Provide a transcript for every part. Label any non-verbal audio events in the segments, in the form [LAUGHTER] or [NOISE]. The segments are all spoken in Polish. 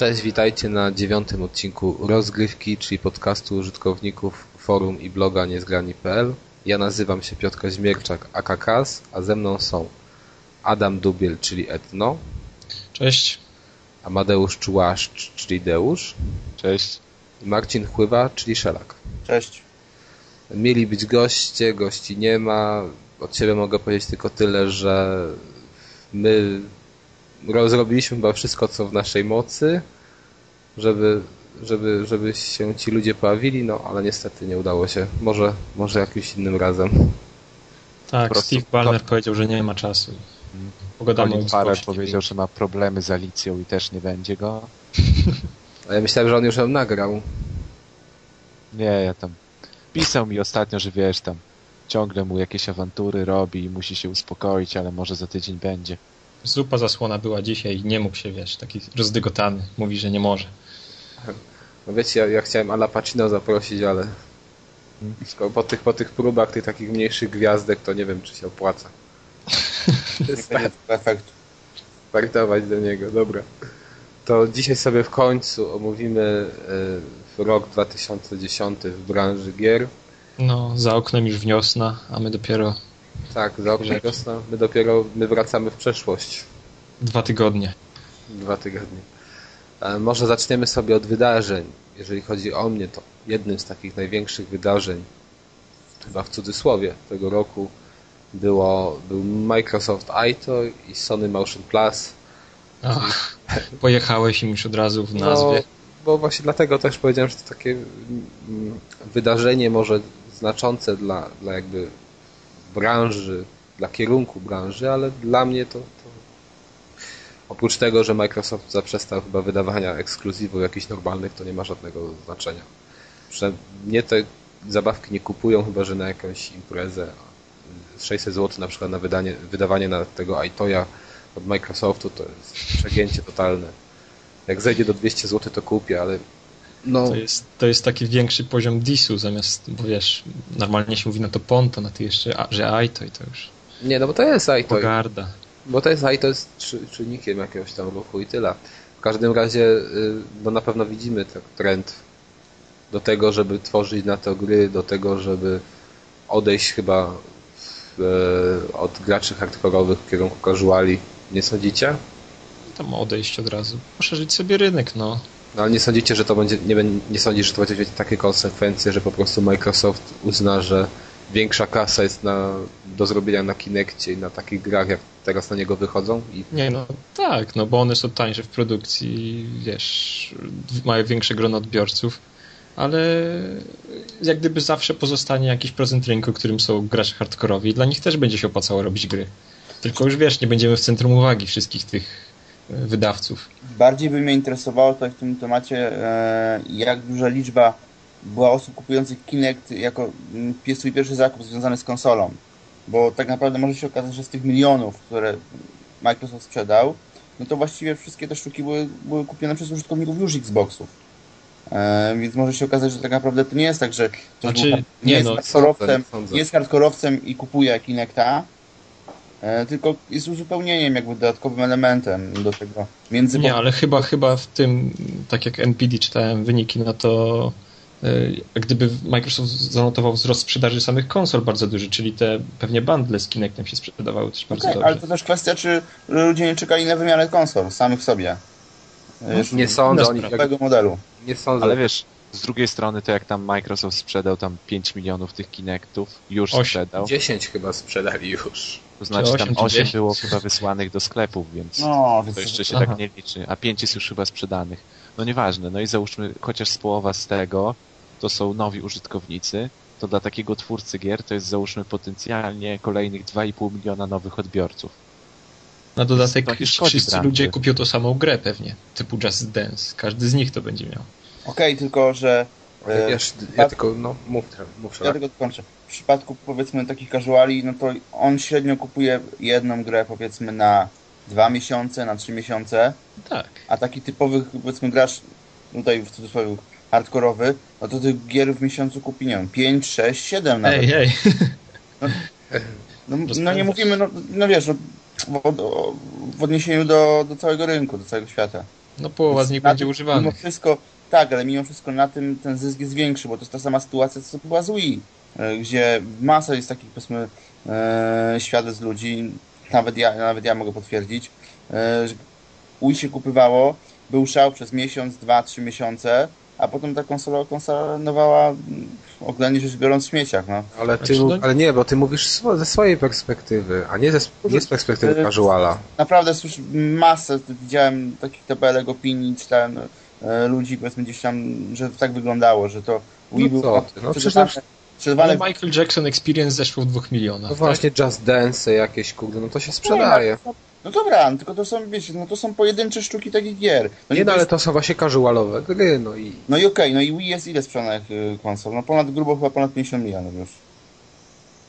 Cześć, witajcie na dziewiątym odcinku Rozgrywki, czyli podcastu użytkowników forum i bloga niezgrani.pl. Ja nazywam się Piotr Kaźmierczak, AKKAS, a ze mną są Adam Dubiel, czyli Etno. Cześć. Amadeusz Czułaszcz, czyli Deusz. Cześć. I Marcin Chływa, czyli Szelak. Cześć. Mieli być goście, gości nie ma. Od siebie mogę powiedzieć tylko tyle, że my zrobiliśmy chyba wszystko, co w naszej mocy, żeby, żeby, żeby się ci ludzie pojawili, no ale niestety nie udało się. Może, może jakimś innym razem. Tak, Steve Ballmer to... powiedział, że nie ma czasu. Pogadamy Colin Farrell powiedział, że ma problemy z Alicją i też nie będzie go. [LAUGHS] A ja myślałem, że on już ją nagrał. Nie, ja tam... Pisał mi ostatnio, że wiesz, tam ciągle mu jakieś awantury robi i musi się uspokoić, ale może za tydzień będzie. Zupa zasłona była dzisiaj i nie mógł się, wiesz, taki rozdygotany. Mówi, że nie może. No wiecie, ja, ja chciałem Ala Pacino zaprosić, ale po tych, po tych próbach tych takich mniejszych gwiazdek to nie wiem, czy się opłaca. efekt. Startować do niego, dobra. To dzisiaj sobie w końcu omówimy y, rok 2010 w branży gier. No, za oknem już wiosna, a my dopiero tak, za oknem wiosna. My dopiero my wracamy w przeszłość. Dwa tygodnie. Dwa tygodnie. E, może zaczniemy sobie od wydarzeń. Jeżeli chodzi o mnie, to jednym z takich największych wydarzeń, chyba w cudzysłowie, tego roku było, był Microsoft Aito i Sony Motion Plus. Ach, pojechałeś im już od razu w nazwie. No, bo właśnie dlatego też powiedziałem, że to takie mm, wydarzenie może znaczące dla, dla jakby branży, dla kierunku branży, ale dla mnie to, to oprócz tego, że Microsoft zaprzestał chyba wydawania ekskluzywów jakichś normalnych, to nie ma żadnego znaczenia. Mnie te zabawki nie kupują, chyba że na jakąś imprezę. 600 zł na przykład na wydanie, wydawanie na tego iToya od Microsoftu to jest przegięcie totalne. Jak zejdzie do 200 zł to kupię, ale no. To, jest, to jest taki większy poziom disu zamiast, bo wiesz, normalnie się mówi na to ponto, na ty jeszcze, że Aito i to już. Nie, no bo to jest Aito. Pogarda. Bo to jest Aito jest czynnikiem jakiegoś tam ruchu i tyle. W każdym razie, y, no na pewno widzimy ten trend do tego, żeby tworzyć na to gry, do tego, żeby odejść chyba e, od graczy hardkorowych w kierunku casuali. Nie sądzicie? Tam odejść od razu. Poszerzyć sobie rynek, no. No ale nie sądzicie, że to będzie, nie, nie sądzisz, że to będzie mieć takie konsekwencje, że po prostu Microsoft uzna, że większa kasa jest na, do zrobienia na Kinectie i na takich grach, jak teraz na niego wychodzą? I... Nie, no tak, no bo one są tańsze w produkcji, wiesz, mają większe grono odbiorców, ale jak gdyby zawsze pozostanie jakiś procent rynku, którym są gracze hardkorowi dla nich też będzie się opłacało robić gry. Tylko już wiesz, nie będziemy w centrum uwagi wszystkich tych wydawców. Bardziej by mnie interesowało to w tym temacie, e, jak duża liczba była osób kupujących Kinect jako mm, swój pierwszy zakup związany z konsolą. Bo tak naprawdę może się okazać, że z tych milionów, które Microsoft sprzedał, no to właściwie wszystkie te sztuki były, były kupione przez użytkowników już Xboxów. E, więc może się okazać, że tak naprawdę to nie jest tak, że znaczy, nie, nie, jest no, hardkorowcem, jest hardkorowcem i kupuje Kinecta, tylko jest uzupełnieniem, jakby dodatkowym elementem do tego. Między... Nie, ale chyba, chyba w tym, tak jak NPD czytałem wyniki, no to e, gdyby Microsoft zanotował wzrost sprzedaży samych konsol bardzo duży, czyli te pewnie bundle z Kinectem się sprzedawały też bardzo okay, dobrze. Ale to też kwestia, czy ludzie nie czekali na wymianę konsol samych sobie. No, nie sądzę. Oni, jak... modelu. Nie sądzę. Ale wiesz, z drugiej strony to jak tam Microsoft sprzedał tam 5 milionów tych Kinectów, już 8, sprzedał. 10 chyba sprzedali już. To znaczy 8, tam 8 było chyba wysłanych do sklepów, więc no, to jeszcze się tak aha. tak nie liczy. A 5 jest już chyba sprzedanych. No nieważne, no i załóżmy chociaż z połowa z tego to są nowi użytkownicy, to dla takiego twórcy gier to jest załóżmy potencjalnie kolejnych 2,5 miliona nowych odbiorców. Na dodatek wszyscy branży. ludzie kupią tą samą grę pewnie, typu Just Dance. Każdy z nich to będzie miał. Okej, okay, tylko że... Ja, ja, ja tylko, no mów, mów Ja tylko kończę. W przypadku powiedzmy takich casuali, no to on średnio kupuje jedną grę powiedzmy na dwa miesiące, na trzy miesiące. Tak. A taki typowy powiedzmy gracz, tutaj w cudzysłowie hardkorowy, no to tych gier w miesiącu kupi, nie wiem, 5, 6, 7 nawet. Hej, hej. No, no, no, nie mówimy, no, no wiesz, no, w, w odniesieniu do, do całego rynku, do całego świata. No połowa z nich będzie używana. Mimo wszystko, tak, ale mimo wszystko na tym ten zysk jest większy, bo to jest ta sama sytuacja, co była z Wii, e, gdzie masa jest takich, powiedzmy, e, świadectw ludzi, nawet ja, nawet ja mogę potwierdzić, e, że Wii się kupywało, był szał przez miesiąc, dwa, trzy miesiące, a potem ta konsola, konsola nowała oględnie rzecz biorąc w śmieciach, no. Ale, ty, no... ale nie, bo ty mówisz ze swojej perspektywy, a nie, ze, nie z perspektywy casuala. Naprawdę słysz masę, widziałem takich tabelek opinii, czytałem e, ludzi, powiedzmy gdzieś tam, że tak wyglądało, że to Wii no był... No, przecież ale Michael Jackson Experience zeszło w dwóch milionach. No właśnie, tak? Just Dance jakieś, kurde, no to się sprzedaje. No, no dobra, no tylko to są, wiecie, no to są pojedyncze sztuki takich gier. No nie, no ale jest... to są właśnie casualowe gry, no i... No i okej, okay, no i Wii jest ile sprzedanych y, konsol? No ponad, grubo chyba ponad 50 milionów już.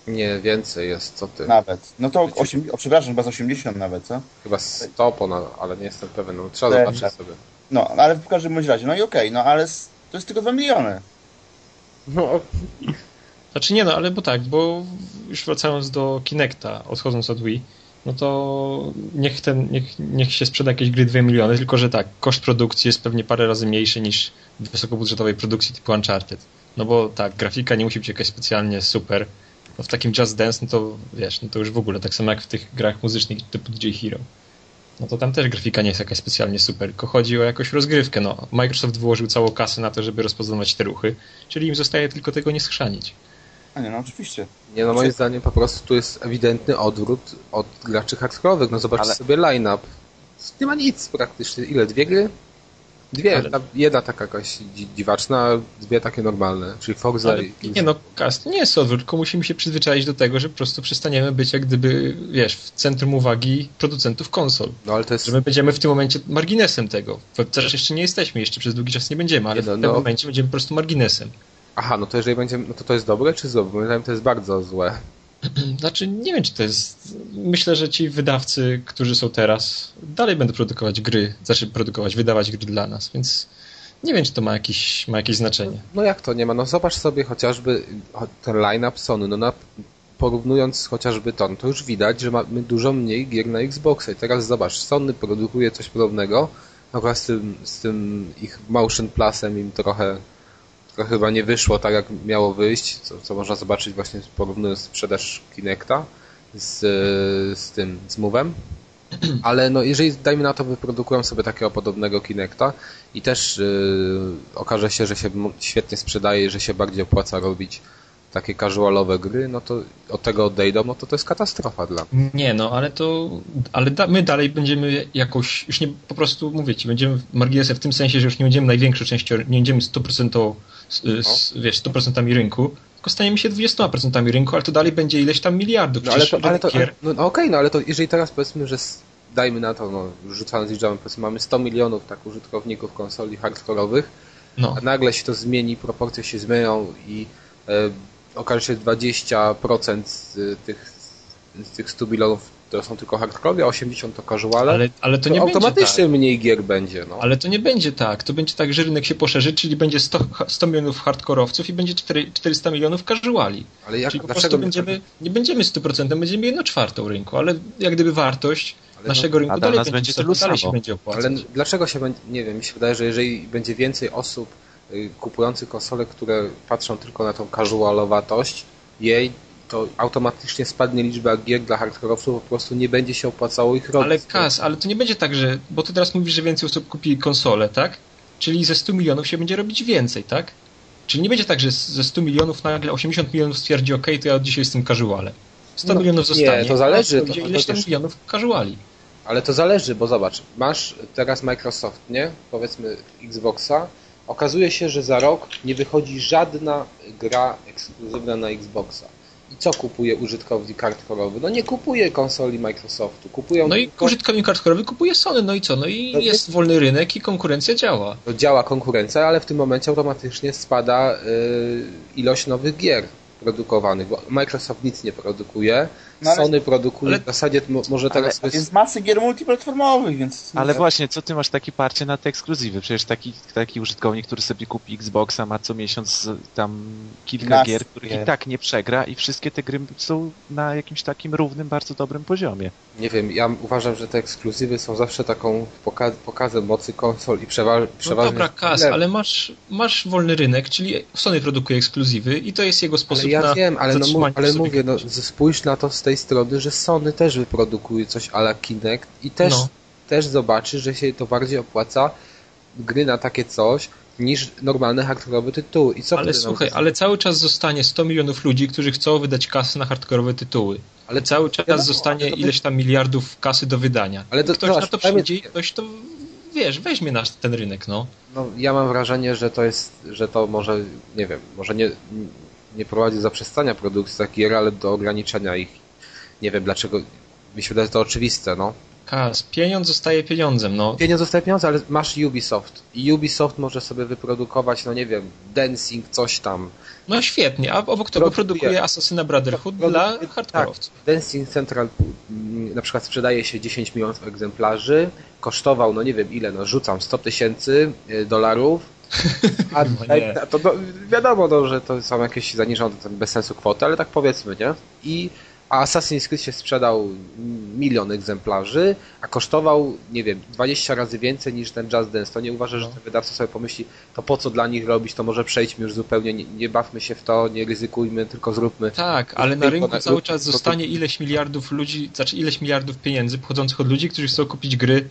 Nie, więcej jest, co ty. Nawet. No to, 8, o, przepraszam, chyba z 80 nawet, co? Chyba 100 ponad, ale nie jestem pewien, no trzeba zobaczyć tak. sobie. No, ale w każdym bądź razie, no i okej, okay, no ale to jest tylko 2 miliony. No, znaczy nie no, ale bo tak, bo już wracając do Kinecta, odchodząc od Wii, no to niech, ten, niech, niech się sprzeda jakieś gry 2 miliony, tylko że tak, koszt produkcji jest pewnie parę razy mniejszy niż w wysokobudżetowej produkcji typu Uncharted. No bo tak, grafika nie musi być jakaś specjalnie super. No w takim Just Dance, no to wiesz, no to już w ogóle, tak samo jak w tych grach muzycznych typu DJ Hero. No to tam też grafika nie jest jakaś specjalnie super, tylko chodzi o jakąś rozgrywkę. No, Microsoft wyłożył całą kasę na to, żeby rozpoznawać te ruchy, czyli im zostaje tylko tego nie schrzanić. A nie, no oczywiście. Nie, no moim zdaniem po prostu tu jest ewidentny odwrót od graczy hardkorowych. No zobaczcie Ale... sobie line-up. Nie ma nic praktycznie. Ile? Dwie gry? Dwie. Ale... Jedna taka jakaś dziwaczna, dwie takie normalne, czyli Forza Ale, i... Nie no, cast nie jest odwrót, tylko musimy się przyzwyczaić do tego, że po prostu przestaniemy być jak gdyby, wiesz, w centrum uwagi producentów konsol. No ale to jest... Że my będziemy w tym momencie marginesem tego. Chociaż jeszcze nie jesteśmy, jeszcze przez długi czas nie będziemy, ale nie no, w tym no... momencie będziemy po prostu marginesem. Aha, no to jeżeli będzie, no to to jest dobre czy złe? Bo moim zdaniem to jest bardzo złe. [CLEARS THROAT] Znaczy, nie wiem, czy to jest. Myślę, że ci wydawcy, którzy są teraz, dalej będą produkować gry, znaczy produkować, wydawać gry dla nas, więc nie wiem, czy to ma jakieś, ma jakieś znaczenie. No, no jak to nie ma? No zobacz sobie chociażby ten line-up Sony, no na, porównując chociażby to, no to już widać, że mamy dużo mniej gier na Xboxa. I teraz zobacz, Sony produkuje coś podobnego, akurat z tym, z tym ich Motion Plusem im trochę to chyba nie wyszło tak, jak miało wyjść, co, co można zobaczyć właśnie porównując sprzedaż Kinecta z, z tym, z Move'em. [CLEARS THROAT] Ale no, jeżeli, dajmy na to, wyprodukują sobie takiego podobnego Kinecta i też yy, okaże się, że się świetnie sprzedaje, że się bardziej opłaca robić takie casualowe gry, no to od tego odejdą, no to to jest katastrofa dla mnie. Nie, no ale to, ale da, my dalej będziemy jakoś, już nie po prostu mówię ci, będziemy marginesem w tym sensie, że już nie będziemy największą częścią, nie będziemy 100% z, wiesz, 100% rynku, tylko staniemy się 20% rynku, ale to dalej będzie ileś tam miliardów. No, ale to, ale to, no, no okej, okay, no ale to jeżeli teraz powiedzmy, że dajmy na to, no, rzucając liczbami, powiedzmy mamy 100 milionów tak użytkowników konsoli hardkorowych, no. a nagle się to zmieni, proporcje się zmienią i e, okaże się 20% z tych, z tych 100 milionów to są tylko hardcore, a 80 to casuale, ale, ale to, to nie automatycznie tak. mniej gier będzie. No. Ale to nie będzie tak. To będzie tak, że rynek się poszerzy, czyli będzie 100, 100 milionów hardkorowców i będzie 4, 400 milionów casuali. Ale jak, czyli po prostu będziemy, nie będziemy 100%, będziemy 1 czwartą rynku, ale jak gdyby wartość ale naszego no, rynku dalej, nas będzie, będzie, dalej się będzie opłacać. Ale dlaczego się będzie, nie wiem, mi się wydaje, że jeżeli będzie więcej osób y, kupujących konsole, które patrzą tylko na tą casualowatość jej, to automatycznie spadnie liczba gier dla hardkorowców, po prostu nie będzie się opłacało ich robić. Ale Kas, ale to nie będzie tak, że, bo ty teraz mówisz, że więcej osób kupi konsolę, tak? Czyli ze 100 milionów się będzie robić więcej, tak? Czyli nie będzie tak, że ze 100 milionów nagle 80 milionów stwierdzi, ok, to ja od dzisiaj jestem casuale. 100 no, milionów zostanie. Nie, to zależy. To, ileś tam milionów casuali. Ale to zależy, bo zobacz, masz teraz Microsoft, nie? Powiedzmy Xboxa. Okazuje się, że za rok nie wychodzi żadna gra ekskluzywna na Xboxa. I co kupuje użytkownik hardkorowy? No nie kupuje konsoli Microsoftu. Kupują no i tylko... użytkownik hardkorowy kupuje Sony, no i co? No i no jest nie... wolny rynek i konkurencja działa. No działa konkurencja, ale w tym momencie automatycznie spada yy, ilość nowych gier produkowanych, bo Microsoft nic nie produkuje no, Sony produkuje ale... w zasadzie może teraz... Ale jest masy gier multiplatformowych, więc... Ale właśnie, co ty masz takie parcie na te ekskluzywy? Przecież taki, taki użytkownik, który sobie kupi Xboxa, ma co miesiąc tam kilka Nas gier, których gier. i tak nie przegra i wszystkie te gry są na jakimś takim równym, bardzo dobrym poziomie. Nie wiem, ja uważam, że te ekskluzywy są zawsze taką poka pokazem mocy konsol i przewa przeważnie... No dobra, Kas, ale masz, masz wolny rynek, czyli Sony produkuje ekskluzywy i to jest jego sposób ale ja na wiem, ale, no, ale mówię, no, spójrz na to z tej strony, że Sony też wyprodukuje coś ala Kinect i też, no. też zobaczy, że się to bardziej opłaca gry na takie coś, niż normalny hardkorowy tytuł. I co ale słuchaj, ale cały czas zostanie 100 milionów ludzi, którzy chcą wydać kasy na hardkorowe tytuły. Ale cały czas wiadomo, zostanie ileś tam miliardów kasy do wydania. Ale to, ktoś na to przyjdzie i ktoś to wiesz, weźmie nasz ten rynek, no. No ja mam wrażenie, że to jest, że to może, nie wiem, może nie, nie prowadzi do zaprzestania produkcji takich gier, ale do ograniczenia ich. Nie wiem dlaczego, mi się wydaje to oczywiste, no. Kas, pieniądz zostaje pieniądzem, no. Pieniądz zostaje pieniądzem, ale masz Ubisoft. I Ubisoft może sobie wyprodukować, no nie wiem, Dancing, coś tam. No świetnie, a obok tego produkuje Assassina Brotherhood pro, dla hardkorowców. Tak, Dancing Central mm, na przykład sprzedaje się 10 milionów egzemplarzy, kosztował, no nie wiem ile, no rzucam 100 tysięcy y, dolarów, [LAUGHS] a no to, to, wiadomo, no, że to są jakieś zaniżone, bez sensu kwoty, ale tak powiedzmy, nie? I a Assassin's Creed się sprzedał milion egzemplarzy, a kosztował, nie wiem, 20 razy więcej niż ten Just Dance. To nie uważa, że no. ten wydawca sobie pomyśli, to po co dla nich robić, to może przejdźmy już zupełnie, nie, nie bawmy się w to, nie ryzykujmy, tylko zróbmy. Tak, ale na rynku cały czas zostanie ileś miliardów ludzi, znaczy ileś miliardów pieniędzy pochodzących od ludzi, którzy chcą kupić gry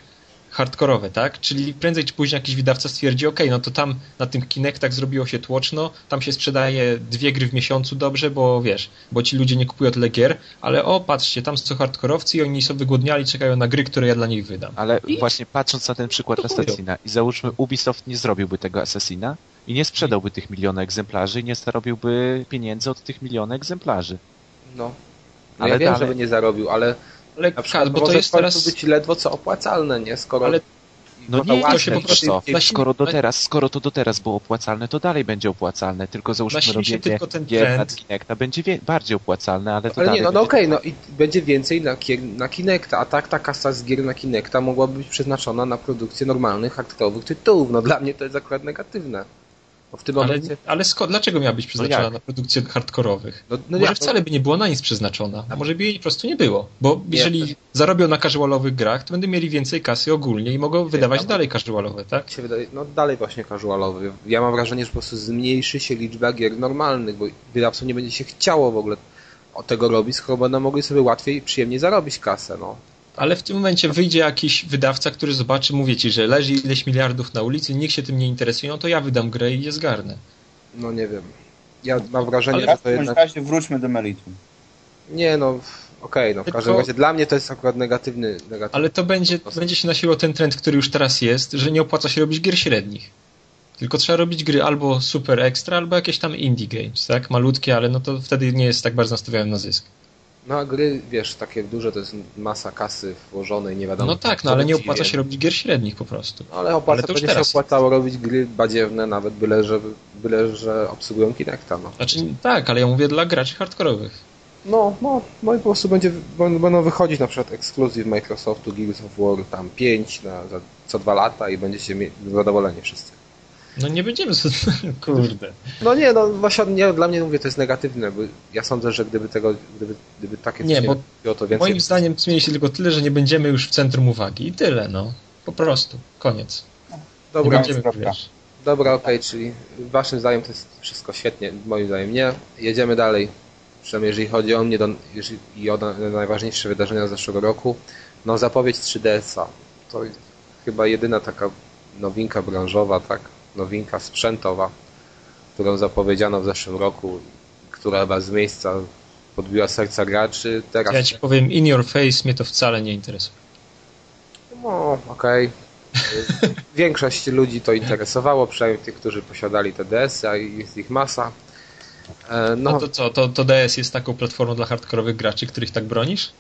hardkorowe, tak? Czyli prędzej czy później jakiś wydawca stwierdzi, ok, no to tam na tym Kinectach zrobiło się tłoczno, tam się sprzedaje dwie gry w miesiącu dobrze, bo wiesz, bo ci ludzie nie kupują tyle gier, ale o, patrzcie, tam są hardkorowcy i oni są wygłodniali, czekają na gry, które ja dla nich wydam. Ale I... właśnie patrząc na ten przykład Assassina i załóżmy Ubisoft nie zrobiłby tego Assassina i nie sprzedałby tych miliona egzemplarzy i nie zarobiłby pieniędzy od tych miliona egzemplarzy. No. no ale ja wiem, dalej... żeby nie zarobił, ale ale na przykład, bo to jest teraz być ledwo co opłacalne, nie? Skoro ale no nie, to się po prostu... Co? Skoro, do teraz, skoro to do teraz było opłacalne, to dalej będzie opłacalne, tylko załóżmy robienie tylko ten gier na Kinecta będzie wie, bardziej opłacalne, ale to Ale nie, no, no okej, okay, no i będzie więcej na, na Kinecta, a tak ta kasa z gier na Kinecta mogłaby być przeznaczona na produkcję normalnych, hardkorowych tytułów. No dla mnie to jest akurat negatywne. Bo w tym ale, momencie... ale skąd, dlaczego miała być przeznaczona no na produkcję hardkorowych? No, no może jak? wcale by nie była na nic przeznaczona, a może by jej po prostu nie było. Bo jeżeli nie, zarobią na casualowych grach, to będą mieli więcej kasy ogólnie i mogą wydawać dalej casualowe, tak? Wydaje, no dalej właśnie casualowe. Ja mam wrażenie, że po prostu zmniejszy się liczba gier normalnych, bo wydawcom nie będzie się chciało w ogóle tego robić, skoro będą mogli sobie łatwiej i przyjemnie zarobić kasę, no ale w tym momencie wyjdzie jakiś wydawca, który zobaczy, mówię ci, że leży ileś miliardów na ulicy, nikt się tym nie interesuje, no to ja wydam grę i je zgarnę. No nie wiem. Ja mam wrażenie, Ale że to jednak... W razie wróćmy do meritum. Nie no, okej, okay, no w Tylko... każdym razie dla mnie to jest akurat negatywny, negatywny Ale to będzie, będzie się nasiło ten trend, który już teraz jest, że nie opłaca się robić gier średnich. Tylko trzeba robić gry albo super extra, albo jakieś tam indie games, tak? Malutkie, ale no to wtedy nie jest tak bardzo nastawiony na zysk. No a gry, wiesz, takie duże to jest masa kasy włożonej, nie wiadomo. No tak, no ale nie opłaca się robić gier średnich po prostu. No, ale opłaca, ale to będzie się opłacało robić gry badziewne, nawet byle, że, byle, że obsługują Kinecta. No. Znaczy tak, ale ja mówię dla graczy hardkorowych. No, no, no i po prostu będzie, będą wychodzić na przykład ekskluzyw Microsoftu Gears of War tam 5 na, za, co dwa lata i będziecie zadowoleni wszyscy. No nie będziemy, [LAUGHS] kurde. No nie, no właśnie nie, dla mnie mówię, to jest negatywne, bo ja sądzę, że gdyby tego, gdyby, gdyby takie nie, bo było, to więcej... Moim zdaniem zmieni się tylko tyle, że nie będziemy już w centrum uwagi i tyle, no. Po prostu, koniec. Dobra, nie będziemy, Dobra, okej, okay, czyli waszym zdaniem to jest wszystko świetnie, moim zdaniem nie. Jedziemy dalej, przynajmniej jeżeli chodzi o mnie do, i o najważniejsze wydarzenia z zeszłego roku. No zapowiedź 3DS-a, to chyba jedyna taka nowinka branżowa, tak? Nowinka sprzętowa, którą zapowiedziano w zeszłym roku, która chyba z miejsca podbiła serca graczy. Teraz... Ja ci powiem, in your face mnie to wcale nie interesuje. No, okej. Okay. [LAUGHS] Większość ludzi to interesowało, przynajmniej tych, którzy posiadali te DS, a jest ich masa. E, no. A to co, to, to DS jest taką platformą dla hardkorowych graczy, których tak bronisz?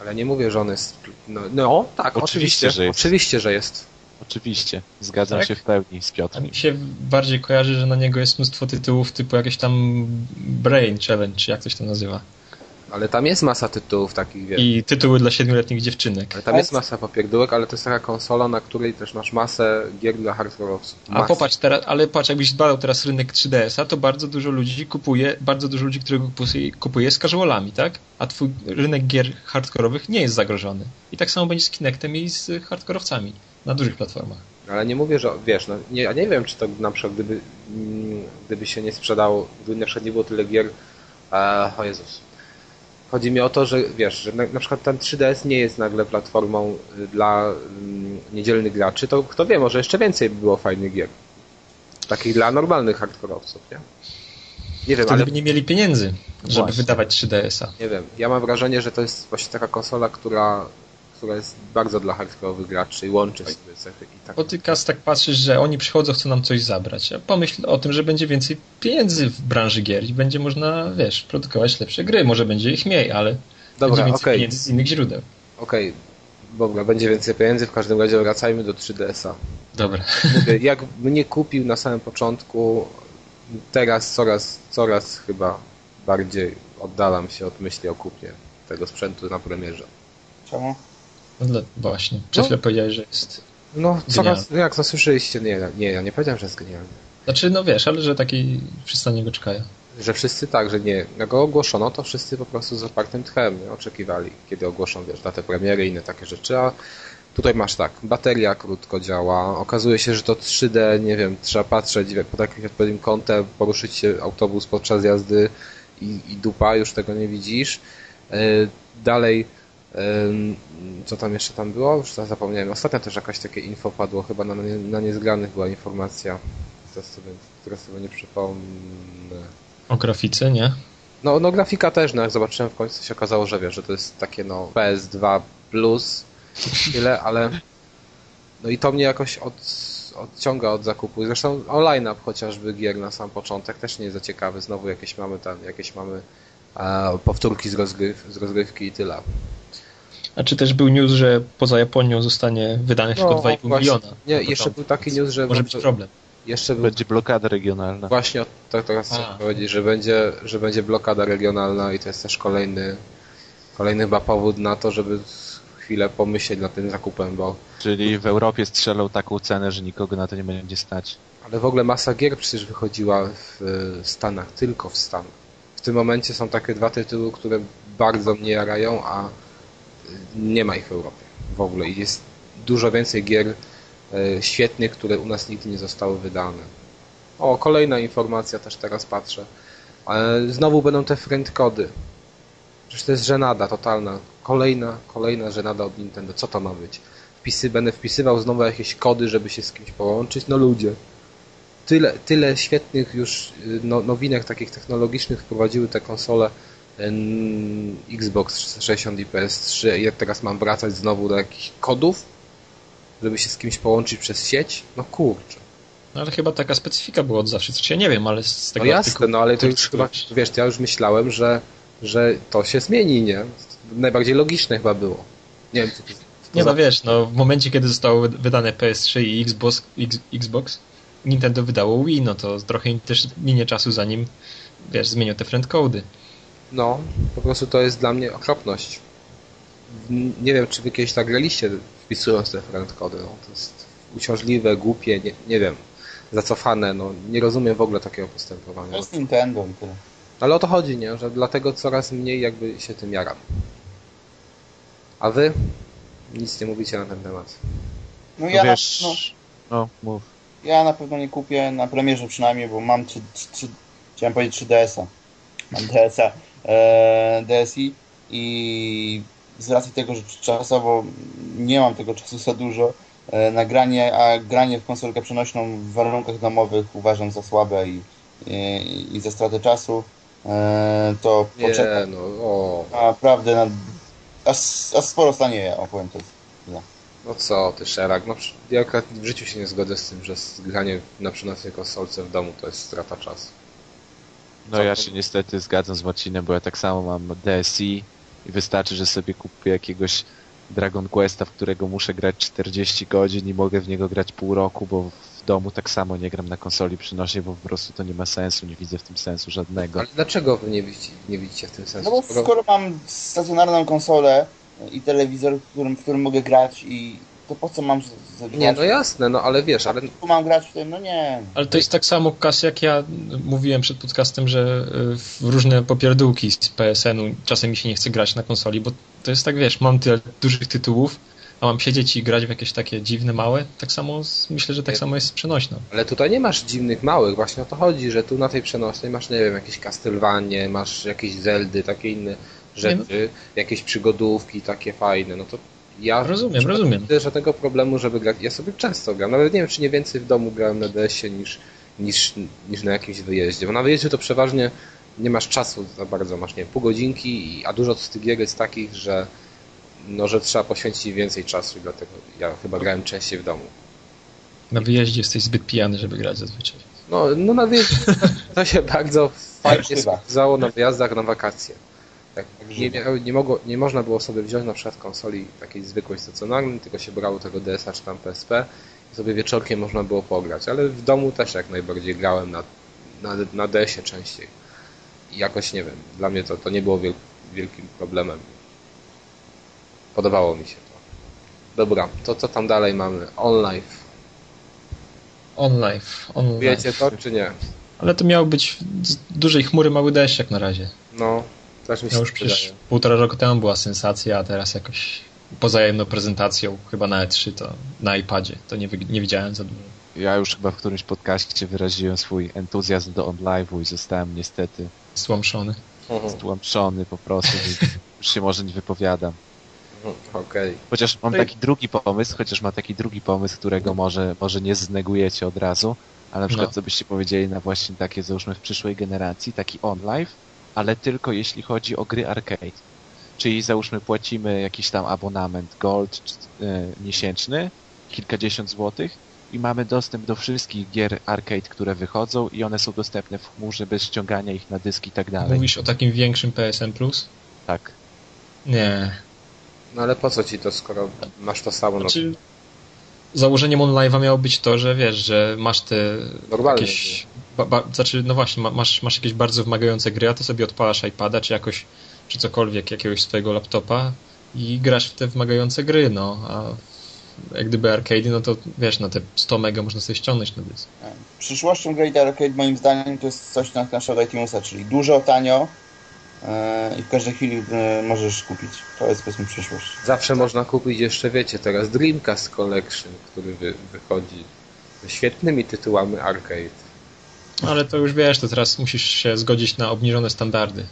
Ale nie mówię, że on jest... No, no tak, oczywiście, oczywiście, że jest. Oczywiście, że jest. Oczywiście, zgadzam tak? się w pełni z Piotrem. Mi się bardziej kojarzy, że na niego jest mnóstwo tytułów typu jakieś tam Brain Challenge, czy jak coś to nazywa. Ale tam jest masa tytułów takich, wiesz. I tytuły dla siedmioletnich dziewczynek. Ale tam jest masa popierdółek, ale to jest taka konsola, na której też masz masę gier dla hardcore'owców. A popatrz teraz, ale patrz, jakbyś badał teraz rynek 3DS-a, to bardzo dużo ludzi kupuje, bardzo dużo ludzi, których kupuje, kupuje z casualami, tak? A twój rynek gier hardkorowych nie jest zagrożony. I tak samo będzie z Kinectem i z hardkorowcami na dużych platformach. Ale nie mówię, że wiesz, no, nie, ja nie wiem, czy to na przykład gdyby, mm, gdyby się nie sprzedało, gdyby na przykład nie było tyle gier, e, o Jezus. Chodzi mi o to, że wiesz, że na, na przykład ten 3DS nie jest nagle platformą y, dla mm, niedzielnych graczy, to kto wie, może jeszcze więcej by było fajnych gier. Takich dla normalnych hardkorowców, nie? Nie wiem, Wtedy ale... by nie mieli pieniędzy, żeby Właśnie. wydawać 3DS-a. Nie wiem, ja mam wrażenie, że to jest właśnie taka konsola, która która jest bardzo dla hardkorowych graczy i łączy sobie cechy. I tak. Bo ty Kas tak patrzysz, że oni przychodzą, chcą nam coś zabrać. A pomyśl o tym, że będzie więcej pieniędzy w branży gier i będzie można, wiesz, produkować lepsze gry. Może będzie ich mniej, ale Dobra, będzie więcej okay. pieniędzy z innych źródeł. Okej, okay. Dobra, będzie więcej pieniędzy, w każdym razie wracajmy do 3DS-a. Dobra. Mówię, [LAUGHS] jak mnie kupił na samym początku, teraz coraz, coraz chyba bardziej oddalam się od myśli o kupie tego sprzętu na premierze. Czemu? No, właśnie. Przed no, chwilą powiedziałeś, że jest. No, coraz, jak zasłyszeliście, nie, nie, ja nie powiedziałem, że jest genialny. Znaczy, no wiesz, ale że taki wszyscy na niego czekają. Że wszyscy tak, że nie. Jak go ogłoszono, to wszyscy po prostu z otwartym tchem oczekiwali, kiedy ogłoszą, wiesz, datę premiery i inne takie rzeczy, a tutaj masz tak, bateria krótko działa, okazuje się, że to 3D, nie wiem, trzeba patrzeć pod jakimś odpowiednim kątem, poruszyć się autobus podczas jazdy i, i dupa, już tego nie widzisz. Yy, dalej co tam jeszcze tam było? Już zapomniałem. Ostatnio też jakaś takie info padło, chyba na, na niezgranych była informacja. Sobie, teraz sobie nie przypomnę. O grafice, nie? No, no grafika też, no jak zobaczyłem w końcu się okazało, że wiesz, że to jest takie no PS2 plus tyle, [LAUGHS] ale no i to mnie jakoś od, odciąga od zakupu. Zresztą online chociażby gier na sam początek też nie jest za ciekawy. Znowu jakieś mamy tam, jakieś mamy a, powtórki z, rozgryw, z rozgrywki i tyle. A czy też był news, że poza Japonią zostanie wydane tylko no, 2,5 miliona? Nie, jeszcze był taki news, że... Może być problem. Jeszcze był... Będzie blokada regionalna. Właśnie tak teraz chcę powiedzieć, że będzie, że będzie blokada regionalna i to jest też kolejny, kolejny chyba powód na to, żeby chwilę pomyśleć nad tym zakupem, bo... Czyli w Europie strzelą taką cenę, że nikogo na to nie będzie stać. Ale w ogóle masa gier przecież wychodziła w Stanach, tylko w Stanach. W tym momencie są takie dwa tytuły, które bardzo mnie jarają, a nie ma ich w Europie w ogóle i jest dużo więcej gier e, świetnych, które u nas nigdy nie zostały wydane. O, kolejna informacja, też teraz patrzę. Znowu będą te friend kody. Przecież to jest żenada totalna. Kolejna, kolejna żenada od Nintendo. Co to ma być? Wpisy, będę wpisywał znowu jakieś kody, żeby się z kimś połączyć. No ludzie. Tyle, tyle świetnych już y, no, nowinek takich technologicznych wprowadziły te konsole Xbox 360 i PS3 i teraz mam wracać znowu do jakichś kodów, żeby się z kimś połączyć przez sieć? No kurczę. No ale chyba taka specyfika była od zawsze, coś ja nie wiem, ale z tego No jasne, no ale to już chyba, wiesz, ja już myślałem, że, że to się zmieni, nie? Najbardziej logiczne chyba było. Nie wiem, co to, co Nie no wiesz, no w momencie, kiedy zostało wydane PS3 i Xbox, X, Xbox, Nintendo wydało Wii, no to trochę też minie czasu zanim, wiesz, zmienią te friendcody. No, po prostu to jest dla mnie okropność. Nie wiem, czy wy kiedyś tak graliście, wpisując te friendcody. No, to jest uciążliwe, głupie, nie, nie wiem, zacofane. No, nie rozumiem w ogóle takiego postępowania. To jest Nintendo. To... Ale o to chodzi, nie? Że dlatego coraz mniej jakby się tym jaram. A wy? Nic nie mówicie na ten temat. No ja, wiesz... no, no, mów. Ja na pewno nie kupię, na premierze przynajmniej, bo mam 3, 3, chciałem powiedzieć 3DS-a. Mam DS-a DSI i z racji tego, że czasowo nie mam tego czasu za dużo, e, nagranie, a granie w konsolkę przenośną w warunkach domowych uważam za słabe i, i, i za stratę czasu, e, to nie, poczekam. No, o. Naprawdę, na, aż, aż sporo stanie, opowiem to. No. no co ty, Szerak, no ja akurat w życiu się nie zgodzę z tym, że granie na przenośnej konsolce w domu to jest strata czasu. No ja się niestety zgadzam z Marcinem, bo ja tak samo mam DSI i wystarczy, że sobie kupię jakiegoś Dragon Questa, w którego muszę grać 40 godzin i mogę w niego grać pół roku, bo w domu tak samo nie gram na konsoli przynośnie, bo po prostu to nie ma sensu, nie widzę w tym sensu żadnego. Ale dlaczego wy nie widzicie, nie widzicie w tym sensu? No bo skoro mam stacjonarną konsolę i telewizor, w którym, w którym mogę grać i to po co mam... Nie, no jasne, no ale wiesz, ale... Tu mam grać w tym, no nie. Ale to jest tak samo, Kas, jak ja mówiłem przed podcastem, że y, w różne popierdółki z PSN-u czasem mi się nie chce grać na konsoli, bo to jest tak, wiesz, mam tyle dużych tytułów, a mam siedzieć i grać w jakieś takie dziwne, małe, tak samo myślę, że tak samo jest z przenośną. Ale tutaj nie masz dziwnych, małych, właśnie o to chodzi, że tu na tej przenośnej masz, nie wiem, jakieś Castlevanie, masz jakieś Zeldy, takie inne rzeczy, no. jakieś przygodówki takie fajne, no to ja rozumiem, rozumiem. Nie żadnego problemu, żeby grać. Ja sobie często gram. Nawet nie wiem, czy nie więcej w domu grałem na DS-ie niż, niż, niż na jakimś wyjeździe. Bo na wyjeździe to przeważnie nie masz czasu za bardzo. Masz, nie wiem, pół godzinki, a dużo z tych gier jest takich, że no, że trzeba poświęcić więcej czasu i dlatego ja chyba grałem częściej w domu. Na wyjeździe jesteś zbyt pijany, żeby grać zazwyczaj. No, no na wyjeździe to się [LAUGHS] bardzo fajnie sprawdzało na wyjazdach na wakacje. Tak, nie, nie, mogło, nie można było sobie wziąć na przykład konsoli takiej zwykłej stacjonarnej, tylko się brało tego DS-a czy tam PSP i sobie wieczorkiem można było pograć, ale w domu też jak najbardziej grałem na, na, na DS-ie częściej. I jakoś nie wiem, dla mnie to, to nie było wiel, wielkim problemem. Podobało mi się to. Dobra, to co tam dalej mamy? OnLive. OnLive. On Wiecie to czy nie? Ale to miał być z dużej chmury mały deszcz jak na razie. No, też mi się no już przecież półtora roku temu była sensacja, a teraz jakoś poza jedną prezentacją, chyba na E3, to na iPadzie, to nie, nie widziałem za dużo. Ja już chyba w którymś podcaście wyraziłem swój entuzjazm do OnLive'u i zostałem niestety stłamszony. Mhm. Stłamszony po prostu, [LAUGHS] już się może nie wypowiadam. Mhm, okej. Okay. Chociaż mam taki drugi pomysł, chociaż mam taki drugi pomysł, którego może, może nie znegujecie od razu, ale na przykład no. co byście powiedzieli na właśnie takie, załóżmy w przyszłej generacji, taki OnLive, ale tylko jeśli chodzi o gry arcade. Czyli załóżmy płacimy jakiś tam abonament gold e, miesięczny, kilkadziesiąt złotych i mamy dostęp do wszystkich gier arcade, które wychodzą i one są dostępne w chmurze bez ściągania ich na dysk i tak dalej. Mówisz o takim większym PSN Plus? Tak. Nie. No ale po co ci to, skoro masz to samo? Znaczy, no... Założeniem OnLive'a miało być to, że wiesz, że masz te Normalnie jakieś ba, ba, znaczy, no właśnie, masz, masz jakieś bardzo wymagające gry, a to sobie odpalasz iPada, czy jakoś, czy cokolwiek, jakiegoś swojego laptopa i grasz w te wymagające gry, no, a jak gdyby arcade, no to wiesz, na te 100 mega można sobie ściągnąć na dysk. Przyszłością Great Arcade moim zdaniem to jest coś na naszego iTunesa, czyli dużo, tanio yy, i w każdej chwili yy, możesz kupić. To jest powiedzmy przyszłość. Zawsze można kupić jeszcze, wiecie, teraz Dreamcast Collection, który wy, wychodzi ze świetnymi tytułami arcade. Ale to już wiesz, to teraz musisz się zgodzić na obniżone standardy.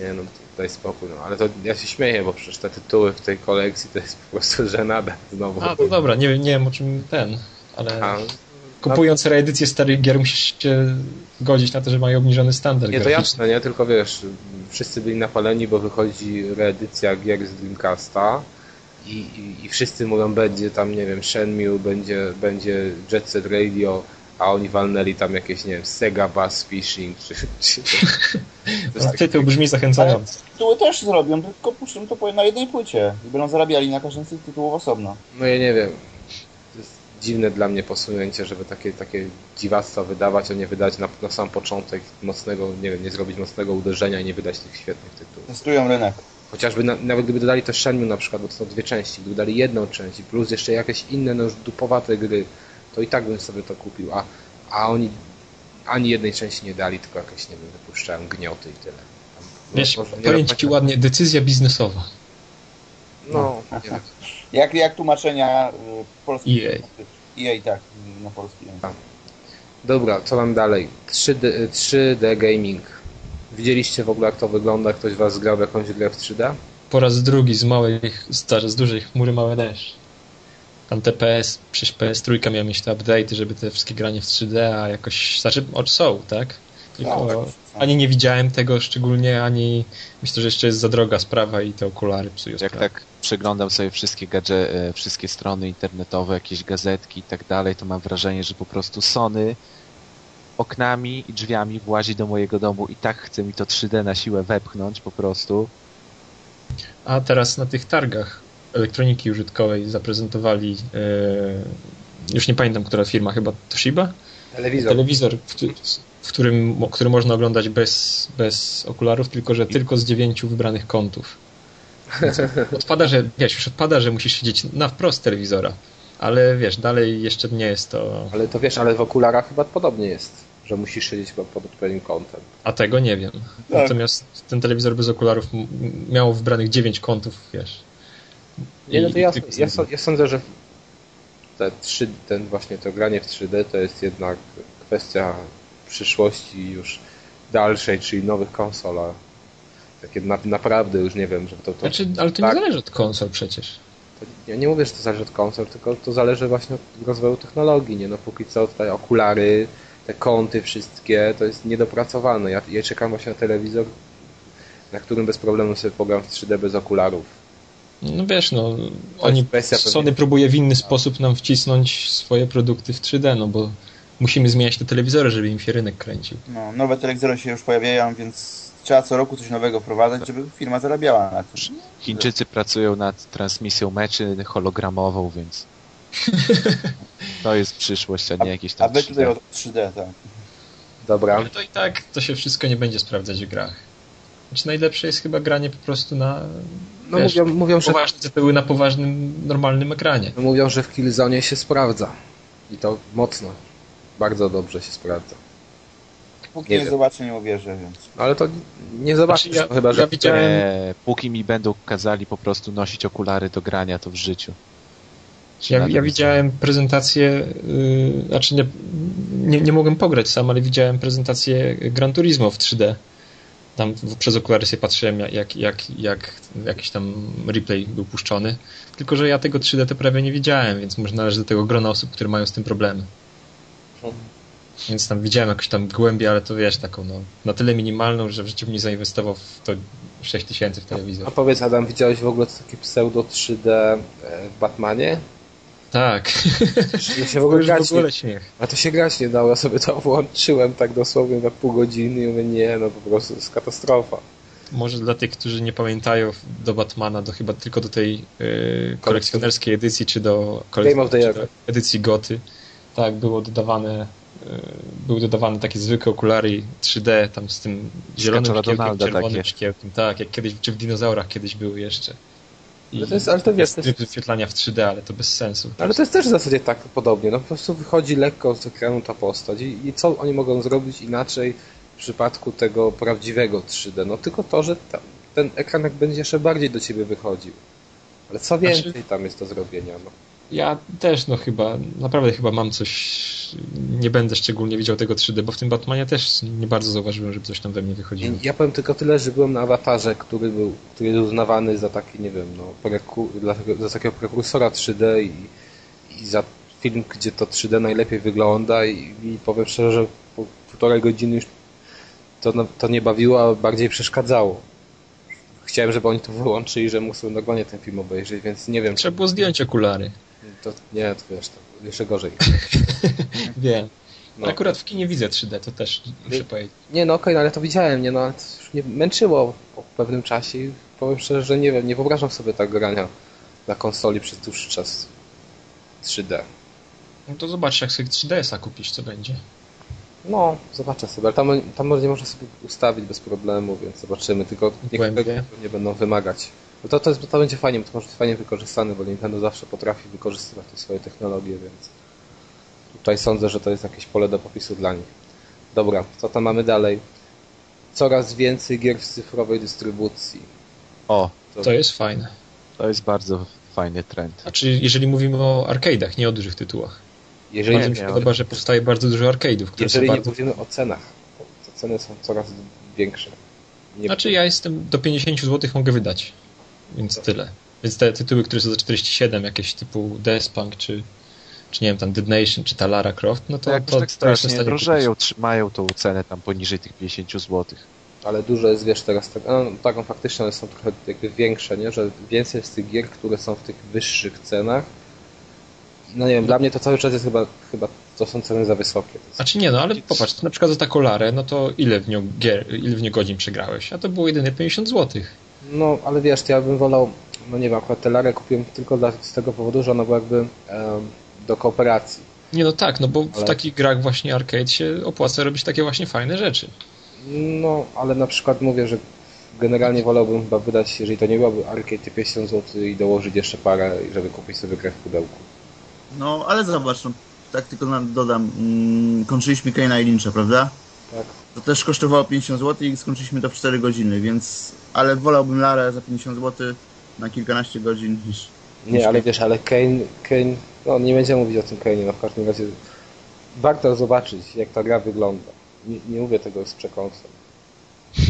Nie no, daj spokój, no. Ale to ja się śmieję, bo przecież te tytuły w tej kolekcji to jest po prostu [LAUGHS] żenada znowu. A, to dobra, nie, nie wiem o czym ten, ale A, kupując reedycję starych gier musisz się zgodzić na to, że mają obniżony standard Nie, to jasne, nie? Tylko wiesz, wszyscy byli napaleni, bo wychodzi reedycja gier z Dreamcasta i, i, i wszyscy mówią, będzie tam, nie wiem, Shenmue, będzie, będzie Jet Set Radio, a oni walnęli tam jakieś, nie wiem, Sega Bass Fishing, czy... czy [LAUGHS] to, tytuł brzmi zachęcająco. Tytuły też zrobią, tylko puszczą to na jednej płycie i będą zarabiali na każdym z tych tytułów osobno. No ja nie wiem. To jest dziwne dla mnie posunięcie, żeby takie, takie dziwactwa wydawać, a nie wydać na, na sam początek mocnego, nie wiem, nie zrobić mocnego uderzenia i nie wydać tych świetnych tytułów. Testują rynek. Chociażby na, nawet gdyby dodali to Shenmue na przykład, bo to są dwie części, gdyby dali jedną część plus jeszcze jakieś inne, no już dupowate gry, to i tak bym sobie to kupił, a, a oni ani jednej części nie dali, tylko jakieś, nie wiem, wypuszczałem gnioty i tyle. Tam, Wiesz, powiem ci ładnie, decyzja biznesowa. No, no. jak, jak tłumaczenia y, polskiego? EA. EA, tak, na polski tak. Dobra, co mam dalej? 3D, 3D Gaming. Widzieliście w ogóle jak to wygląda? Ktoś was grał w jakąś grę w 3D? Po raz drugi z małej, z dużej chmury mały deszcz. Tam te PS, przecież PS3 miał mieć te update, żeby te wszystkie granie w 3D, a jakoś, znaczy są, tak? Tylko no, tak. ani nie widziałem tego szczególnie, ani myślę, że jeszcze jest za droga sprawa i te okulary psują Jak sprawę. tak przeglądam sobie wszystkie gadże, e, wszystkie strony internetowe, jakieś gazetki i tak dalej, to mam wrażenie, że po prostu Sony oknami i drzwiami włazi do mojego domu i tak chce mi to 3D na siłę wepchnąć po prostu. A teraz na tych targach elektroniki użytkowej zaprezentowali, e, już nie pamiętam, która firma, chyba Toshiba? Telewizor. Telewizor, w, w którym, który można oglądać bez, bez okularów, tylko że tylko z dziewięciu wybranych kątów. Więc [LAUGHS] odpada, że wiesz, już odpada, że musisz siedzieć na wprost telewizora. Ale wiesz, dalej jeszcze nie jest to. Ale to wiesz, ale w okularach chyba podobnie jest, że musisz siedzieć pod odpowiednim kątem. A tego nie wiem. Tak. Natomiast ten telewizor bez okularów miał wybranych dziewięć kątów, wiesz. Nie, no to ja, ja, ja, sądzę, że te 3, ten właśnie to granie w 3D to jest jednak kwestia przyszłości już dalszej, czyli nowych konsolach. Takie na, naprawdę już nie wiem, że to... to znaczy, ale to tak, nie zależy od konsol przecież. ja nie mówię, że to zależy od konsol, tylko to zależy właśnie od rozwoju technologii, nie? No póki co tutaj okulary, te kąty wszystkie, to jest niedopracowane. Ja, ja czekam właśnie na telewizor, na którym bez problemu sobie pogram w 3D bez okularów. No wiesz, no, oni, Sony pewnie. próbuje w inny sposób nam wcisnąć swoje produkty w 3D, no bo musimy zmieniać te telewizory, żeby im się rynek kręcił. No, nowe telewizory się już pojawiają, więc trzeba co roku coś nowego wprowadzać, żeby firma zarabiała na tym. Chińczycy pracują nad transmisją meczy hologramową, więc to jest przyszłość, a nie jakieś tam A wy tutaj o 3D, tak. Dobra. Ale to i tak to się wszystko nie będzie sprawdzać w grach. Znaczy najlepsze jest chyba granie po prostu na no wiesz, mówią, mówią, że poważne były na poważnym, normalnym ekranie. No mówią, że w Killzone się sprawdza. I to mocno. Bardzo dobrze się sprawdza. Póki nie, nie zobaczę, nie uwierzę, więc. Ale to nie zobaczysz, znaczy, ja, chyba, że... Ja widziałem... Nie, póki mi będą kazali po prostu nosić okulary do grania, to w życiu. Ja, ja widziałem prezentację, yy, znaczy nie, nie, nie mogłem pograć sam, ale widziałem prezentację Gran Turismo w 3D. Tam przez okulary się patrzyłem, jak, jak, jak jakiś tam replay był puszczony. Tylko, że ja tego 3D to prawie nie widziałem, więc może należy do tego grona osób, które mają z tym problemy. Więc tam widziałem jakąś tam głębię, ale to wiesz, taką no, na tyle minimalną, że w życiu bym nie zainwestował w to 6 tysięcy w telewizor. A powiedz Adam, widziałeś w ogóle takie pseudo 3D e, w Batmanie? Tak. Ja się w ogóle, grać w ogóle śmiech. A to się grać nie dało. Ja sobie to włączyłem tak dosłownie na pół godziny i mówię, nie, no po prostu jest katastrofa. Może dla tych, którzy nie pamiętają do Batmana, do chyba tylko do tej yy, kolekcjonerskiej edycji, czy do, kolek- czy do edycji Goty. Tak, było dodawane yy, były dodawane takie zwykłe okulary 3D tam z tym zielonym szkiełkiem, czerwonym takie. szkiełkiem. Tak, jak kiedyś, czy w dinozaurach kiedyś były jeszcze. Ale to jest, ale to wiesz, to jest... wyświetlania w 3D, ale to bez sensu. Ale to jest też w zasadzie tak podobnie. No po prostu wychodzi lekko z ekranu ta postać i, i co oni mogą zrobić inaczej w przypadku tego prawdziwego 3D? No tylko to, że ta, ten ekran będzie jeszcze bardziej do ciebie wychodził. Ale co znaczy- więcej znaczy... tam jest do zrobienia? No. Ja też, no chyba, naprawdę chyba mam coś, nie będę szczególnie widział tego 3D, bo w tym Batmanie też nie bardzo zauważyłem, żeby coś tam we mnie wychodziło. Ja powiem tylko tyle, że byłem na awatarze, który był, który jest uznawany za taki, nie wiem, no, preku, dla, za takiego prekursora 3D i, i za film, gdzie to 3D najlepiej wygląda i, i powiem szczerze, że po półtorej godziny już to, no, to nie bawiło, a bardziej przeszkadzało chciałem, żeby oni to wyłączyli, że sobie normalnie ten film obejrzeć, więc nie wiem. Trzeba było zdjąć okulary. To, nie, to wiesz, to jeszcze gorzej. [LAUGHS] Wiem. No. Akurat w kinie widzę 3D, to też muszę powiedzieć. Nie, no okej, okay, no, ale to widziałem, nie, no, ale to już mnie męczyło po pewnym czasie i powiem szczerze, że nie wiem, nie wyobrażam sobie tak grania na konsoli przez dłuższy czas 3D. No to zobacz, jak sobie 3DS-a kupisz, co będzie. No, zobaczę sobie, ale tam, tam nie można sobie ustawić bez problemu, więc zobaczymy, tylko niektóre nie będą wymagać no to, to, to będzie fajnie, to może być fajnie wykorzystane, bo Nintendo zawsze potrafi wykorzystywać te swoje technologie, więc tutaj sądzę, że to jest jakieś pole do popisu dla nich. Dobra, co tam mamy dalej? Coraz więcej gier w cyfrowej dystrybucji. O, to, to jest fajne. To jest bardzo fajny trend. Znaczy, jeżeli mówimy o arcade'ach, nie o dużych tytułach. Jeżeli bardzo mi się podoba, że powstaje bardzo dużo arcade'ów. Jeżeli nie bardzo... mówimy o cenach, to ceny są coraz większe. Nie znaczy, ja jestem do 50 zł mogę wydać. Więc tyle. Więc te tytuły, które są za 47, jakieś typu Deathpunk, czy, czy nie wiem, tam Dead Nation, czy ta Lara Croft, no to, to, to tak strasznie drożeją, trzymają tą cenę tam poniżej tych 50 zł. Ale dużo jest, wiesz, teraz tak, no, taką faktycznie one są trochę jakby większe, nie? Że więcej jest tych gier, które są w tych wyższych cenach. No nie wiem, dla mnie to cały czas jest chyba, chyba to są ceny za wysokie. A czy nie, no ale popatrz, na przykład za taką Larę, no to ile w nią gier, ile w nią godzin przegrałeś? A to było jedynie 50 złotych. No, ale wiesz, ja bym wolał, no nie wiem, akurat Telarę kupiłem tylko dla, z tego powodu, że ona była jakby do kooperacji. Nie, no tak, no bo ale... w takich grach właśnie arcade się opłaca robić takie właśnie fajne rzeczy. No, ale na przykład mówię, że generalnie wolałbym chyba wydać, jeżeli to nie byłaby arcade 50 zł i dołożyć jeszcze parę, żeby kupić sobie grę w pudełku. No, ale zobacz, no, tak tylko dodam, mm, kończyliśmy Kane'a i Lyncha, prawda? Tak. To też kosztowało 50 zł i skończyliśmy to w 4 godziny, więc... Ale wolałbym Larę za 50 zł na kilkanaście godzin niż... Nie, ale wiesz, ale Kane, Kane, no nie będziemy mówić o tym Kane'ie, no w każdym razie warto zobaczyć, jak ta gra wygląda. Nie, nie mówię tego z przekąsem. [LAUGHS]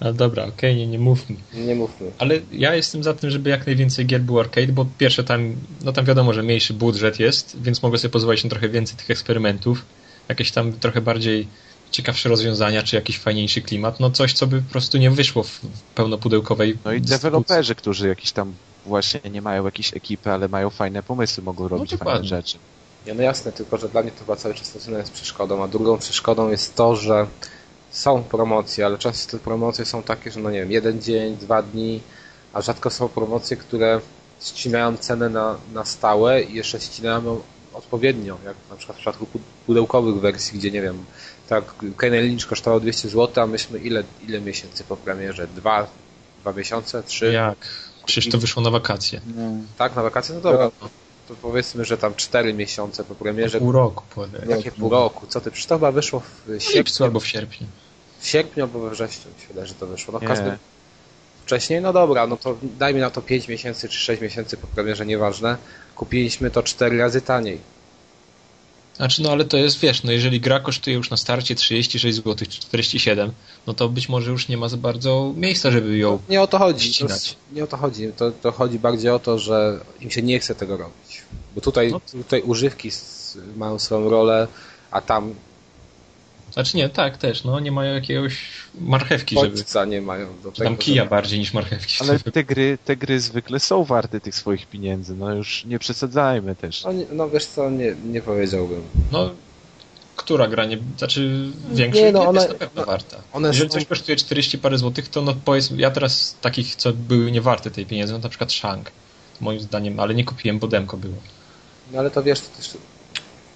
Ale dobra, okej, okay, nie, nie mówmy. Nie mówmy. Ale ja jestem za tym, żeby jak najwięcej gier było arcade, bo pierwsze tam, no tam wiadomo, że mniejszy budżet jest, więc mogę sobie pozwolić na trochę więcej tych eksperymentów. Jakieś tam trochę bardziej ciekawsze rozwiązania, czy jakiś fajniejszy klimat, no coś, co by po prostu nie wyszło w pełnopudełkowej No i deweloperzy, którzy jakiś tam właśnie nie mają jakiejś ekipy, ale mają fajne pomysły, mogą no robić no fajne rzeczy. Nie, no jasne, tylko że dla mnie to chyba cały czas jest przeszkodą, a drugą przeszkodą jest to, że są promocje, ale często te promocje są takie, że no nie wiem, jeden dzień, dwa dni, a rzadko są promocje, które ścinają cenę na, na stałe i jeszcze ścinają ją odpowiednio, jak na przykład w przypadku pudełkowych wersji, gdzie nie wiem, tak, Kenny Lynch kosztował 200 zł, a myśmy ile, ile miesięcy po premierze? Dwa, dwa miesiące? Trzy? Jak? Przecież to wyszło na wakacje. No. Tak, na wakacje? No dobra. No. To powiedzmy, że tam cztery miesiące po premierze. Pół roku. Jakie pół roku? Co ty? Przecież to chyba wyszło w sierpniu. albo w sierpniu. W sierpniu albo we wrześniu mi się wydaje, że to wyszło. No każdy... Wcześniej? No dobra, no to dajmy na to 5 miesięcy czy 6 miesięcy po premierze, nieważne. Kupiliśmy to 4 razy taniej. Znaczy, no ale to jest, wiesz, no jeżeli gra kosztuje już na starcie 36 zł czy 47, no to być może już nie ma za bardzo miejsca, żeby ją Nie o to chodzi. To nie o to chodzi. To, to chodzi bardziej o to, że im się nie chce tego robić. Bo tutaj, no. tutaj używki mają swoją rolę, a tam znaczy nie, tak też, no nie mają jakiegoś marchewki, Bodźca żeby... nie mają do tego. Tam kija żeby... bardziej niż marchewki. Ale te gry, te gry zwykle są warte tych swoich pieniędzy, no już nie przesadzajmy też. No, nie, no wiesz co, nie, nie powiedziałbym. No, która gra nie, znaczy większość nie, no one, jest na pewno no, warta. One Jeżeli są... coś kosztuje 40 parę złotych, to no powiedz, ja teraz takich, co były nie warte tej pieniędzy, no na przykład Shank, moim zdaniem, ale nie kupiłem, bo demko było. No ale to wiesz, to też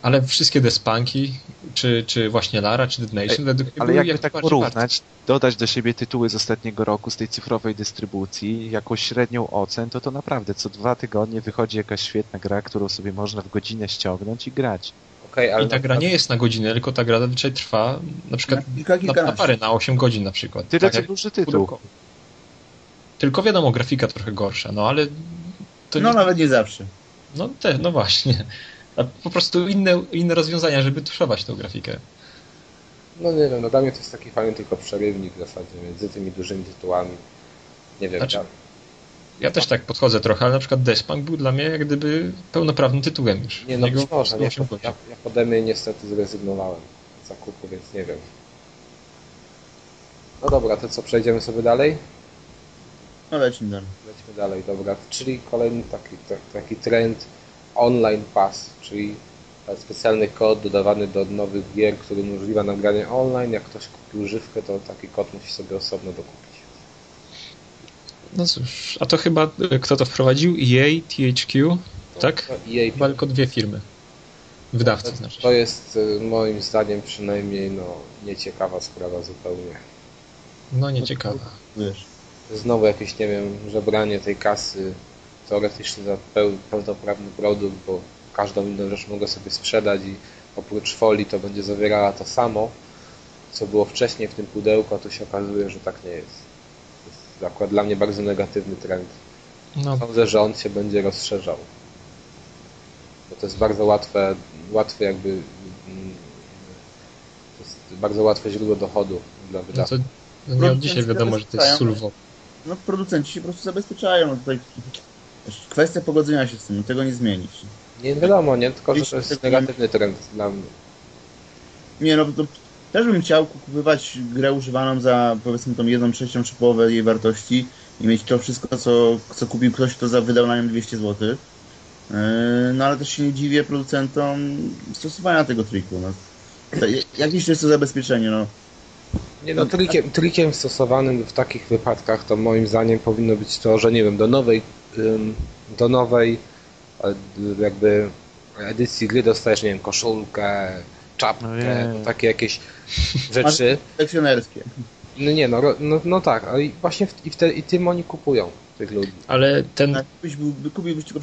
ale wszystkie Despanki, czy, czy właśnie Lara, czy Dead Nation, według mnie Ale jakby jak tak porównać, dodać do siebie tytuły z ostatniego roku, z tej cyfrowej dystrybucji, jakąś średnią ocen, to to naprawdę co dwa tygodnie wychodzi jakaś świetna gra, którą sobie można w godzinę ściągnąć i grać. Okay, ale I ta gra nie jest na godzinę, tylko ta gra zazwyczaj trwa na przykład na, kilka, na, na parę, na 8 godzin na przykład. Tyle tak co duży tytuł. Tylko wiadomo, grafika trochę gorsza, no ale... no nie... nawet nie zawsze. No te, no właśnie po prostu inne, inne rozwiązania, żeby tuszować tą grafikę. No nie wiem, no dla mnie to jest taki fajny tylko przerywnik w zasadzie między tymi dużymi tytułami. Nie wiem, znaczy, ja... ja też tak podchodzę trochę, ale na przykład Despunk był dla mnie jak gdyby pełnoprawnym tytułem już. Nie, no być może, nie, ja, ja po demie niestety zrezygnowałem z zakupu, więc nie wiem. No dobra, to co, przejdziemy sobie dalej? No lecimy dalej. Lecimy dalej, dobra. Czyli kolejny taki, taki trend online pass, czyli specjalny kod dodawany do nowych gier, który umożliwia nagranie online. Jak ktoś kupi używkę, to taki kod musi sobie osobno dokupić. No cóż, a to chyba e, kto to wprowadził? EA, THQ, no, tak? EA. Chyba tylko dwie firmy. Wydawcy to, znaczy. To jest e, moim zdaniem przynajmniej no, nieciekawa sprawa zupełnie. No nieciekawa. Wiesz. Znowu jakieś, nie wiem, żebranie tej kasy teoretycznie za pełnoprawny produkt, bo każdą inną rzecz mogę sobie sprzedać i oprócz folii to będzie zawierała to samo, co było wcześniej w tym pudełku, a tu się okazuje, że tak nie jest. To jest akurat dla mnie bardzo negatywny trend. No. Sądzę, że on się będzie rozszerzał. Bo to jest bardzo łatwe, łatwe jakby mm, to jest bardzo łatwe źródło dochodu dla wydawców. No to, no dzisiaj wiadomo, że to jest sulwo. No producenci się po prostu zabezpieczają. Tutaj Kwestia pogodzenia się z tym, tego nie zmienić. Nie wiadomo, nie? Tylko, że to jest negatywny trend dla mnie. Nie, no to też bym chciał kupować grę używaną za powiedzmy tą jedną trzecią czy połowę jej wartości i mieć to wszystko, co, co kupił ktoś, kto wydał na nią 200 zł. Yy, no ale też się nie dziwię producentom stosowania tego triku. No. Jakieś to jest to zabezpieczenie, no. Nie no, trikiem, trikiem stosowanym w takich wypadkach to moim zdaniem powinno być to, że nie wiem, do nowej do nowej e, jakby edycji gry dostajesz, nie wiem, koszulkę, czapkę, no takie jakieś rzeczy. [LAUGHS] Lekcjonerskie. No nie, no, no, no tak, ale właśnie w, i, w te, i tym oni kupują tych ludzi. Ale ten... Tak, kupiłbyś, kupiłbyś tylko,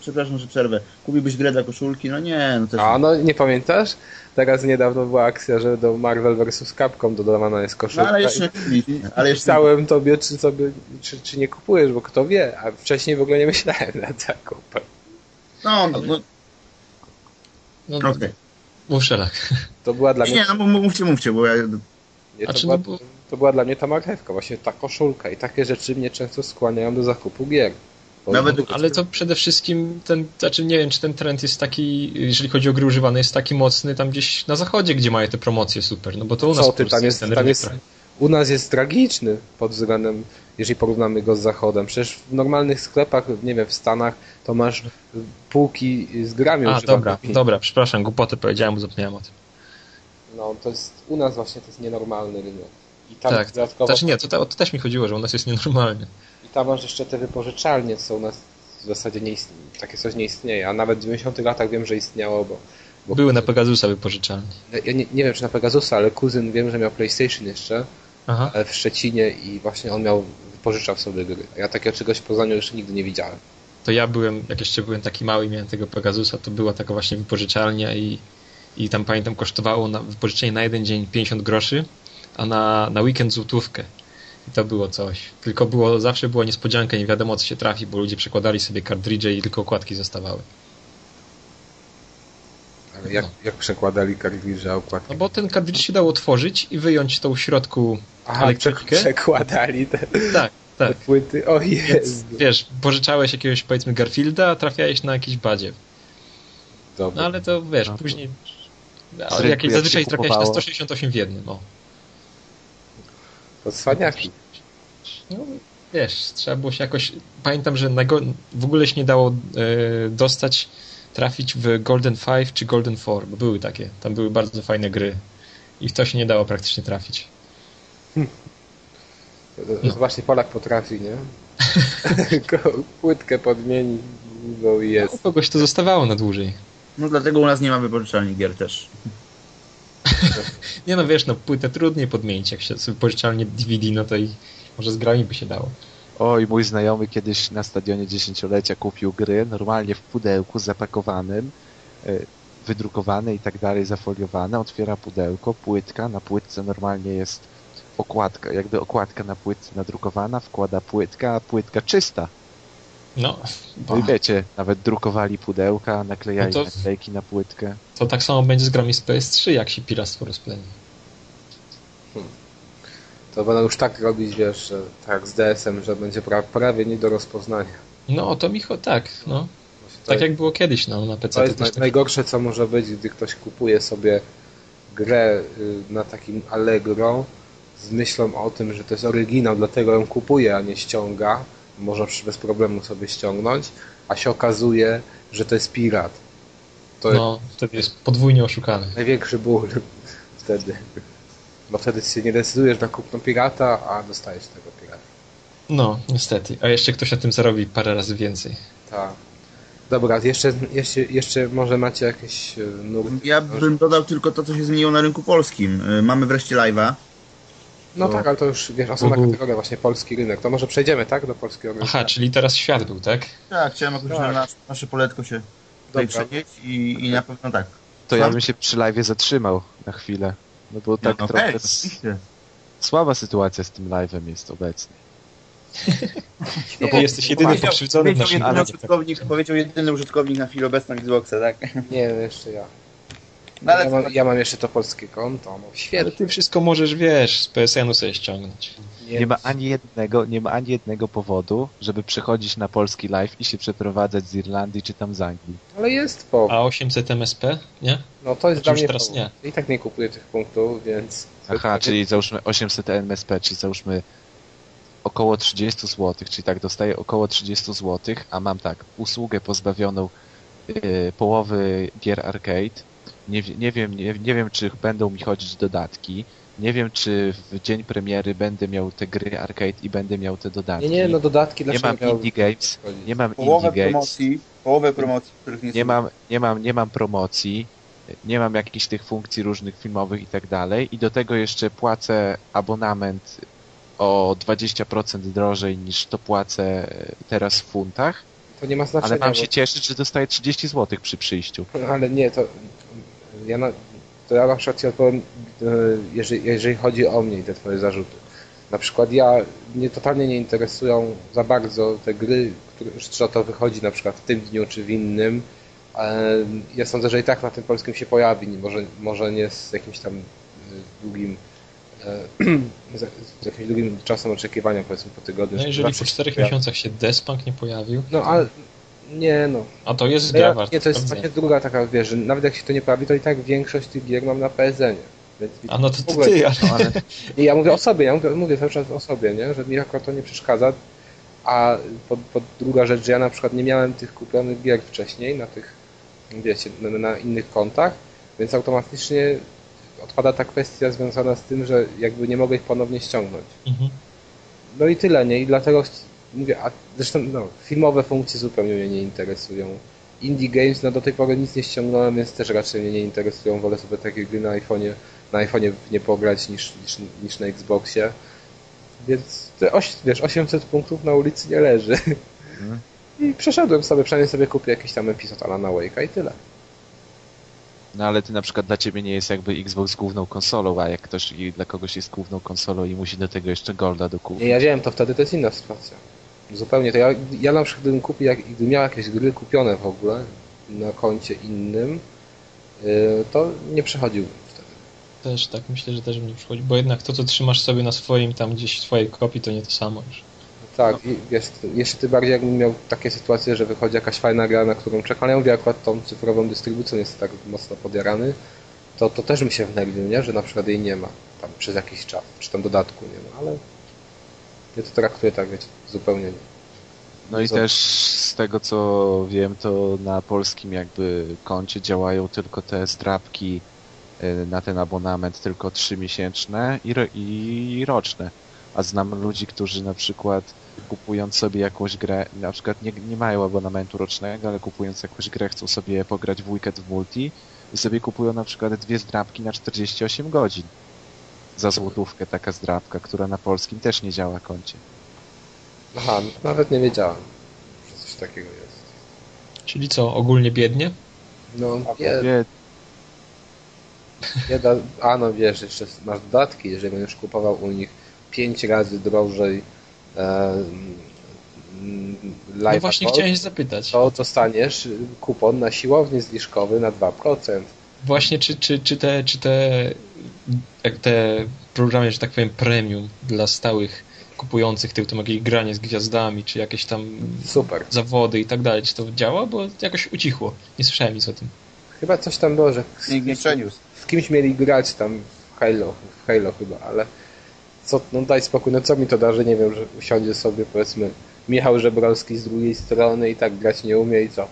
przepraszam, że przerwę, kupiłbyś grę dla koszulki, no nie, no też... A, no nie pamiętasz? Teraz niedawno była akcja, że do Marvel vs. Capcom dodawana jest koszulka. No ale jeszcze nie ale jeszcze Pisałem tobie, czy, sobie, czy, czy nie kupujesz, bo kto wie, a wcześniej w ogóle nie myślałem nad zakupem. No, no, no. no Okej. Okay. Mów szereg. To była dla mnie... Nie, no mówcie, mówcie, bo ja... Nie, to, była, no bo... to była dla mnie ta marchewka, właśnie ta koszulka i takie rzeczy mnie często skłaniają do zakupu gier. Nawet, ale to przede wszystkim ten, znaczy nie wiem, czy ten trend jest taki, jeżeli chodzi o gry używane, jest taki mocny tam gdzieś na zachodzie, gdzie mają te promocje super, no bo to u nas Co ty, tam jest, tam jest, u nas jest tragiczny pod względem, jeżeli porównamy go z zachodem. Przecież w normalnych sklepach, nie wiem, w Stanach to masz półki z grami A, dobra, dobra, przepraszam, głupoty powiedziałem, bo zapomniałem o tym. No, to jest, u nas właśnie to jest nienormalny rynek. I tam tak, dodatkowo... znaczy nie, to, to, to też mi chodziło, że u nas jest nienormalny tam masz jeszcze te wypożyczalnie, co u nas w zasadzie nie istnieje, takie coś nie istnieje, a nawet w 90 latach wiem, że istniało, bo... bo Były na Pegasusa wypożyczalnie. Ja nie, nie, wiem, czy na Pegasusa, ale kuzyn wiem, że miał PlayStation jeszcze Aha. E, w Szczecinie i właśnie on miał, wypożyczał sobie gry. Ja takiego czegoś w Poznaniu jeszcze nigdy nie widziałem. To ja byłem, jak jeszcze byłem taki mały i miałem tego Pegasusa, to była taka właśnie wypożyczalnia i, i tam pamiętam kosztowało na wypożyczenie na jeden dzień 50 groszy, a na, na weekend złotówkę. I to było coś. Tylko było, zawsze była niespodzianka, nie wiadomo co się trafi, bo ludzie przekładali sobie kartridże i tylko okładki zostawały. Ale jak, no. jak przekładali kartridże, a okładki? No bo ten kartridż się dało otworzyć i wyjąć tą w środku Aha, elektrykę. przekładali te, tak, tak. te płyty. O Jezu. Wiesz, pożyczałeś jakiegoś powiedzmy Garfielda, a trafiałeś na jakiś badzie. Dobra. No ale to wiesz, no, później... Ale jakieś zazwyczaj trafiałeś na 168 w jednym, o. To cwaniaki. No, wiesz, trzeba było się jakoś... Pamiętam, że w ogóle się nie dało e, dostać, trafić w Golden 5 czy Golden 4, bo były takie. Tam były bardzo fajne gry. I w to się nie dało praktycznie trafić. Hmm. No. Właśnie Polak potrafi, nie? Płytkę podmieni bo jest. No, kogoś to zostawało na dłużej. No dlatego u nas nie ma wypożyczalni gier też. [LAUGHS] nie no wiesz, no płytę trudniej podmienić, jak się sobie pożyczalnie DVD, no to i może z grami by się dało. Oj, mój znajomy kiedyś na stadionie dziesięciolecia kupił gry normalnie w pudełku zapakowanym, e, wydrukowane i tak dalej, zafoliowane, otwiera pudełko, płytka, na płytce normalnie jest okładka, jakby okładka na płytce nadrukowana, wkłada płytka, a płytka czysta. No. No i wiecie, nawet drukowali pudełka, naklejali no to, naklejki na płytkę. To tak samo będzie z grami z PS3, jak się piractwo rozpleni. Hmm. To będą już tak robić, wiesz, że, tak z DS-em, że będzie pra prawie nie do rozpoznania. No, to Micho, tak, no. Tak jak było kiedyś no, na PC. To jest to tak... najgorsze, co może być, gdy ktoś kupuje sobie grę y, na takim Allegro z myślą o tym, że to jest oryginał, dlatego ją kupuje, a nie ściąga można bez problemu sobie ściągnąć, a się okazuje, że to jest pirat. To no, jest wtedy jest podwójnie oszukany. Największy ból [LAUGHS] wtedy. Bo wtedy się nie decydujesz na kupno pirata, a dostajesz tego pirata. No, niestety. A jeszcze ktoś na tym zarobi parę razy więcej. Tak. Dobra, jeszcze, jeszcze, jeszcze może macie jakieś e, nurty? Ja bym dodał tylko to, co się zmieniło na rynku polskim. E, mamy wreszcie live'a. No tak, ale to już wiesz, osobna uh kategoria, właśnie polski rynek. To może przejdziemy, tak, do polskiego rynku. Aha, czyli teraz świat był, tak? Tak, chciałem jakoś tak. na nasze poletko się tutaj przenieść i, i na pewno tak. To ja bym się przy live zatrzymał na chwilę. No bo tak no, trochę okay, słaba sytuacja z tym live'em jest obecnie. [LAUGHS] No bo jesteś jedyny pokrzywdzony w naszym jedyny użytkownik, Powiedział jedyny użytkownik na chwilę obecną Xboxa, tak? Nie, jeszcze ja. No, ale ja, mam, ja mam jeszcze to polskie konto, no świetnie. Ale ty wszystko możesz, wiesz, z PSN-u sobie ściągnąć. Nie, nie, ma ani jednego, nie ma ani jednego powodu, żeby przychodzić na polski live i się przeprowadzać z Irlandii czy tam z Anglii. Ale jest powód. A 800 MSP, nie? No to jest znaczy dla mnie teraz powód. nie. I tak nie kupuję tych punktów, więc... Aha, czyli załóżmy 800 MSP, czyli załóżmy około 30 zł, czyli tak dostaję około 30 zł, a mam tak, usługę pozbawioną yy, połowy gier arcade, nie, nie, wiem, nie, nie wiem, czy będą mi chodzić dodatki. Nie wiem, czy w dzień premiery będę miał te gry arcade i będę miał te dodatki. Nie, nie, no dodatki Nie mam Indie Games, nie mam połowę Indie Games. promocji, połowę promocji, których nie, nie mam, nie mam, nie mam promocji, nie mam jakichś tych funkcji różnych filmowych i tak dalej i do tego jeszcze płacę abonament o 20% drożej niż to płacę teraz w funtach. To nie ma znaczenia. Ale mam się bo... cieszyć, że dostaję 30 zł przy przyjściu. Ale nie, to ja na, to ja na przykład ci odpowiem, e, jeżeli, jeżeli chodzi o mnie i te twoje zarzuty. Na przykład ja, mnie totalnie nie interesują za bardzo te gry, które, że to wychodzi na przykład w tym dniu czy w innym. E, ja sądzę, że i tak na tym polskim się pojawi, może, może nie z jakimś tam e, długim [CLEARS THROAT] z jakimś długim czasem oczekiwania, powiedzmy po tygodniu. No jeżeli po czterech miesiącach się Despunk nie pojawił. No ale nie no. A to jest gra ja, Nie, to jest właśnie druga taka, wiesz, że nawet jak się to nie pojawi, to i tak większość tych gier mam na PSN-ie. A no to, to ty, ale... [LAUGHS] ale... Nie, ja mówię o sobie, ja mówię, mówię cały czas o sobie, nie? że mi akurat to nie przeszkadza. A po, po druga rzecz, że ja na przykład nie miałem tych kupionych gier wcześniej na tych, wiecie, na, na innych kontach, więc automatycznie odpada ta kwestia związana z tym, że jakby nie mogę ich ponownie ściągnąć. Mhm. No i tyle, nie? I dlatego mówię, a zresztą no, filmowe funkcje zupełnie mnie nie interesują. Indie Games, no do tej pory nic nie ściągnąłem, więc też raczej mnie nie interesują. Wolę sobie takie gry na iPhone'ie, na iPhone'ie nie pograć niż, niż, niż na Xboxie. Więc te oś, wiesz, 800 punktów na ulicy nie leży. Mhm. I przeszedłem sobie, przynajmniej sobie kupię jakiś tam epizod Alana Wake'a i tyle. No ale ty na przykład dla ciebie nie jest jakby Xbox główną konsolą, a jak ktoś dla kogoś jest główną konsolą i musi do tego jeszcze Golda dokupić. Nie, ja wiem, to wtedy to jest inna sytuacja. Zupełnie. To ja, ja na przykład gdybym kupił, jak, gdybym miał jakieś gry kupione w ogóle na koncie innym, yy, to nie przechodziłbym wtedy. Też tak, myślę, że też bym nie przechodził, bo jednak to, co trzymasz sobie na swoim tam gdzieś twojej kopii, to nie to samo już. Tak, no. wiesz, jeszcze tym bardziej jakbym miał takie sytuacje, że wychodzi jakaś fajna gra, na którą czekam, ja mówię akurat tą cyfrową dystrybucją jest tak mocno podjarany, to, to też mi się wnerwił, nie? że na przykład jej nie ma tam przez jakiś czas, czy tam dodatku nie ma, ale ja to traktuję tak, wiecie, zupełnie nie. No i też z tego co wiem, to na polskim jakby koncie działają tylko te zdrabki y, na ten abonament tylko trzy miesięczne i, i roczne. A znam ludzi, którzy na przykład kupując sobie jakąś grę, na przykład nie, nie mają abonamentu rocznego, ale kupując jakąś grę chcą sobie pograć w weekend w multi i sobie kupują na przykład dwie zdrabki na 48 godzin. Za złotówkę taka zdrabka, która na polskim też nie działa koncie. Aha, nawet nie wiedziałem, że coś takiego jest. Czyli co, ogólnie biednie? No, bied... Bieda... A no wiesz, jeszcze masz dodatki, jeżeli będziesz kupował u nich 5 razy drożej e, no właśnie chciałem zapytać. To dostaniesz kupon na siłownię zniżkowy na 2%. Właśnie, czy, czy, czy, te, czy te, te programy, że tak powiem, premium dla stałych kupujących tył, to jakieś granie z gwiazdami, czy jakieś tam Super. zawody i tak dalej, czy to działa? Bo jakoś ucichło. Nie słyszałem nic o tym. Chyba coś tam było, że z, z kimś mieli grać tam w Halo, w Halo chyba, ale co, no daj spokój, no co mi to da, że nie wiem, że usiądzie sobie powiedzmy Michał Żebrowski z drugiej strony i tak grać nie umie i co?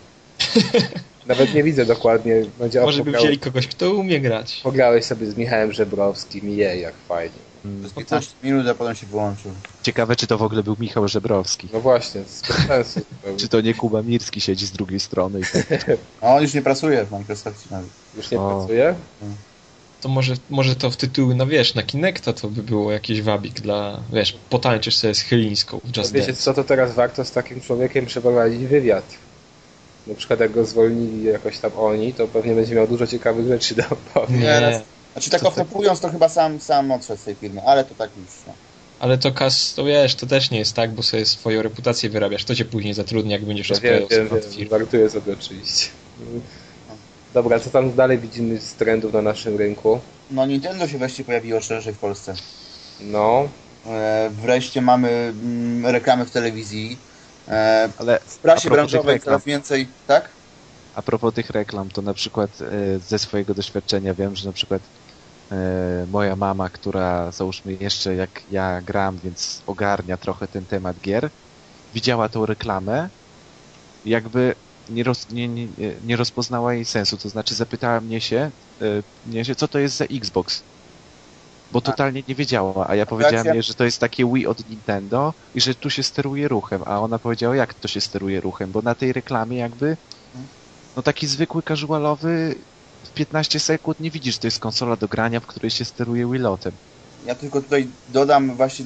[LAUGHS] Nawet nie widzę dokładnie. Będzie Może by wzięli kogoś, kto umie grać. Pograłeś sobie z Michałem Żebrowskim i jej, jak fajnie. Hmm. 15 minut, a potem się wyłączył. Ciekawe, czy to w ogóle był Michał Żebrowski. No właśnie, bez sensu. czy to nie Kuba Mirski siedzi z drugiej strony? I tak... A on już nie pracuje w Microsoftie nawet. Już nie o. pracuje? Hmm to może, może to w tytuły, no wiesz, na Kinecta to by było jakiś wabik dla, wiesz, potańczysz sobie z Chylińską w Just no Wiecie co, to teraz warto z takim człowiekiem przeprowadzić wywiad. Na przykład jak go zwolnili jakoś tam oni, to pewnie będzie miał dużo ciekawych rzeczy do opowiedzenia. Znaczy tak opropując, to chyba sam, sam odszedł z tej firmy, ale to tak już, no. Ale to kas, to wiesz, to też nie jest tak, bo sobie swoją reputację wyrabiasz, to cię później zatrudni, jak będziesz ja rozprawiał wiem, wiem, wiem, żartuję sobie oczywiście. Dobra, co tam dalej widzimy z trendów na naszym rynku? No Nintendo się wreszcie pojawiło szerzej w Polsce. No. E, wreszcie mamy mm, reklamy w telewizji. E, Ale w prasie branżowej coraz więcej, tak? A propos tych reklam, to na przykład e, ze swojego doświadczenia wiem, że na przykład moja mama, która załóżmy jeszcze jak ja gram, więc ogarnia trochę ten temat gier, widziała tą reklamę, jakby nie, roz, nie, nie, nie rozpoznała jej sensu. To znaczy zapytała mnie się, e, mnie się, co to jest za Xbox. bo totalnie nie wiedziała, a ja powiedziałem jej, że to jest takie Wii od Nintendo i że tu się steruje ruchem, a ona powiedziała, jak to się steruje ruchem, bo na tej reklamie jakby no taki zwykły casualowy 15 sekund nie widzisz, to jest konsola do grania, w której się steruje Wilotem. Ja tylko tutaj dodam właśnie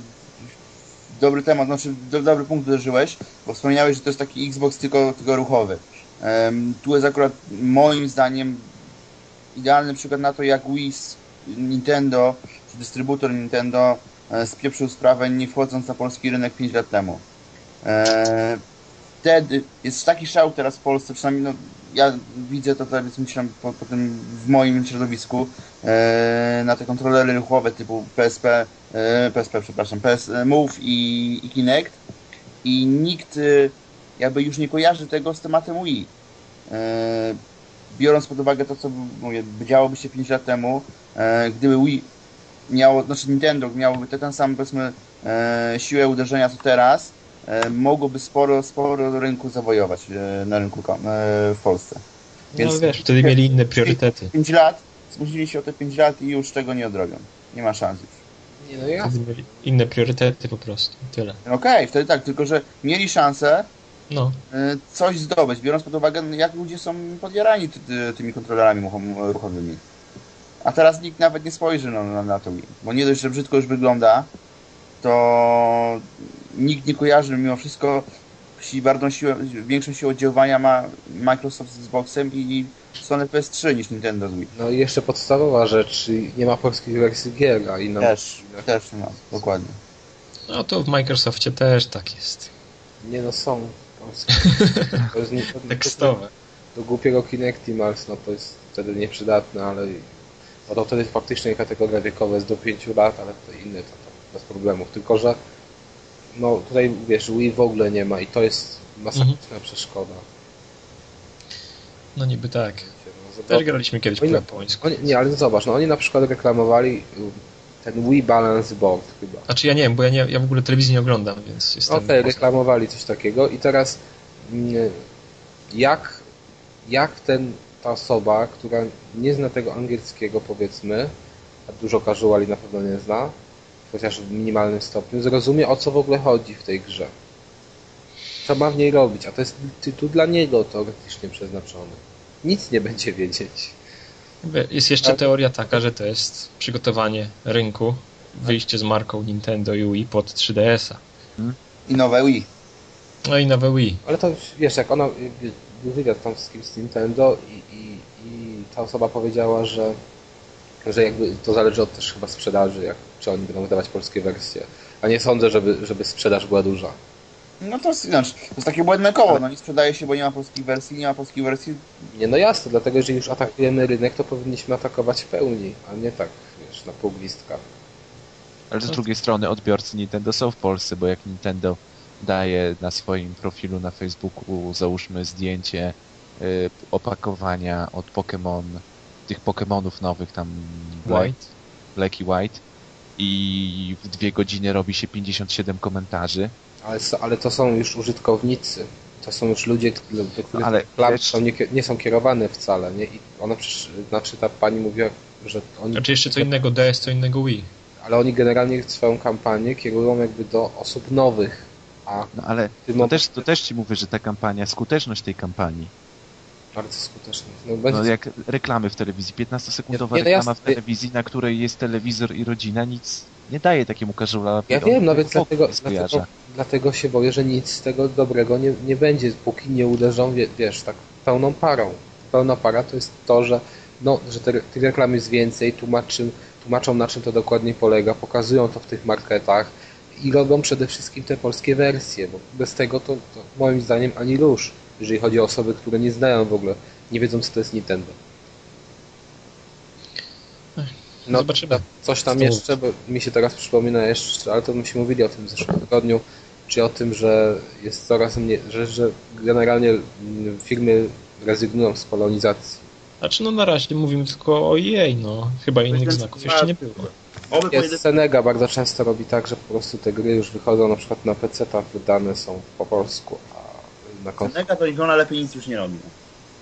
dobry temat, znaczy do, dobry punkt uderzyłeś, bo wspomniałeś, że to jest taki Xbox tylko, tylko ruchowy. Um, tu jest akurat moim zdaniem idealny przykład na to, jak Wii Nintendo, czy dystrybutor Nintendo e, spieprzył sprawę nie wchodząc na polski rynek 5 lat temu. E, wtedy jest taki szał teraz w Polsce, przynajmniej no, ja widzę to teraz myślę po, po tym w moim środowisku e, na te kontrolery ruchowe typu PSP, e, PSP przepraszam, PS Move i, i Kinect i nikt e, jakby już nie kojarzy tego z tematem Wii. E, biorąc pod uwagę to, co mówię, działoby się 5 lat temu, e, gdyby Wii miało, znaczy Nintendo miałoby ten sam powiedzmy e, siłę uderzenia co teraz, E, mogłoby sporo, sporo rynku zawojować e, na rynku e, w Polsce. No, Więc no wiesz, wtedy mieli inne priorytety. 5 lat, spóźnili się o te 5 lat i już tego nie odrobią. Nie ma szans już. Nie, no mieli inne priorytety po prostu, tyle. Okej, okay, wtedy tak, tylko że mieli szansę no. coś zdobyć, biorąc pod uwagę, jak ludzie są podjarani ty, ty, tymi kontrolerami ruchowymi. A teraz nikt nawet nie spojrzy na, na, na to, bo nie dość, że brzydko już wygląda, to nikt nie kojarzy mimo wszystko bardzo siłę, większą siłę oddziaływania ma Microsoft z Xboxem i Sony PS3 niż Nintendo z Wii. No i jeszcze podstawowa rzecz, nie ma polskich wersji gier, a inna... Też, też nie ma, dokładnie. No to w Microsoftie też tak jest. Nie no, są polskie. [LAUGHS] To jest nie, Tekstowe. Do głupiego Kinectimals, no to jest wtedy nieprzydatne, ale no to wtedy faktycznie kategoria wiekowa jest do 5 lat, ale to inne to, to bez problemów. Tylko, że no tutaj wiesz, Wii w ogóle nie ma i to jest masakryczna mhm. przeszkoda. No niby tak. No, Też graliśmy kiedyś oni, po japońsku. Oni, nie, ale zobacz, no oni na przykład reklamowali ten Wii Balance Board chyba. Znaczy ja nie wiem, bo ja, nie, ja w ogóle telewizji nie oglądam, więc jestem... Okej, okay, reklamowali coś takiego i teraz mm, jak, jak ten, ta osoba, która nie zna tego angielskiego powiedzmy, a dużo casuali na pewno nie zna, chociaż w minimalnym stopniu, zrozumie o co w ogóle chodzi w tej grze. Co ma w niej robić, a to jest tytuł dla niego teoretycznie przeznaczony. Nic nie będzie wiedzieć. Jest jeszcze tak. teoria taka, że to jest przygotowanie rynku, wyjście z marką Nintendo i Wii pod 3DS-a. Hmm? I nowe Wii. No i nowe Wii. Ale to wiesz, jak ona był wywiad tam z kimś z Nintendo i, i, i ta osoba powiedziała, że że jakby to zależy od też chyba sprzedaży, jak, czy oni będą wydawać polskie wersje. A nie sądzę, żeby, żeby sprzedaż była duża. No to, znaczy, to jest takie błędne koło, no nie sprzedaje się, bo nie ma polskiej wersji, nie ma polskiej wersji. Nie, no jasne, dlatego jeżeli już atakujemy rynek, to powinniśmy atakować w pełni, a nie tak, wiesz, na pół gwizdka. Ale z drugiej strony odbiorcy Nintendo są w Polsce, bo jak Nintendo daje na swoim profilu na Facebooku, załóżmy zdjęcie y, opakowania od Pokémon tych Pokémonów nowych tam White, Black i White i w dwie godziny robi się 57 komentarzy. Ale, ale to są już użytkownicy. To są już ludzie, do których ale są nie, nie, są kierowane wcale. Nie? I ona przecież, znaczy ta pani mówiła, że oni... Znaczy jeszcze co innego DS, co innego Wii. Ale oni generalnie swoją kampanię kierują jakby do osób nowych. A no ale to, też, to też ci mówię, że ta kampania, skuteczność tej kampanii bardzo skuteczny. No, będzie... no jak reklamy w telewizji, 15-sekundowa nie, nie, reklama w telewizji, na której jest telewizor i rodzina, nic nie daje takiemu casualowi. Ja wiem, no więc dlatego, dlatego, dlatego się boję, że nic z tego dobrego nie, nie będzie, póki nie uderzą, wiesz, tak pełną parą. Pełna para to jest to, że no, że te, tych reklam jest więcej, tłumaczą, tłumaczą na czym to dokładnie polega, pokazują to w tych marketach i robią przede wszystkim te polskie wersje, bo bez tego to, to moim zdaniem ani rusz jeżeli chodzi o osoby, które nie znają w ogóle, nie wiedzą co to jest Nintendo. No, Zobaczymy. Coś tam jeszcze, bo mi się teraz przypomina jeszcze, ale to myśmy mówili o tym w zeszłym tygodniu, czy o tym, że jest coraz mniej, że, że generalnie firmy rezygnują z polonizacji. Znaczy no na razie mówimy tylko o jej, no. Chyba innych znaków jeszcze nie było. Jest Senega bardzo często robi tak, że po prostu te gry już wychodzą na przykład na PC, tam wydane są po polsku, na konsolę. Senega to niech ona lepiej nic już nie robi.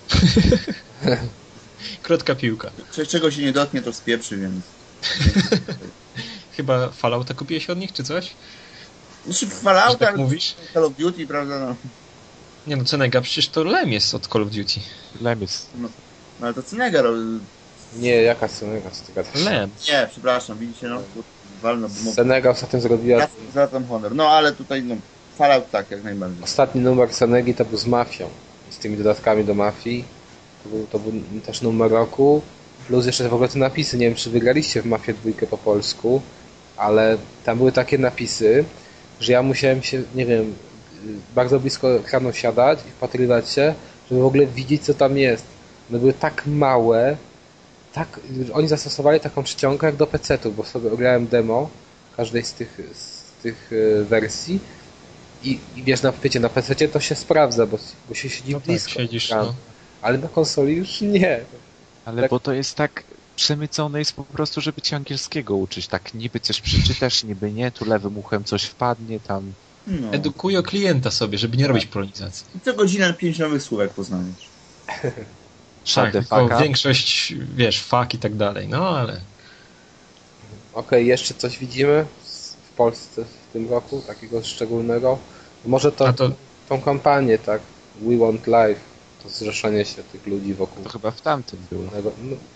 [LAUGHS] Krótka piłka. Czego się nie dotknie, to spieprzy, więc... [LAUGHS] Chyba Fallouta kupiłeś od nich, czy coś? Znaczy Fallouta, tak mówisz? Call of Duty, prawda? No. Nie no, Cenega, przecież to Lem jest od Call of Duty. Lem jest. No, no ale to Cenega robi. Nie, jaka Senega z Lem. Nie, przepraszam, widzicie, no, walno. Bo Senega ostatnio zrobiła... Ja zwracam honor. No, ale tutaj, no, Fallout tak, jak najbardziej. Ostatni numer Senegi to był z Mafią. Z tymi dodatkami do Mafii. To był, to był też numer roku. Plus jeszcze w ogóle te napisy. Nie wiem, czy wygraliście w Mafię dwójkę po polsku, ale tam były takie napisy, że ja musiałem się, nie wiem, bardzo blisko ekranu siadać i wpatrywać się, żeby w ogóle widzieć, co tam jest. One były tak małe, tak, oni zastosowali taką czcionkę jak do PC-tu, bo sobie ograłem demo każdej z tych, z tych e, wersji i, i wiesz, na, wiecie, na PC to się sprawdza, bo, bo się siedzi no blisko. Tak, siedzisz, no. Ale na konsoli już nie. Ale tak. bo to jest tak przemycone jest po prostu, żeby cię angielskiego uczyć. Tak niby coś przeczytasz, niby nie, tu lewym uchem coś wpadnie, tam... No. Edukują klienta sobie, żeby nie robić polonizacji. I co godzinę pięć nowych słówek poznajesz. [LAUGHS] tak, tylko większość, wiesz, fak i tak dalej, no ale... Okej, okay, jeszcze coś widzimy w Polsce tym roku, takiego szczególnego? Może to, to... tą kampanię, tak? We Want Life, to zrzeszenie się tych ludzi wokół. To chyba w tamtym było. No,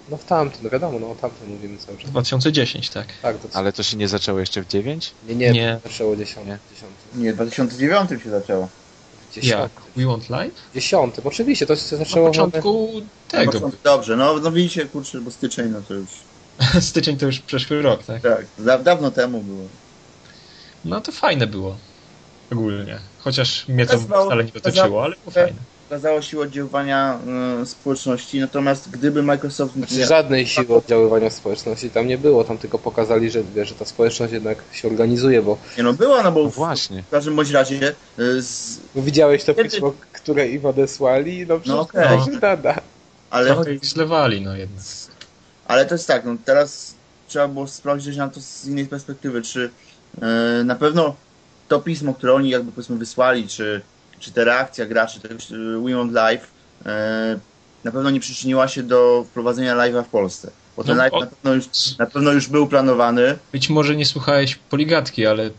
no w tamtym, no wiadomo, no o tamtym mówimy cały czas. 2010, tak. tak to... Ale to się nie zaczęło jeszcze w 9? Nie, nie, nie. zaczęło 10. Nie, 10. nie 2009 się zaczęło. Jak? We Want Life? Dziesiąty, bo oczywiście to się zaczęło... Na początku tego. No, dobrze, no, no widzicie, kurczę, bo styczeń, no to już... [LAUGHS] styczeń to już przeszły rok, tak? Tak, da dawno temu było. No to fajne było. Ogólnie. Chociaż mnie to wcale nie dotyczyło, ale było fajne. Okazało siłę oddziaływania y, społeczności, natomiast gdyby Microsoft... Znaczy, żadnej siły oddziaływania społeczności tam nie było, tam tylko pokazali, że, że ta społeczność jednak się organizuje, bo... Nie no, była, no bo no właśnie. w każdym bądź razie... Y, z... Widziałeś to Kiedy... pismo, które im odesłali? No przecież no, okay. to się nada. Ale... Trochę ich zlewali, no jednak. Ale to jest tak, no teraz trzeba było sprawdzić na to z innej perspektywy, czy na pewno to pismo, które oni jakby powiedzmy wysłali, czy, czy ta reakcja graczy, tego We Want Live, yy, na pewno nie przyczyniła się do wprowadzenia live'a w Polsce. Bo ten no, live na, pewno już, na pewno już był planowany. Być może nie słuchałeś poligatki, ale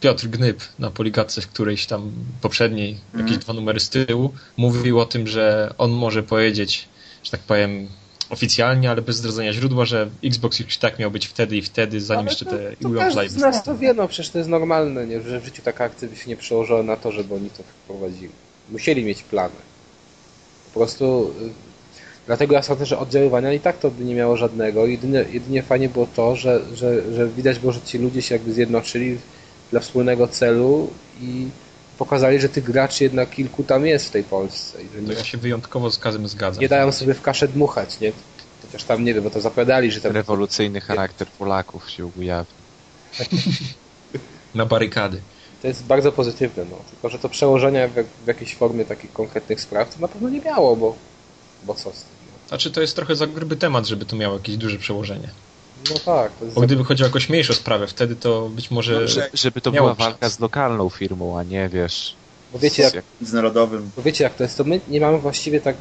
Piotr Gnyb na poligatce w którejś tam poprzedniej, mm. jakieś dwa numery z tyłu, mówił o tym, że on może powiedzieć, że tak powiem, oficjalnie, ale bez zdradzenia źródła, że Xbox już tak miał być wtedy i wtedy, zanim ale jeszcze to, te to Live z nas to wie, no przecież to jest normalne, nie? że w życiu taka akcja by się nie przełożyła na to, żeby oni to wprowadzili. Musieli mieć plany. Po prostu y, dlatego ja sądzę, że oddziaływania i tak to by nie miało żadnego. Jedynie, jedynie fajnie było to, że, że, że widać było, że ci ludzie się jakby zjednoczyli dla wspólnego celu i pokazali, że tych graczy jednak kilku tam jest w tej Polsce. I że nie, ja się wyjątkowo z Kazem zgadzam. Nie dają sobie w kaszę dmuchać, nie? Chociaż tam nie wiem, bo to zapowiadali, że tam... Rewolucyjny charakter Polaków się ujawni. [LAUGHS] Na barykady. To jest bardzo pozytywne, no. Tylko, że to przełożenie w, w jakiejś formie takich konkretnych spraw to na pewno nie miało, bo, bo co z tym? No. Znaczy to jest trochę za gruby temat, żeby to miało jakieś duże przełożenie. No tak. Bo gdyby chodziło o jakąś mniejszą sprawę, wtedy to być może... No, że, żeby to była walka z lokalną firmą, a nie, wiesz... Bo wiecie, jak, z narodowym. Bo wiecie jak to jest, to my nie mamy właściwie tak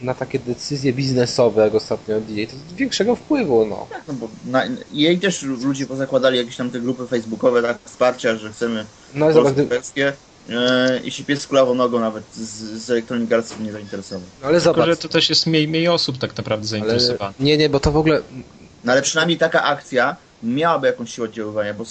na takie decyzje biznesowe, jak ostatnio od EA, to większego wpływu, no. Tak, no bo na jej też ludzie pozakładali jakieś tam te grupy facebookowe, tak, wsparcia, że chcemy no, polskie wersje. E, I się pies kulawą nogą nawet z, z Electronic Arts nie zainteresował. No, ale Tylko, zobacz. że to też jest mniej, mniej osób tak naprawdę zainteresowanych. Nie, nie, bo to w ogóle no ale przynajmniej taka akcja miałaby jakąś siłę oddziaływania, bo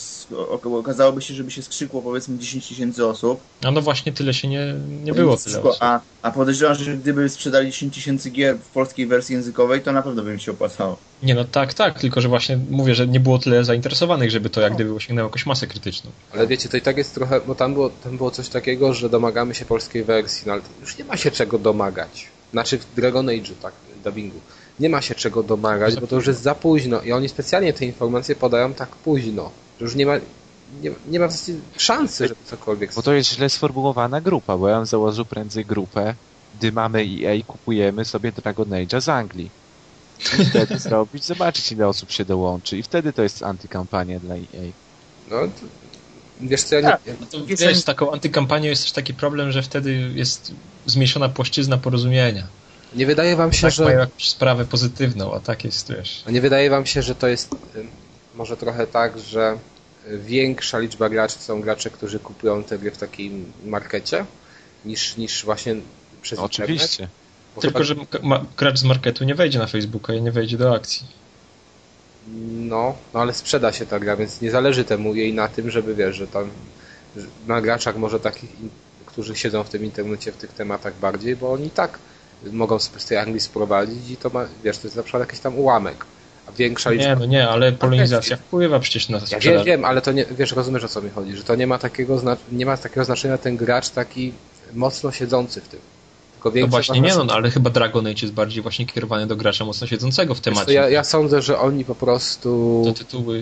okazałoby się, żeby się skrzykło powiedzmy 10 tysięcy osób. A no właśnie tyle się nie, nie było. Tyle a, a podejrzewam, że gdyby sprzedali 10 tysięcy gier w polskiej wersji językowej, to na pewno by mi się opłacało. Nie no tak, tak, tylko że właśnie mówię, że nie było tyle zainteresowanych, żeby to jak gdyby osiągnęło jakąś masę krytyczną. Ale wiecie, to i tak jest trochę, bo tam było, tam było coś takiego, że domagamy się polskiej wersji, no ale już nie ma się czego domagać. Znaczy w Dragon Age'u, tak, dubbingu nie ma się czego domagać, bo to już jest za późno i oni specjalnie te informacje podają tak późno, że już nie ma, nie, nie ma szansy, żeby cokolwiek... Bo to jest źle sformułowana grupa, bo ja bym założył prędzej grupę, gdy mamy EA, kupujemy sobie Dragon Age'a z Anglii. I wtedy [LAUGHS] zrobić, zobaczyć ile osób się dołączy i wtedy to jest antykampania dla EA. No, to, wiesz co, ja nie... Tak, no to, wiesz, z taką antykampanią jest też taki problem, że wtedy jest zmniejszona płaszczyzna porozumienia. Nie wydaje wam się, tak że... mają jakąś sprawę pozytywną, a tak jest, wiesz... A nie wydaje wam się, że to jest może trochę tak, że większa liczba graczy są gracze, którzy kupują te gry w takim markecie, niż, niż właśnie przez no, Oczywiście. Tylko, chyba... że gracz z marketu nie wejdzie na Facebooka i nie wejdzie do akcji. No, no ale sprzeda się ta gra, więc nie zależy temu jej na tym, żeby wiesz, że tam na graczach może takich, którzy siedzą w tym internecie, w tych tematach bardziej, bo oni tak mogą sobie z tej Anglii sprowadzić i to ma, wiesz, to jest na przykład jakiś tam ułamek. A większa liczba... Nie, no nie, ale polonizacja wpływa przecież na sprzedaż. Ja wiem, wiem, ale to nie, wiesz, rozumiesz o co mi chodzi, że to nie ma takiego, nie ma takiego znaczenia ten gracz taki mocno siedzący w tym. No właśnie nie, no, ale chyba Dragon Age jest bardziej właśnie kierowany do gracza mocno siedzącego w temacie. Ja, ja sądzę, że oni po prostu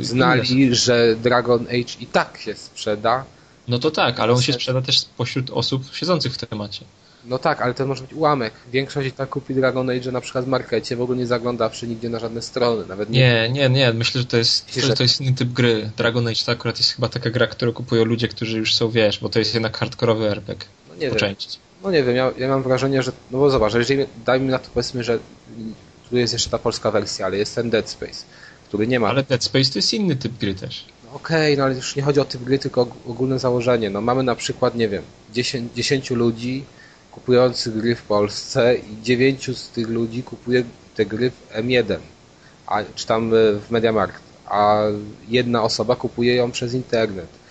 znali, że Dragon Age i tak się sprzeda. No to tak, ale on się sprzeda też spośród osób siedzących w temacie. No tak, ale to może być ułamek. Większość i tak kupi Dragon Age na przykład w markecie, w ogóle nie zaglądawszy nigdzie na żadne strony. Nawet nie, nie, nie, nie. Myślę, że to jest, Myślę, że to jest inny typ gry. Dragon Age to akurat jest chyba taka gra, którą kupują ludzie, którzy już są, wiesz, bo to jest jednak hardkorowy RPG. No nie wiem. No nie wiem, ja, ja, mam wrażenie, że, no bo zobacz, jeżeli dajmy na to powiedzmy, że tu jest jeszcze ta polska wersja, ale jest ten Dead Space, który nie ma... Ale Dead Space to jest inny typ gry też. No okej, okay, no ale już nie chodzi o typ gry, tylko ogólne założenie. No mamy na przykład, nie wiem, 10, 10 ludzi kupujących gry w Polsce i 9 z tych ludzi kupuje te gry w M1, a, czy tam w Mediamarkt, a jedna osoba kupuje ją przez internet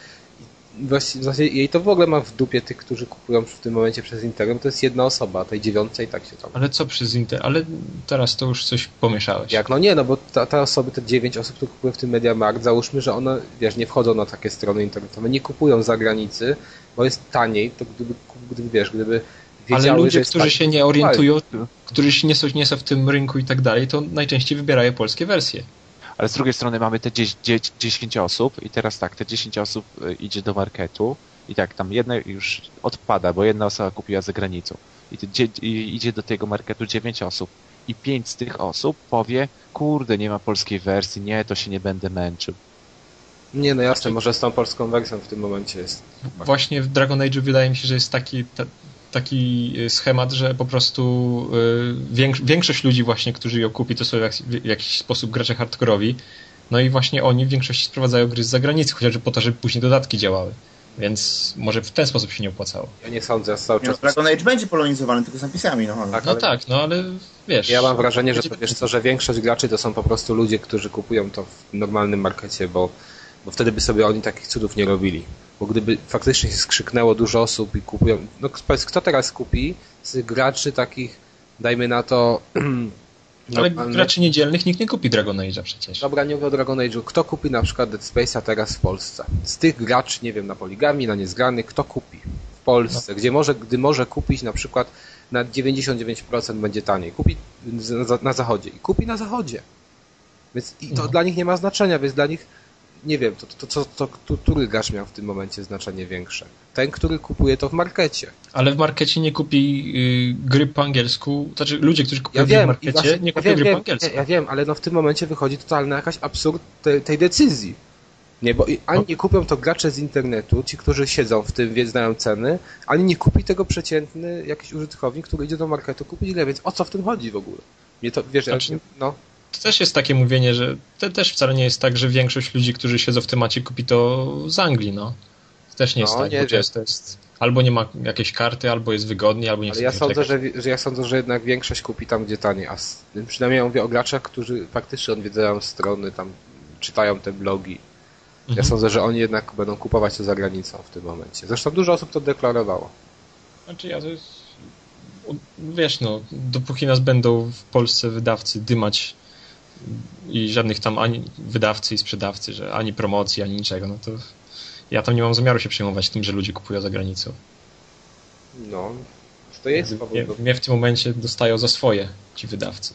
właściwie jej to w ogóle ma w dupie tych, którzy kupują w tym momencie przez internet, to jest jedna osoba, tej dziewiątej tak się tam. Ale co przez internet? Ale teraz to już coś pomieszałeś. Jak? No nie, no bo ta, te osoby, te dziewięć osób, które kupują w tym MediaMarkt, załóżmy, że one, wiesz, nie wchodzą na takie strony internetowe, nie kupują za granicy, bo jest taniej, to gdyby, gdyby wiesz, gdyby Wiedziały, Ale ludzie, którzy się nie orientują, którzy nie są, nie są w tym rynku i tak dalej, to najczęściej wybierają polskie wersje ale z drugiej strony mamy te 10, 10 osób i teraz tak, te 10 osób e, idzie do marketu i tak, tam jedna już odpada, bo jedna osoba kupiła za granicą i, te, i idzie do tego marketu 9 osób i 5 z tych osób powie, kurde, nie ma polskiej wersji, nie, to się nie będę męczył. Nie, no jasne, może z tą polską wersją w tym momencie jest. Właśnie w Dragon Age wydaje mi się, że jest taki, taki y, schemat, że po prostu y, większość ludzi właśnie, którzy ją kupi, to są w jakiś sposób gracze hardkorowi. No i właśnie oni w większości sprowadzają gry z zagranicy, chociażby po to, żeby później dodatki działały. Więc może w ten sposób się nie opłacało. Ja nie sądzę, cały czas... Dragon Age będzie polonizowany tylko z napisami, no. Tak, no ale... tak, no ale wiesz... Ja mam wrażenie, że to, wiesz co, że większość graczy to są po prostu ludzie, którzy kupują to w normalnym markecie, bo, bo wtedy by sobie oni takich cudów nie robili. Bo gdyby faktycznie się skrzyknęło dużo osób i kupują... No powiedz, kto teraz kupi z graczy takich, dajmy na to... [CLEARS THROAT] Ale graczy niedzielnych nikt nie kupi Dragon Age'a przecież. Dobra, nie mówię o Dragon Age'u. Kto kupi na przykład Dead Space'a teraz w Polsce? Z tych graczy, nie wiem, na poligami, na niezgranych, kto kupi w Polsce? No. Gdzie może, gdy może kupić na przykład na 99% będzie taniej. Kupi na, na zachodzie. I kupi na zachodzie. Więc i to no. dla nich nie ma znaczenia, więc dla nich nie wiem, to, to, to, to, to który gracz miał w tym momencie znaczenie większe? Ten, który kupuje to w markecie. Ale w markecie nie kupi y, gry po angielsku, znaczy ludzie, którzy kupują ja wiem, w markecie, właśnie, nie kupią ja wiem, gry po angielsku. Ja, ja, wiem, ale no w tym momencie wychodzi totalny jakaś absurd tej, tej decyzji. Nie, bo ani nie kupią to gracze z internetu, ci, którzy siedzą w tym, więc znają ceny, ani nie kupi tego przeciętny jakiś użytkownik, który idzie do marketu kupić grę, więc o co w tym chodzi w ogóle? Mnie to, wiesz, znaczy, ja, no to też jest takie mówienie, że to też wcale nie jest tak, że większość ludzi, którzy siedzą w temacie, kupi to z Anglii, no. To też nie jest no, tak, nie bo jest, albo nie ma jakiejś karty, albo jest wygodnie, albo nie Ale ja sądzę, że, że, ja sądzę, że jednak większość kupi tam, gdzie taniej, a przynajmniej ja mówię o graczach, którzy faktycznie odwiedzają strony, tam czytają te blogi. Ja mhm. sądzę, że oni jednak będą kupować to za granicą w tym momencie. Zresztą dużo osób to deklarowało. Znaczy ja to jest... Wiesz, no, dopóki nas będą w Polsce wydawcy dymać i żadnych tam ani wydawcy i sprzedawcy, że ani promocji, ani niczego, no to ja tam nie mam zamiaru się przejmować tym, że ludzie kupują za granicą. No, to jest mnie, mnie w tym momencie dostają za swoje ci wydawcy.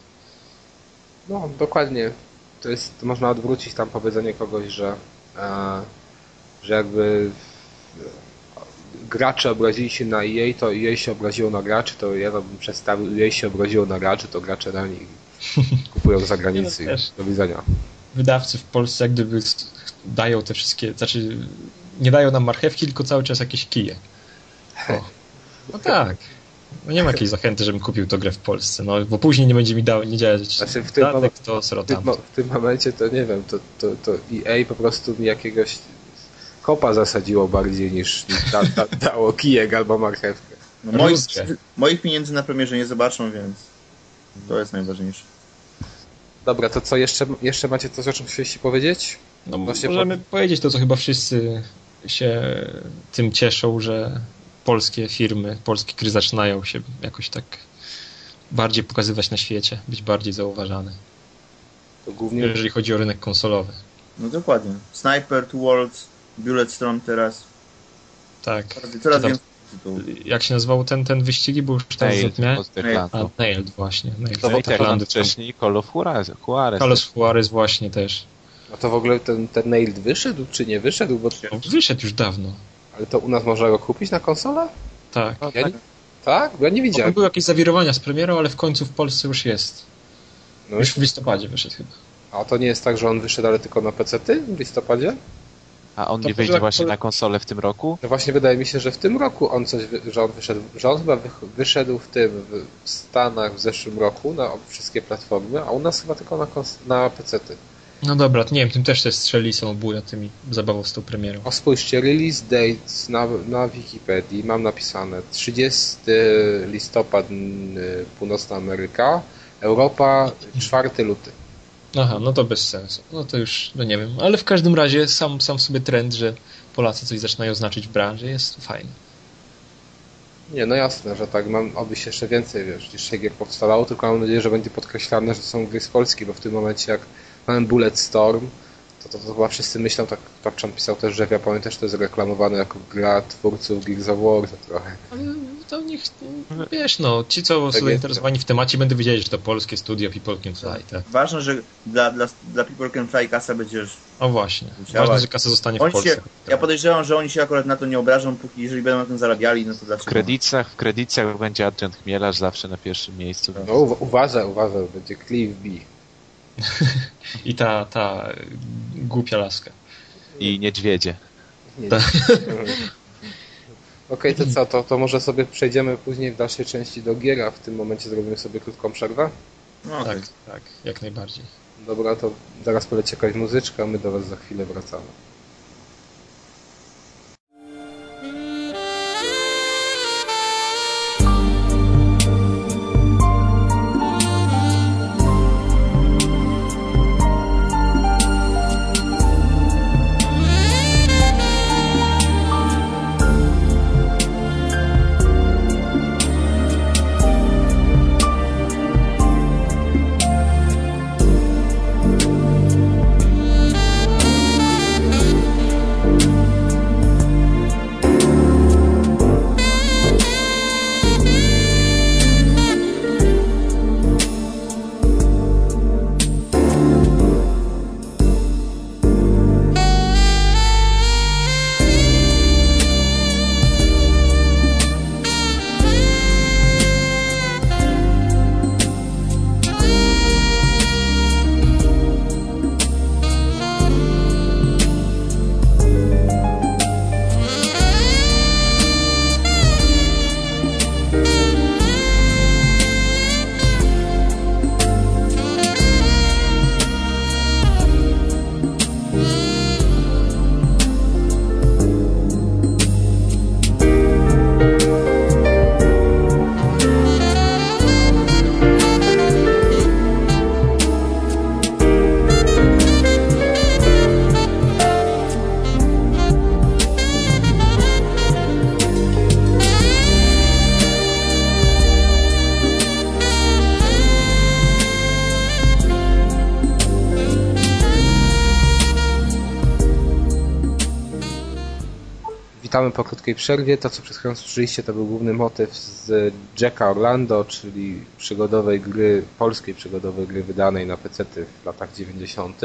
No, dokładnie. To jest, to można odwrócić tam powiedzenie kogoś, że, e, że jakby gracze obrazili się na EA, to EA się obraziło na graczy, to ja bym przedstawił, EA się obraziło na graczy, to gracze na nich [LAUGHS] kupują z zagranicy. No Do widzenia. Wydawcy w Polsce jak gdyby dają te wszystkie, znaczy nie dają nam marchewki, tylko cały czas jakieś kije. O. No tak. No nie ma jakiejś zachęty, żebym kupił to grę w Polsce, no bo później nie będzie mi dał, nie działać znaczy w tym, datek, to w, tym, w tym momencie to nie wiem, to, to, to EA po prostu mi jakiegoś kopa zasadziło bardziej niż, niż da, da, dało kijek albo marchewkę. No moich, moich pieniędzy na premierze nie zobaczą, więc to jest najważniejsze. Dobra, to co, jeszcze, jeszcze macie coś o czym chcieliście powiedzieć? No Właśnie możemy po... powiedzieć to, co chyba wszyscy się tym cieszą, że polskie firmy, polskie gry zaczynają się jakoś tak bardziej pokazywać na świecie, być bardziej zauważane. To głównie jeżeli chodzi o rynek konsolowy. No dokładnie. Sniper, Two Worlds, Bulletstorm teraz. Tak. Coraz więcej jak się nazywał ten, ten wyścigi, bo już teraz zapomniałem. A, Nailed właśnie. Nailed. To Techland wcześniej Call of Juarez. Juarez Call of Juarez właśnie też. A to w ogóle ten, ten Nailed wyszedł, czy nie wyszedł? Bo... No, wyszedł już dawno. Ale to u nas można go kupić na konsolę? Tak. Ja tak. Nie... tak? Bo ja nie widziałem. Były jakieś zawirowania z premierą, ale w końcu w Polsce już jest. No już w listopadzie wyszedł chyba. A to nie jest tak, że on wyszedł, ale tylko na PC-ty w listopadzie? A on to nie wyjdzie właśnie na konsolę w tym roku? No właśnie wydaje mi się, że w tym roku on coś, że on wyszedł, że on chyba wyszedł w tym, w Stanach w zeszłym roku na wszystkie platformy, a u nas chyba tylko na, na PC-ty. No dobra, nie wiem, tym też te strzeli są obuja tymi zabawą z tą premierą. O spójrzcie, release date na, na Wikipedii mam napisane 30 listopad Północna Ameryka, Europa 4 luty. Aha, no to bez sensu. No to już, no nie wiem. Ale w każdym razie sam, sam sobie trend, że Polacy coś zaczynają znaczyć w branży jest fajny. Nie, no jasne, że tak. Mam, oby się jeszcze więcej, wiesz, jeszcze gier powstawało, tylko mam nadzieję, że będzie podkreślane, że są gry z Polski, bo w tym momencie jak mamy Bullet Storm, to, to, to chyba wszyscy myślą, tak Torczan pisał też, że w Japonii też to jest reklamowane jako gra twórców Gears of War to trochę. Ale to niech, wiesz no, ci co tak są zainteresowani w temacie będą wiedzieli, że to polskie studio People Can Fly. Tak? Ważne, że dla, dla, dla People Can Fly kasa będziesz O właśnie, ważne, że kasa zostanie w Polsce. Się, ja podejrzewam, że oni się akurat na to nie obrażą, póki jeżeli będą na tym zarabiali, no to dlaczego? W kredytach, w kredytach będzie Adrian Chmielarz zawsze na pierwszym miejscu. No uważaj, uważaj, będzie Cliff B. I ta, ta głupia laska. I niedźwiedzie. Nie, tak. [LAUGHS] Okej, okay, to co, to, to może sobie przejdziemy później w dalszej części do gier, a w tym momencie zrobimy sobie krótką przerwę? No, tak, tak, jak najbardziej. Dobra, to zaraz poleci jakaś muzyczka, a my do Was za chwilę wracamy. Krótkiej przerwie. To, co przed chwilą słyszeliście, to był główny motyw z Jacka Orlando, czyli przygodowej gry, polskiej przygodowej gry wydanej na PC w latach 90.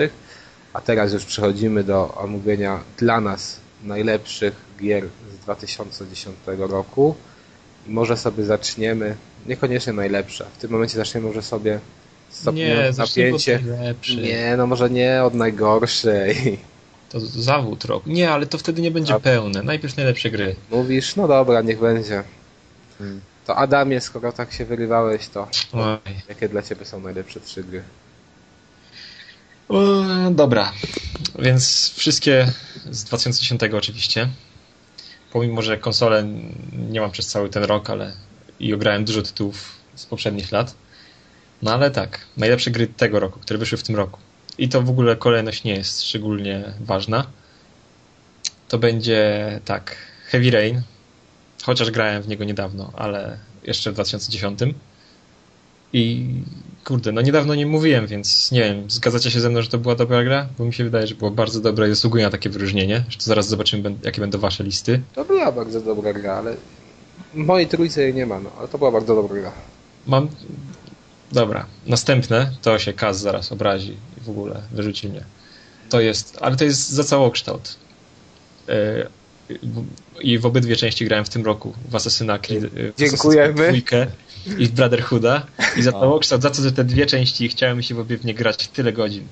A teraz już przechodzimy do omówienia dla nas najlepszych gier z 2010 roku. I może sobie zaczniemy, niekoniecznie najlepsze, w tym momencie zaczniemy może sobie stopniować napięcie. Nie, no może nie od najgorszej. To zawód roku. Nie, ale to wtedy nie będzie A... pełne. Najpierw najlepsze gry. Mówisz, no dobra, niech będzie. Hmm. To Adamie, skoro tak się wyrywałeś, to Oj. jakie dla ciebie są najlepsze trzy gry? O, dobra, więc wszystkie z 2010 oczywiście. Pomimo, że konsolę nie mam przez cały ten rok, ale i ograłem dużo tytułów z poprzednich lat. No ale tak, najlepsze gry tego roku, które wyszły w tym roku. I to w ogóle kolejność nie jest szczególnie ważna. To będzie tak, Heavy Rain, chociaż grałem w niego niedawno, ale jeszcze w 2010. I kurde, no niedawno nie mówiłem, więc nie wiem, zgadzacie się ze mną, że to była dobra gra? Bo mi się wydaje, że była bardzo dobra i zasługuje na takie wyróżnienie. Jeszcze zaraz zobaczymy, jakie będą wasze listy. To była bardzo dobra gra, ale mojej trójce jej nie ma, no, ale to była bardzo dobra gra. Mam... Dobra, następne to się Kaz zaraz obrazi i w ogóle wyrzuci mnie. To jest, ale to jest za całokształt. Yy, i w obydwie części grałem w tym roku w Assassina Creed. Dziękujemy. i w Brotherhooda. I za całokształt, za to, że te dwie części chciałem się w obie w nie grać tyle godzin.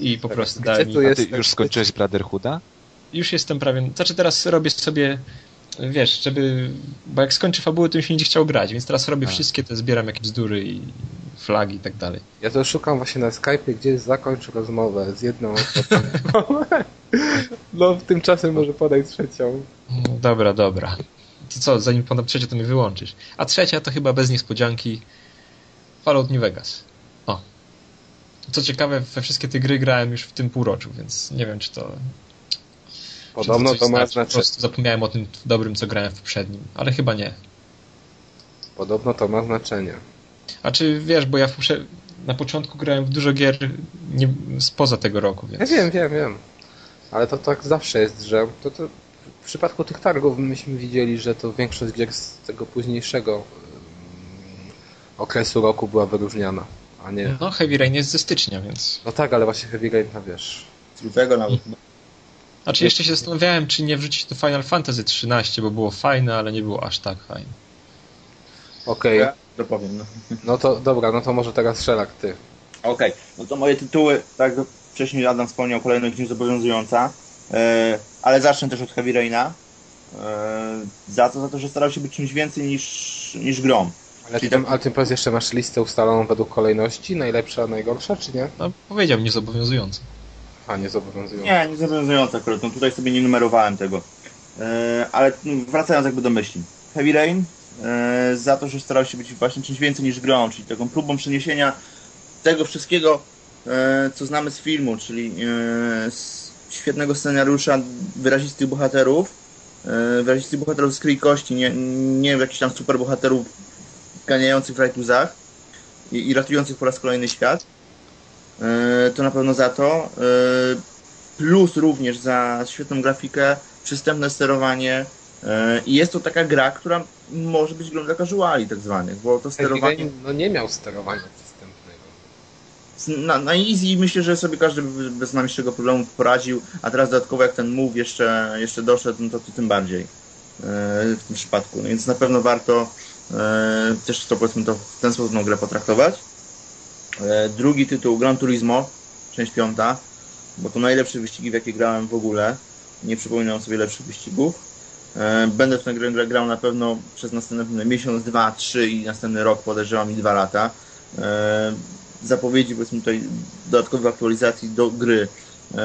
I po tak, prostu dałem mi... A ty już skończyłeś Brotherhooda? Już jestem prawie... Znaczy teraz robię sobie wiesz, żeby, bo jak skończę fabułę, to się nie chciał grać, więc teraz robię A. wszystkie te, zbieram jakieś bzdury i flagi i tak dalej. Ja to szukam właśnie na Skype'ie, gdzie zakończ rozmowę z jedną osobą. [LAUGHS] no, tymczasem może podaj trzecią. No, dobra, dobra. To co, zanim podam trzecią, to mi wyłączysz. A trzecia to chyba bez niespodzianki Fallout New Vegas. O. Co ciekawe, we wszystkie te gry grałem już w tym półroczu, więc nie wiem, czy to Podobno to, ma znaczenie. Po prostu zapomniałem o tym dobrym, co grałem w poprzednim, ale chyba nie. Podobno to ma znaczenie. A czy wiesz, bo ja na początku grałem w dużo gier nie, spoza tego roku, więc... Ja wiem, wiem, wiem. Ale to tak zawsze jest, że to, to w przypadku tych targów myśmy widzieli, że to większość gier z tego późniejszego mm, okresu roku była wyróżniana, a nie... No, Heavy Rain jest ze stycznia, więc... No tak, ale właśnie Heavy Rain, no wiesz... Z lutego nawet. Znaczy jeszcze się zastanawiałem, czy nie wrzucić do Final Fantasy XIII, bo było fajne, ale nie było aż tak fajne. Okej. Okay. Ja powiem. No. no to dobra, no to może teraz Szelak ty. Okej, okay. no to moje tytuły, tak jak wcześniej Adam wspomniał, kolejność niezobowiązująca, yy, ale zacznę też od Heavy Raina. Yy, za to, za to, że starał się być czymś więcej niż, niż grą. Ale ty, ale ty powiedz jeszcze masz listę ustaloną według kolejności, najlepsza, najgorsza, czy nie? No powiedział niezobowiązująca. A, nie zobowiązujące. Nie, nie zobowiązujące akurat. No tutaj sobie nie numerowałem tego. E, ale wracając jakby do myśli. Heavy Rain e, za to, że starał się być właśnie czymś więcej niż grą, czyli taką próbą przeniesienia tego wszystkiego, e, co znamy z filmu, czyli z świetnego scenariusza, wyrazistych bohaterów, wyrazistych bohaterów z krwi kości, nie, nie jakichś tam super bohaterów ganiających w rajtuzach i, i ratujących po raz kolejny świat E, to na pewno za to. E, plus również za świetną grafikę, przystępne sterowanie. E, I jest to taka gra, która może być grą dla casuali tak zwanych, bo to sterowanie... No nie miał sterowania przystępnego. Na, na easy myślę, że sobie każdy bez najmniejszego problemu poradził, a teraz dodatkowo jak ten move jeszcze, jeszcze doszedł, no to, to tym bardziej w tym przypadku. No więc na pewno warto też to powiedzmy to w ten sposób grę potraktować. E, drugi tytuł Gran Turismo, część piąta, bo to najlepsze wyścigi, w jakie grałem w ogóle. Nie przypominam sobie lepszych wyścigów. E, będę w tę grę grał na pewno przez następny miesiąc, dwa, trzy i następny rok, podejrzewam, i dwa lata. E, zapowiedzi, powiedzmy tutaj, dodatkowych aktualizacji do gry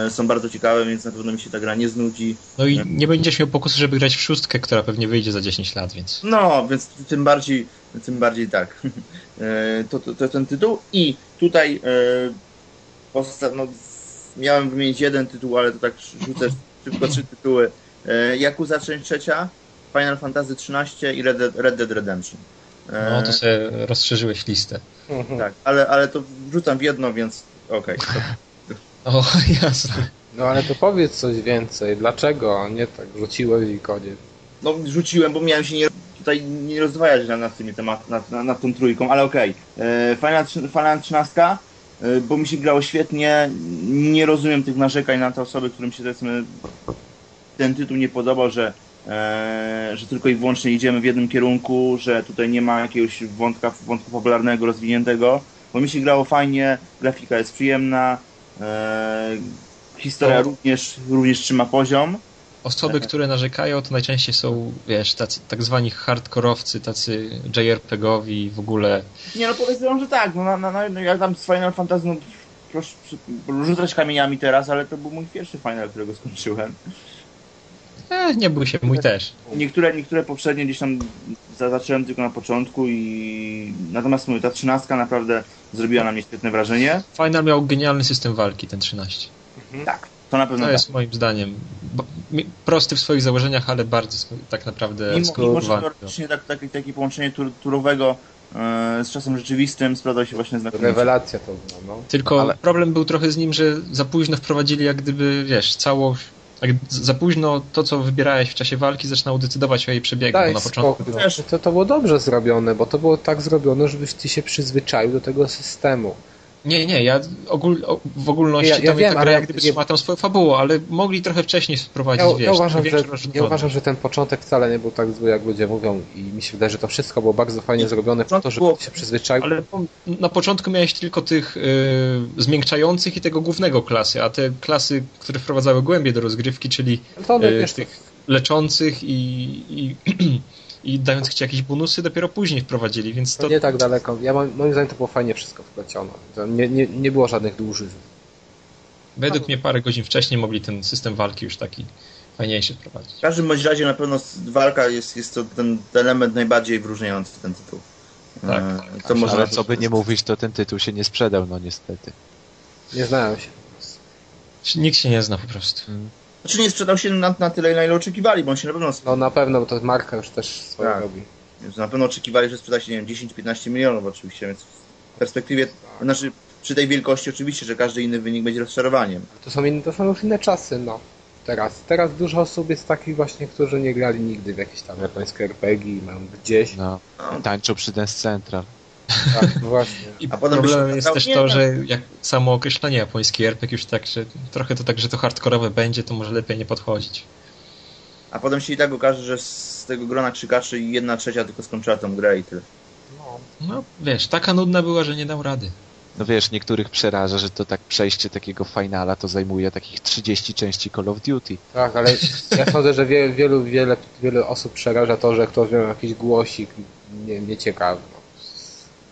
są bardzo ciekawe, więc na pewno mi się ta gra nie znudzi. No i nie będziesz miał pokusu, żeby grać w szóstkę, która pewnie wyjdzie za 10 lat, więc... No, więc tym bardziej, tym bardziej tak. [LAUGHS] E, to, to, to ten tytuł i tutaj e, no, miałem wymienić jeden tytuł, ale to tak rzucę szybko trzy tytuły. E, Yakuza część trzecia, Final Fantasy XIII i Red Dead, Red Dead Redemption. E, no to sobie rozszerzyłeś listę. Tak, ale, ale to wrzucam w jedno, więc okej. Okay. [LAUGHS] O, jasne. No ale to powiedz coś więcej. Dlaczego nie tak rzuciłeś i kodzie? No rzuciłem, bo miałem się nie tutaj nie rozdwajać nad tymi temat, nad, tą trójką, ale okej. Okay. Final, Final 13, bo mi się grało świetnie. Nie rozumiem tych narzekań na te osoby, którym się powiedzmy ten tytuł nie podobał, że, e, że tylko i wyłącznie idziemy w jednym kierunku, że tutaj nie ma jakiegoś wątka, wątku popularnego, rozwiniętego, bo mi się grało fajnie, grafika jest przyjemna, e, historia również, również trzyma poziom. Osoby, które narzekają, to najczęściej są, wiesz, tacy, tak zwani hardkorowcy, tacy JRPG-owi w ogóle. Nie no, powiedzmy, że tak, no, na, na, no ja tam z Final Fantasy, no, proszę, rzucać kamieniami teraz, ale to był mój pierwszy Final, którego skończyłem. E, nie bój się, mój też. Niektóre, niektóre poprzednie gdzieś tam zacząłem tylko na początku i natomiast mówię, ta trzynastka naprawdę zrobiła na mnie świetne wrażenie. Final miał genialny system walki, ten 13. Mhm. Tak, to na pewno To tak. jest moim zdaniem prosty w swoich założeniach, ale bardzo tak naprawdę mimo, mimo że tak, tak, takie połączenie tur, turowego e, z czasem rzeczywistym sprawdza się właśnie znakomicie. Rewelacja to no. Tylko ale... problem był trochę z nim, że za późno wprowadzili jak gdyby, wiesz, całość jak za późno to, co wybierałeś w czasie walki, zaczynało decydować o jej przebiegu. Daj, na początku było... to, to było dobrze zrobione, bo to było tak zrobione, żebyś ty się przyzwyczaił do tego systemu. Nie, nie, ja ogól, w ogólności ja, ja to wiem, ta gra jak gdyby nie... tam swoją fabułę, ale mogli trochę wcześniej wprowadzić, ja, wiesz, ja uważam, że, ja uważam, że ten początek wcale nie był tak zły, jak ludzie mówią i mi się wydaje, że to wszystko było bardzo fajnie zrobione po to, żeby było... się przyzwyczaił. Ale na początku miałeś tylko tych yy, zmiękczających i tego głównego klasy, a te klasy, które wprowadzały głębie do rozgrywki, czyli yy, tych leczących i, i [CLEARS THROAT] i dając ci jakieś bonusy dopiero później wprowadzili, więc to... to... Nie tak daleko. Ja mam, moim zdaniem to było fajnie wszystko wplecione. Nie, nie, nie było żadnych dłużyzn. Według mnie parę godzin wcześniej mogli ten system walki już taki fajniejszy wprowadzić. W każdym bądź razie na pewno walka jest, jest to ten element najbardziej wyróżniający ten tytuł. Tak. E, to może... Ale co by nie mówić, to ten tytuł się nie sprzedał, no niestety. Nie znałem się. Nikt się nie zna po prostu. Hmm. Znaczy nie sprzedał się na, na tyle, na ile oczekiwali, bo on się na pewno... No na pewno, bo to marka już też swoje tak. robi. Więc na pewno oczekiwali, że sprzeda się, nie wiem, 10-15 milionów oczywiście, więc w perspektywie, tak. znaczy przy tej wielkości oczywiście, że każdy inny wynik będzie rozczarowaniem. To są, inne, to są już inne czasy, no. Teraz. Teraz dużo osób jest takich właśnie, którzy nie grali nigdy w jakieś tam japońskie RPG i mają gdzieś. No, tańczą przy Dance Central. Tak, właśnie. I A problemem jest też to, że jak samo określenie japoński RPG już tak, że trochę to tak, że to hardkorowe będzie, to może lepiej nie podchodzić. A potem się i tak okaże, że z tego grona krzykaczy jedna trzecia tylko skończyła tą grę i tyle. No, no wiesz, taka nudna była, że nie dał rady. No wiesz, niektórych przeraża, że to tak przejście takiego finala to zajmuje takich 30 części Call of Duty. Tak, ale ja sądzę, że wielu, wielu, wiele, wiele osób przeraża to, że ktoś miał jakiś głosik nie, nieciekawy.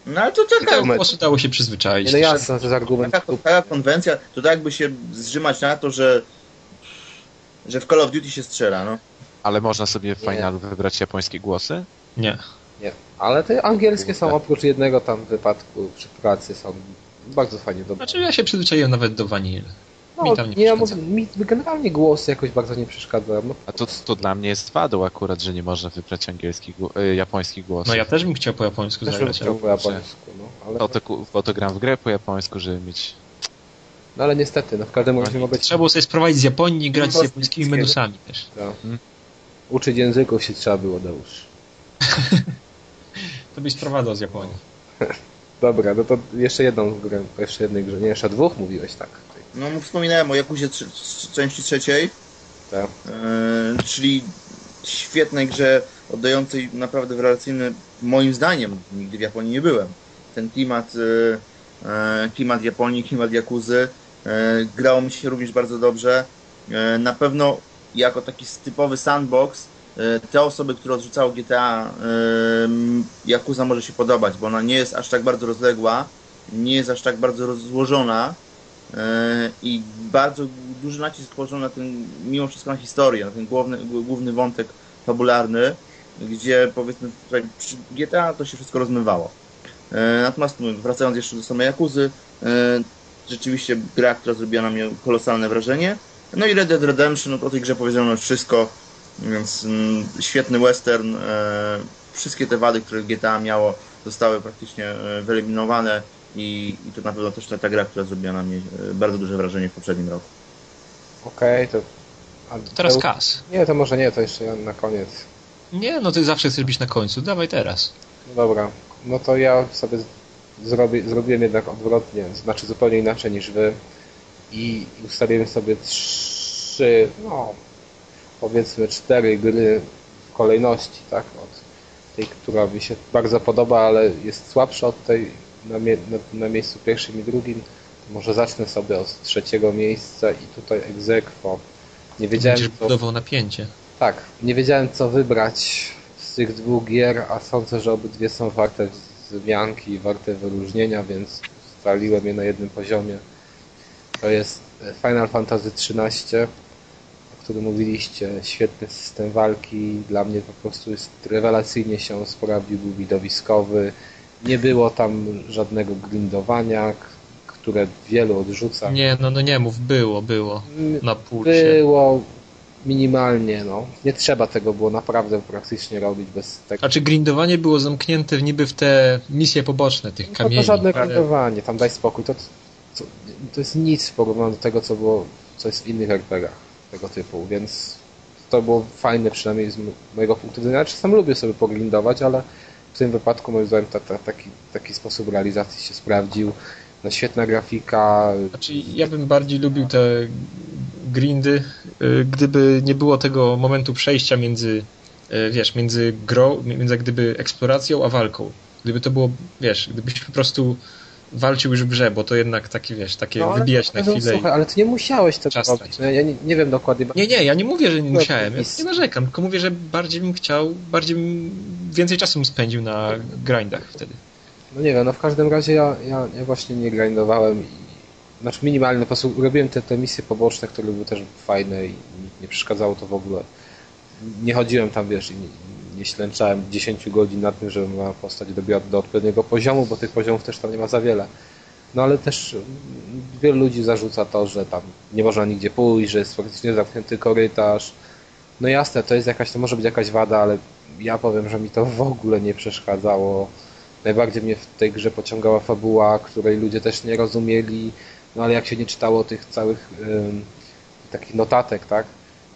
No ale to taka... Po prostu dało się przyzwyczaić. No jasne, to jest argument. Taka, taka konwencja, to tak jakby się zrzymać na to, że że w Call of Duty się strzela, no. Ale można sobie w finalu wybrać japońskie głosy? Nie. Nie. Ale te angielskie są oprócz jednego tam wypadku przy pracy są bardzo fajnie dobre. Znaczy ja się przyzwyczaiłem nawet do vanilli. No, mi tam nie, nie mówię, mi generalnie głosy jakoś bardzo nie przeszkadzają. No. A to, to dla mnie jest wadą akurat, że nie można wybrać angielskich, y, japońskich głosów. No ja też bym chciał po japońsku też zagrać. Bym chciał po japońsku, no. Ale... To, to, po to gram w grę po japońsku, żeby mieć... No ale niestety, no w każdym razie ma być... Trzeba było sobie sprowadzić z Japonii i grać z japońskimi menusami też. Tak. Hmm? Uczyć języków się trzeba było, Deusz. [LAUGHS] to byś sprowadzał z Japonii. [LAUGHS] Dobra, no to jeszcze jedną grę, jeszcze jednej grze, nie, jeszcze dwóch mówiłeś, tak. No wspominałem o Jakuzie tr części trzeciej. Tak. E, czyli świetnej grze oddającej naprawdę rewelacyjny, moim zdaniem, nigdy w Japonii nie byłem. Ten klimat, e, e klimat Japonii, klimat Jakuzy e, grało mi się również bardzo dobrze. Na pewno jako taki typowy sandbox te osoby, które odrzucały GTA Jakuza może się podobać, bo ona nie jest aż tak bardzo rozległa, nie jest aż tak bardzo rozłożona, i bardzo duży nacisk położono na ten, mimo wszystko na historię, na ten główny, główny wątek fabularny, gdzie powiedzmy tutaj przy GTA to się wszystko rozmywało. E, natomiast no, wracając jeszcze do samej Jakuzy, e, rzeczywiście gra, która zrobiła na mnie kolosalne wrażenie. No i Red Dead Redemption, no, o tej grze powiedziano wszystko, więc mm, świetny western, wszystkie te wady, które GTA miało, zostały praktycznie wyeliminowane i, i to na pewno też ta, ta gra, która zrobiła na mnie e, bardzo duże wrażenie w poprzednim roku. Okej, okay, to... A teraz to... Kas. Nie, to może nie, to jeszcze na koniec. Nie, no ty zawsze chcesz być na końcu, dawaj teraz. No dobra, no to ja sobie zrobię, zrobiłem jednak odwrotnie, znaczy zupełnie inaczej niż wy i ustawiłem sobie trzy, no powiedzmy cztery gry w kolejności, tak, od tej, która mi się bardzo podoba, ale jest słabsza od tej na, mie na, na, miejscu pierwszym i drugim, to może zacznę sobie od trzeciego miejsca i tutaj egzekwo Nie wiedziałem, Będziesz co... budował napięcie. Tak, nie wiedziałem co wybrać z tych dwóch gier, a sądzę, że obydwie są warte zmianki i warte wyróżnienia, więc ustaliłem je na jednym poziomie. To jest Final Fantasy XIII, o którym mówiliście. Świetny system walki. Dla mnie po prostu jest rewelacyjnie się sprawdził, był widowiskowy. Nie było tam żadnego grindowania, które wielu odrzuca. Nie, no, no nie mów, było, było. Na pulsie. Było minimalnie, no. Nie trzeba tego było naprawdę praktycznie robić bez tego. A czy grindowanie było zamknięte w niby w te misje poboczne tych kamieni? No to żadne grindowanie, tam daj spokój. To, to, to jest nic w porównaniu do tego, co było, co jest w innych RPGach tego typu, więc to było fajne przynajmniej z mojego punktu widzenia. Czasem lubię sobie pogrindować, ale w tym wypadku moim zdaniem ta, ta, taki, taki sposób realizacji się sprawdził. No, świetna grafika. Znaczy, ja bym bardziej lubił te grindy, y, gdyby nie było tego momentu przejścia między, y, wiesz, między grą, między gdyby eksploracją a walką. Gdyby to było, wiesz, gdybyś po prostu walczył już w grze, bo to jednak takie, wiesz, takie no, wybijać na chwilę. Słuchaj, ale ty nie musiałeś tego robić. No, ja nie, nie, wiem dokładnie. Nie, nie, ja nie mówię, że nie musiałem. Ja nie narzekam, tylko mówię, że bardziej bym chciał, bardziej bym więcej czasu bym spędził na grindach wtedy. No nie wiem, no w każdym razie ja, ja, ja właśnie nie grindowałem i znaczy minimalny po prostu robiłem te, te misje poboczne, które były też fajne i nie przeszkadzało to w ogóle. Nie chodziłem tam, wiesz, i nie, nie ślęczałem 10 godzin na tym, żeby moja postać dobiła do odpowiedniego poziomu, bo tych poziomów też tam nie ma za wiele. No ale też wielu ludzi zarzuca to, że tam nie można nigdzie pójść, że jest praktycznie zamknięty korytarz. No jasne, to jest jakaś, to może być jakaś wada, ale ja powiem, że mi to w ogóle nie przeszkadzało. Najbardziej mnie w tej grze pociągała fabuła, której ludzie też nie rozumieli, no ale jak się nie czytało tych całych takich notatek, tak?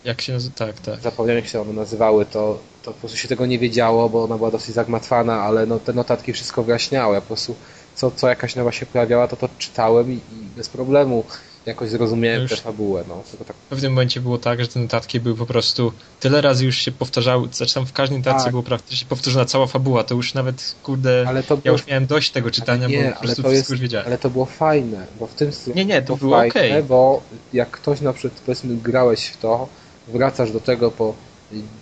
Jak się nazywa? Tak, tak. Zapomniałem, jak się one nazywały, to, to po prostu się tego nie wiedziało, bo ona była dosyć zagmatwana, ale no, te notatki wszystko wyjaśniały. Ja po prostu co, co jakaś nowa się pojawiała, to to czytałem i, i bez problemu jakoś zrozumiałem już tę fabułę. No. Tak... W pewnym momencie było tak, że te notatki były po prostu tyle razy już się powtarzały, znaczy tam w każdej notatce tak. było praktycznie powtórzona cała fabuła, to już nawet, kurde, ja było... już miałem dość tego czytania, nie, bo po prostu wszystko jest, już wiedziałem. Ale to było fajne, bo w tym Nie, nie, to było okej. Okay. Bo jak ktoś na przykład, powiedzmy, grałeś w to, wracasz do tego po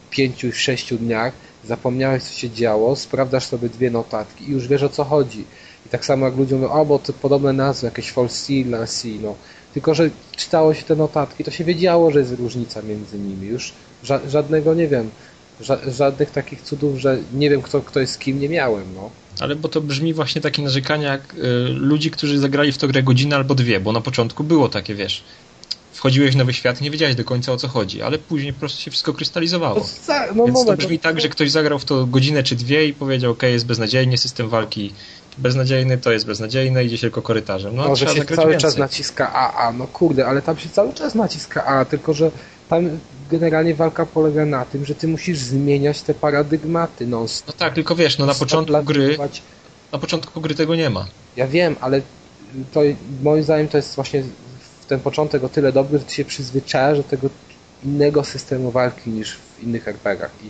pięciu, sześciu dniach, zapomniałeś co się działo, sprawdzasz sobie dwie notatki i już wiesz o co chodzi. I tak samo jak ludzie mówią, o bo to podobne nazwy, jakieś False no tylko, że czytało się te notatki, to się wiedziało, że jest różnica między nimi. Już ża żadnego, nie wiem, ża żadnych takich cudów, że nie wiem, kto, kto jest kim, nie miałem. No. Ale bo to brzmi właśnie takie narzekania jak y, ludzi, którzy zagrali w to grę godzinę albo dwie, bo na początku było takie, wiesz, wchodziłeś w nowy świat i nie wiedziałeś do końca o co chodzi, ale później po prostu się wszystko krystalizowało. No, no, Więc to brzmi tak, że ktoś zagrał w to godzinę czy dwie i powiedział, ok, jest beznadziejnie, system walki beznadziejny, to jest beznadziejne, idzie się tylko korytarzem. No, Może się cały więcej. czas naciska AA, no kurde, ale tam się cały czas naciska A, tylko że tam generalnie walka polega na tym, że ty musisz zmieniać te paradygmaty. No, no tak, tylko wiesz, no na początku gry na początku gry tego nie ma. Ja wiem, ale to moim zdaniem to jest właśnie ten początek o tyle dobry, że ty się przyzwyczajasz do tego innego systemu walki niż w innych RPGach i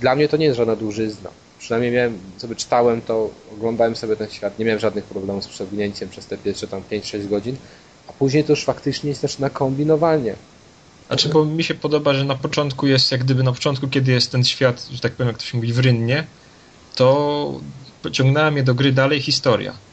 dla mnie to nie jest żadna dłużyzna. Przynajmniej miałem, sobie czytałem to, oglądałem sobie ten świat, nie miałem żadnych problemów z przewinięciem przez te pierwsze tam 5-6 godzin, a później to już faktycznie jest też na kombinowanie. Znaczy, bo mi się podoba, że na początku jest, jak gdyby na początku, kiedy jest ten świat, że tak powiem, jak to się mówi, w rynnie, to pociągnęła mnie do gry dalej historia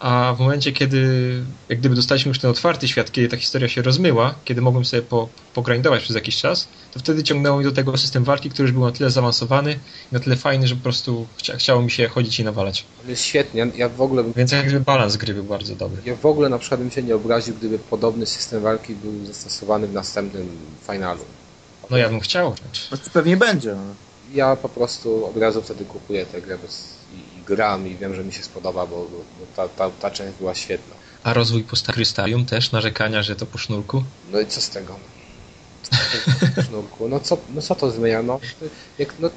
a w momencie, kiedy jak gdyby dostaliśmy już ten otwarty świat, kiedy ta historia się rozmyła, kiedy mogłem sobie po, pogrindować przez jakiś czas, to wtedy ciągnęło mi do tego system walki, który już był na tyle zaawansowany i na tyle fajny, że po prostu chcia, chciało mi się chodzić i nawalać. jest świetnie, ja w ogóle... Więc jak gdyby balans gry był bardzo dobry. Ja w ogóle na przykład bym się nie obraził, gdyby podobny system walki był zastosowany w następnym finalu. No ja bym chciał. No pewnie będzie. No. Ja po prostu od razu wtedy kupuję tę grę bez gram i wiem, że mi się spodoba, bo, bo ta, ta, ta część była świetna. A rozwój Krystalium też? Narzekania, że to po sznurku? No i co z tego? Po sznurku. No co, no co to zmienia? No, jak, no,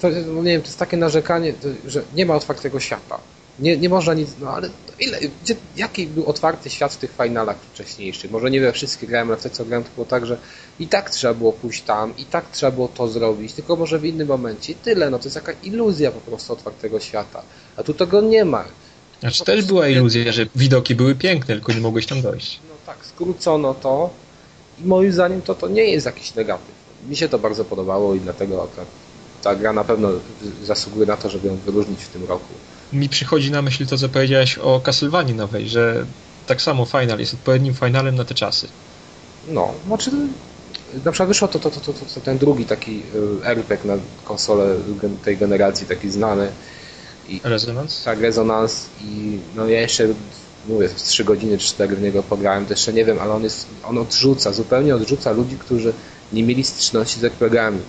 to, no nie wiem, to jest takie narzekanie, że nie ma otwartego świata. Nie, nie można nic, no ale ile, gdzie, jaki był otwarty świat w tych finalach wcześniejszych? Może nie we wszystkie grałem, ale w te co grałem to było tak, że i tak trzeba było pójść tam, i tak trzeba było to zrobić, tylko może w innym momencie. I tyle, no to jest jaka iluzja po prostu otwartego świata. A tu tego nie ma. Znaczy też była iluzja, że widoki były piękne, tylko nie mogłeś tam dojść. No tak, skrócono to i moim zdaniem to, to nie jest jakiś negatyw. Mi się to bardzo podobało i dlatego ta, ta gra na pewno zasługuje na to, żeby ją wyróżnić w tym roku. Mi przychodzi na myśl to, co powiedziałeś o Castlevanii nowej, że tak samo Final jest odpowiednim finalem na te czasy. No, znaczy na przykład wyszło to, to, to, to, to ten drugi taki y, RPG na konsolę tej generacji, taki znany. I, Resonance? Tak, Resonance i no ja jeszcze mówię, w 3 godziny czy 4 w niego pograłem, to jeszcze nie wiem, ale on jest, on odrzuca, zupełnie odrzuca ludzi, którzy nie mieli styczności z RPGami.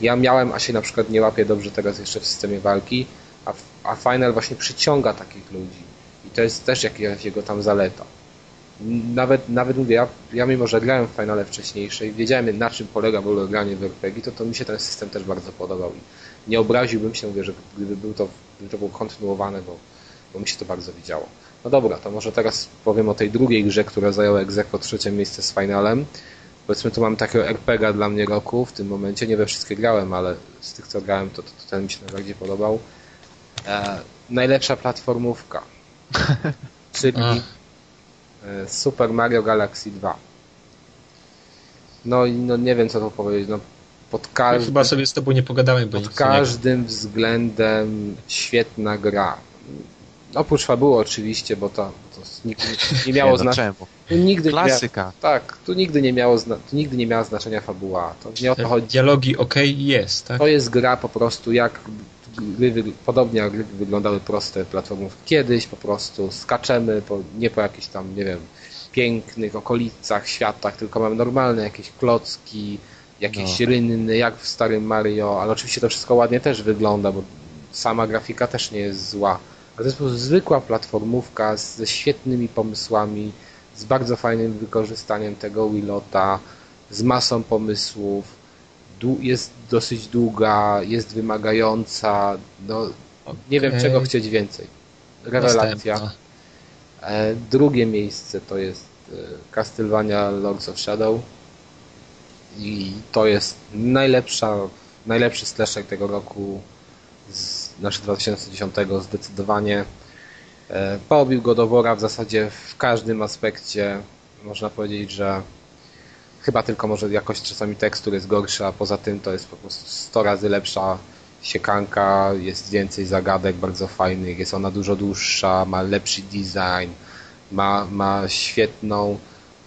Ja miałem, a się na przykład nie łapię dobrze teraz jeszcze w systemie walki, a, a Final właśnie przyciąga takich ludzi. I to jest też jakaś jego tam zaleta nawet, nawet mówię, ja, ja mimo, że grałem w finale wcześniejsze i wiedziałem na czym polega w ogóle granie w RPG, to, to mi się ten system też bardzo podobał i nie obraziłbym się, mówię, że gdyby był to, gdyby to było kontynuowane, bo, bo mi się to bardzo widziało. No dobra, to może teraz powiem o tej drugiej grze, która zajęła egzekwo trzecie miejsce z finalem. Powiedzmy, tu mam takiego RPG dla mnie roku w tym momencie. Nie we wszystkie grałem, ale z tych, co grałem, to, to, to ten mi się najbardziej podobał. E, najlepsza platformówka. [LAUGHS] Czyli E, Super Mario Galaxy 2. No i no nie wiem co to powiedzieć. No, pod każdym, chyba sobie z tobą nie pogadałem, bo Pod każdym względem świetna gra. Oprócz fabuły oczywiście, bo to, to nigdy nie miało no znaczenia. Nigdy Klasyka. Mia... tak, tu nigdy nie miało tu nigdy nie miała znaczenia fabuła. To nie o to chodzi. Dialogi ok jest, tak? To jest gra po prostu jak gry, podobnie jak gry wyglądały proste platformów kiedyś, po prostu skaczemy, po, nie po jakichś tam, nie wiem, pięknych okolicach, światach, tylko mamy normalne jakieś klocki, jakieś no. rynny, jak w starym Mario, ale oczywiście to wszystko ładnie też wygląda, bo sama grafika też nie jest zła. Ale to jest po prostu zwykła platformówka ze świetnymi pomysłami, z bardzo fajnym wykorzystaniem tego Willota, z masą pomysłów, jest dosyć długa, jest wymagająca, no nie wiem czego chcieć więcej. Rewelacja. E, drugie miejsce to jest e, Castlevania Lords of Shadow i to jest najlepsza, najlepszy slasher tego roku z znaczy 2010 zdecydowanie. E, pobił go do wora w zasadzie w każdym aspekcie. Można powiedzieć, że Chyba tylko może jakość czasami tekstur jest gorsza, poza tym to jest po prostu 100 razy lepsza siekanka, jest więcej zagadek bardzo fajnych, jest ona dużo dłuższa, ma lepszy design, ma, ma świetną,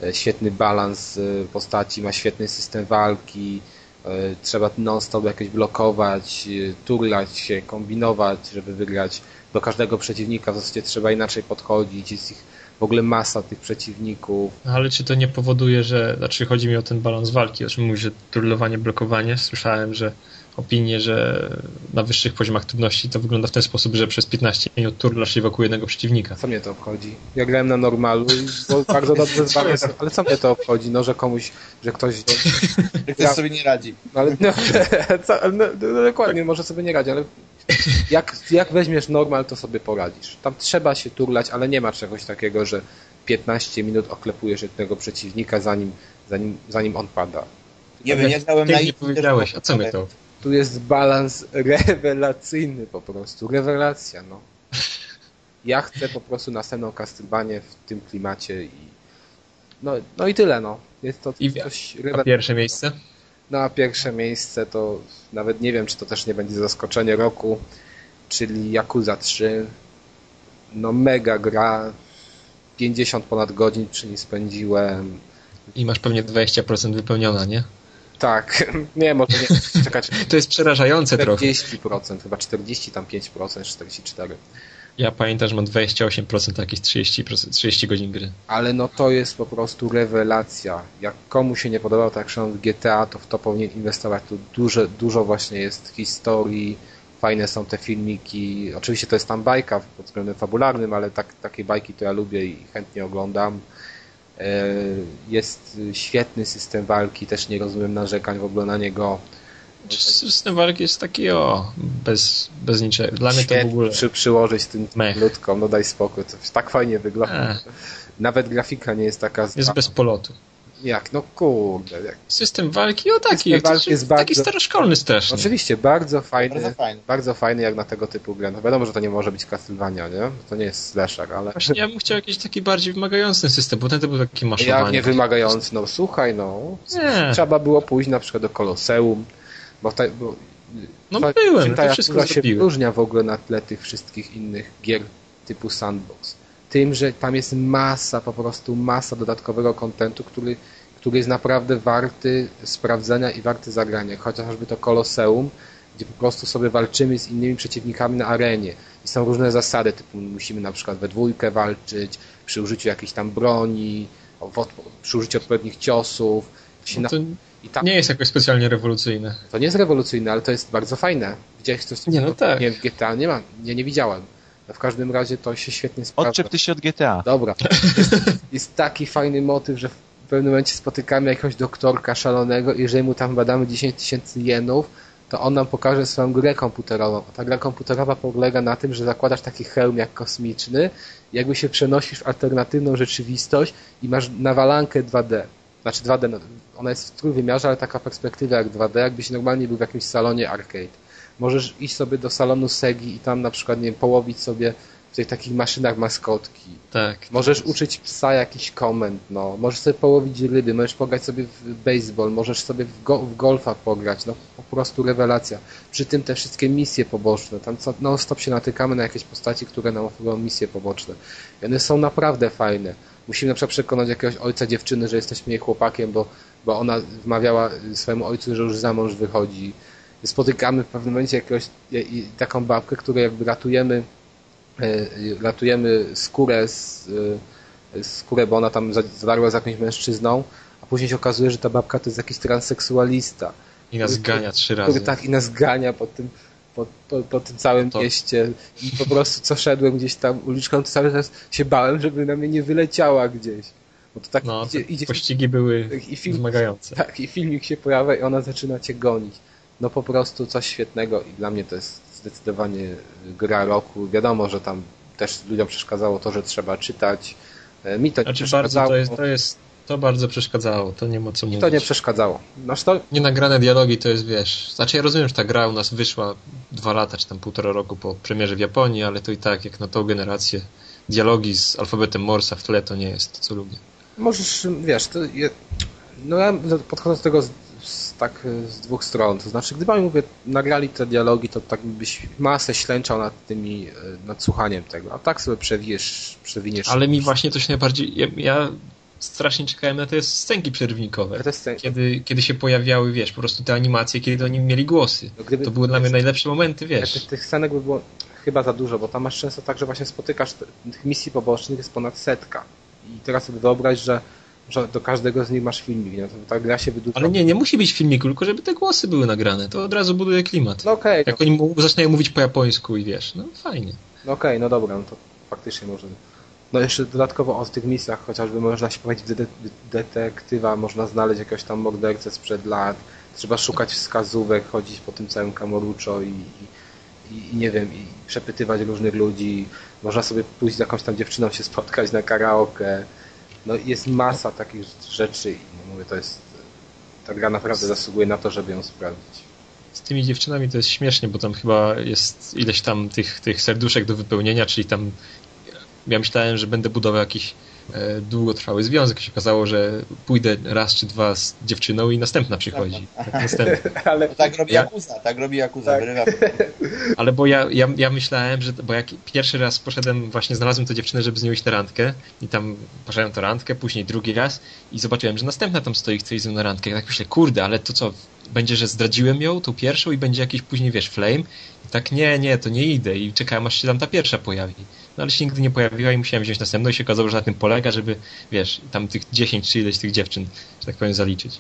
e, świetny balans e, postaci, ma świetny system walki, e, trzeba non-stop jakieś blokować, turlać się, kombinować, żeby wygrać. Do każdego przeciwnika w zasadzie trzeba inaczej podchodzić, jest ich w ogóle masa tych przeciwników. Ale czy to nie powoduje, że, znaczy chodzi mi o ten balans walki, o czym mówisz, że turlowanie, blokowanie, słyszałem, że opinie, że na wyższych poziomach trudności to wygląda w ten sposób, że przez 15 minut turlasz się wokół jednego przeciwnika. Co mnie to obchodzi? Ja grałem na normalu i [LAUGHS] bardzo dobrze zbawię, ale co mnie to obchodzi? No, że komuś, że ktoś... Że [LAUGHS] ktoś sobie nie radzi. No, ale, no, [LAUGHS] co, no, no, dokładnie, może sobie nie radzi, ale jak, jak weźmiesz normal, to sobie poradzisz. Tam trzeba się turlać, ale nie ma czegoś takiego, że 15 minut oklepujesz jednego przeciwnika, zanim, zanim, zanim on pada. Nie wiem, ja grałem na nie powiedziałeś, a co my to? Tu jest balans rewelacyjny po prostu. Rewelacja, no. Ja chcę po prostu następną Castlevanię w tym klimacie i no, no i tyle, no. Jest to I coś a pierwsze miejsce? No a pierwsze miejsce to nawet nie wiem, czy to też nie będzie zaskoczenie roku, czyli Yakuza 3. No mega gra, 50 ponad godzin niej spędziłem. I masz pewnie 20% wypełniona, nie? Tak, [LAUGHS] nie, może nie, czekać. [LAUGHS] to jest przerażające 40%, trochę. 40%, chyba 40, tam 5%, 44%. Ja pamiętam, że mam 28%, jakieś 30, 30 godzin gry. Ale no to jest po prostu rewelacja. Jak komu się nie podobał tak w GTA, to w to powinien inwestować. Tu dużo, dużo właśnie jest historii, fajne są te filmiki. Oczywiście to jest tam bajka pod względem fabularnym, ale tak, takie bajki to ja lubię i chętnie oglądam. E, jest świetny system walki, też nie rozumiem narzekań w ogóle na niego. System walki jest taki o, bez, bez niczego. Dla mnie to w ogóle... Przy, przyłożyć tym ludzką, no daj spokój, to tak fajnie wygląda. Ech. Nawet grafika nie jest taka... Jest bez polotu. Jak? No kurde. Jak... System walki, o taki, System walki jest bardzo... taki staroszkolny strasznie. Oczywiście, bardzo fajny, bardzo fajny, bardzo fajny jak na tego typu grę. No wiadomo, że to nie może być Castlevania, nie? To nie jest slasher, ale... Właśnie ja bym chciał jakiś taki bardziej wymagający system, bo ten to był taki maszowany. Jak nie wymagający? No słuchaj, no. Nie. Trzeba było pójść na przykład do Koloseum, bo, ta, bo no byłem, ta to wszystko się różnia w ogóle na tle tych wszystkich innych gier typu sandbox. Tym, że tam jest masa, po prostu masa dodatkowego kontentu, który, który jest naprawdę warty sprawdzenia i warty zagrania. Chociażby to Koloseum, gdzie po prostu sobie walczymy z innymi przeciwnikami na arenie. I są różne zasady, typu musimy na przykład we dwójkę walczyć, przy użyciu jakiejś tam broni, przy użyciu odpowiednich ciosów. No to. Nie jest jakoś specjalnie rewolucyjne. To nie jest rewolucyjne, ale to jest bardzo fajne. Widziałeś coś Nie, no tak. Nie, w GTA nie ma, nie, nie widziałem. W każdym razie to się świetnie sprawdza. Odczep ty się od GTA. Dobra. Jest, [LAUGHS] jest taki fajny motyw, że w pewnym momencie spotykamy jakiegoś doktorka szalonego i jeżeli mu tam badamy 10 tysięcy jenów, to on nam pokaże swoją grę komputerową. Ta gra komputerowa polega na tym, że zakładasz taki hełm jak kosmiczny, jakby się przenosisz w alternatywną rzeczywistość i masz nawalankę 2D. Znaczy 2D, no, ona jest w trójwymiarze, ale taka perspektywa jak 2D, jakbyś normalnie był w jakimś salonie arcade. Możesz iść sobie do salonu Segi i tam na przykład, nie wiem, połowić sobie w tych takich maszynach maskotki. Tak. Możesz jest. uczyć psa jakiś komend, no. Możesz sobie połowić ryby, możesz pograć sobie w baseball, możesz sobie w, go w golfa pograć, no po prostu rewelacja. Przy tym te wszystkie misje poboczne, tam co, non stop się natykamy na jakieś postaci, które nam oferują misje poboczne. I one są naprawdę fajne. Musimy na przykład przekonać jakiegoś ojca dziewczyny, że jesteśmy jej chłopakiem, bo, bo ona wmawiała swojemu ojcu, że już za mąż wychodzi. Spotykamy w pewnym momencie jakiegoś, taką babkę, której jakby ratujemy E, ratujemy skórę, z, e, skórę, bo ona tam zadarła z jakimś mężczyzną, a później się okazuje, że ta babka to jest jakiś transseksualista. I nas gania trzy razy. Który, tak, i nas gania po tym, po, po, po tym całym no to... mieście i po prostu co szedłem gdzieś tam uliczką, to cały czas się bałem, żeby na mnie nie wyleciała gdzieś. Bo to tak no, idzie, idzie, pościgi były i film, wymagające. Tak, i filmik się pojawia i ona zaczyna cię gonić. No po prostu coś świetnego i dla mnie to jest zdecydowanie gra roku. Wiadomo, że tam też ludziom przeszkadzało to, że trzeba czytać. E, mi to znaczy, nie przeszkadzało. Bardzo to, jest, to, jest, to bardzo przeszkadzało, to nie ma co mówić. to nie przeszkadzało. Znaczy to... Nienagrane dialogi to jest, wiesz, znaczy ja rozumiem, że ta gra u nas wyszła dwa lata, czy tam półtora roku po premierze w Japonii, ale to i tak, jak na tą generację, dialogi z alfabetem Morsa w tle to nie jest to, co lubię. Możesz, wiesz, to je... no ja podchodzę do tego tak y, z dwóch stron. To znaczy, gdyby oni mówię, nagrali te dialogi, to tak byś masę ślęczał nad tymi, y, nad słuchaniem tego, a tak sobie przewijesz, przewiniesz. Ale mi właśnie się najbardziej, ja, ja strasznie czekałem na te scenki przerwnikowe. Te scen... kiedy, kiedy się pojawiały, wiesz, po prostu te animacje, kiedy oni mieli głosy. No gdyby, to były dla mnie najlepsze momenty, wiesz. Tych, tych scenek by było chyba za dużo, bo tam masz często tak, że właśnie spotykasz tych misji pobocznych jest ponad setka. I teraz sobie wyobraź, że do każdego z nich masz filmik, nie? To ta gra się wydłuża. Ale nie, nie musi być filmiku, tylko żeby te głosy były nagrane. To od razu buduje klimat. No okej. Okay, Jak no. oni zaczynają mówić po japońsku i wiesz, no fajnie. No okej, okay, no dobra, no to faktycznie może. No jeszcze dodatkowo o tych misjach, chociażby można się powiedzieć de detektywa, można znaleźć jakiegoś tam mordercę sprzed lat, trzeba szukać wskazówek, chodzić po tym całym Kamoruczo i, i, i, nie wiem, i przepytywać różnych ludzi. Można sobie pójść z jakąś tam dziewczyną się spotkać na karaoke no jest masa takich rzeczy i no mówię, to jest ta gra naprawdę zasługuje na to, żeby ją sprawdzić. Z tymi dziewczynami to jest śmiesznie, bo tam chyba jest ileś tam tych, tych serduszek do wypełnienia, czyli tam ja myślałem, że będę budował jakiś długotrwały związek. Się okazało, że pójdę raz czy dwa z dziewczyną i następna przychodzi. Tak, następna. [LAUGHS] Ale tak robi Jakuza, tak robi Jakuza. Tak. [LAUGHS] Ale bo ja, ja, ja myślałem, że bo jak pierwszy raz poszedłem, właśnie znalazłem tę dziewczynę, żeby z nią iść na randkę i tam poszedłem tę randkę, później drugi raz i zobaczyłem, że następna tam stoi, chce iść ze mną na randkę. I tak myślę, kurde, ale to co, będzie, że zdradziłem ją, tą pierwszą i będzie jakiś później, wiesz, flame? I tak, nie, nie, to nie idę i czekałem, aż się tam ta pierwsza pojawi no ale się nigdy nie pojawiła i musiałem wziąć następną i się okazało, że na tym polega, żeby, wiesz, tam tych 10 czy ileś tych dziewczyn, że tak powiem, zaliczyć.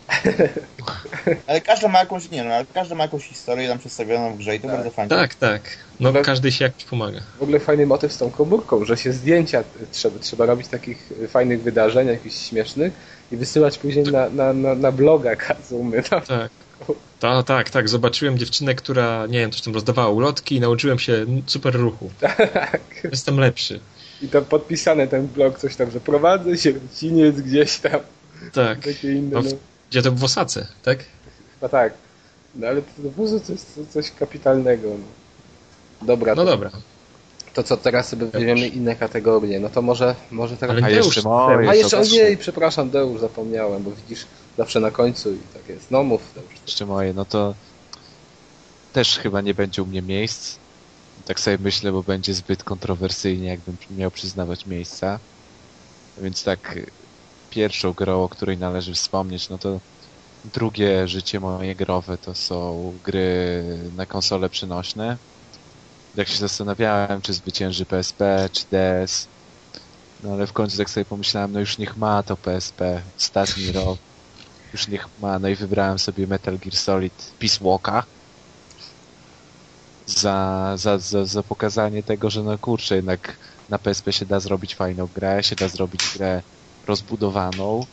[LAUGHS] ale każda ma jakąś, nie no, ale każda ma jakąś historię tam przedstawioną w grze i to tak. bardzo fajnie. Tak, tak. No ale każdy się jakoś pomaga. W ogóle fajny motyw z tą komórką, że się zdjęcia trzeba, trzeba robić takich fajnych wydarzeń, jakichś śmiesznych i wysyłać później na, na, na, na bloga Kazumy. No. Tak. Ta, tak, tak. Zobaczyłem dziewczynę, która, nie wiem, coś tam rozdawała ulotki i nauczyłem się super ruchu. [LAUGHS] Tak. Jestem lepszy. I tam podpisane ten blog, coś tam, że prowadzę się, ciniec gdzieś tam. Tak. Takie inne, no. Gdzie to w Osace, tak? Chyba tak. No ale to, to jest coś kapitalnego. No. Dobra. No to, dobra. To co teraz sobie weźmiemy inne kategorie, no to może, może teraz... Ale a jeszcze, moje, a jeszcze, ojej, przepraszam, Deusz, zapomniałem, bo widzisz, zawsze na końcu i tak jest. No mów, Deusz. Jeszcze moje, no to też chyba nie będzie u mnie miejsc. Tak sobie myślę, bo będzie zbyt kontrowersyjnie, jakbym miał przyznawać miejsca. Więc tak, pierwszą grą, o której należy wspomnieć, no to drugie życie moje growe to są gry na konsole przenośne. Jak się zastanawiałem, czy zwycięży PSP, czy DS, no ale w końcu tak sobie pomyślałem, no już niech ma to PSP, ostatni rok, już niech ma, no i wybrałem sobie Metal Gear Solid Peace Walka za, za, za, za pokazanie tego, że no kurczę, jednak na PSP się da zrobić fajną grę, się da zrobić grę rozbudowaną,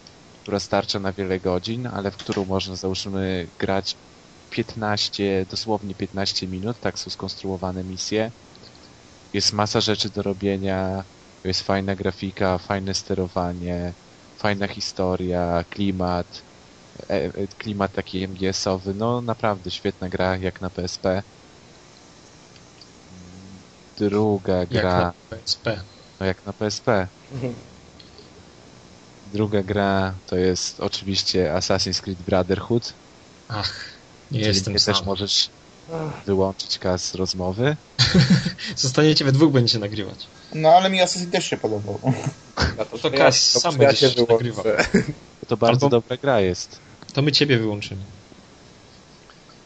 która starcza na wiele godzin, ale w którą można załóżmy grać 15, dosłownie 15 minut, tak są skonstruowane misje. Jest masa rzeczy do robienia, jest fajna grafika, fajne sterowanie, fajna historia, klimat, klimat taki MGS-owy, no naprawdę świetna gra jak na PSP. Druga gra... Jak na PSP. No jak na PSP. Mhm. Druga gra to jest oczywiście Assassin's Creed Brotherhood. Ach, nie Czyli jestem sam. też możesz wyłączyć kas rozmowy. [LAUGHS] Zostaniecie we dwóch, będziecie nagrywać. No ale mi Assassin też się podobał. No to, to kas sam ja się nagrywał. To bardzo Albo... dobra gra jest. To my ciebie wyłączymy.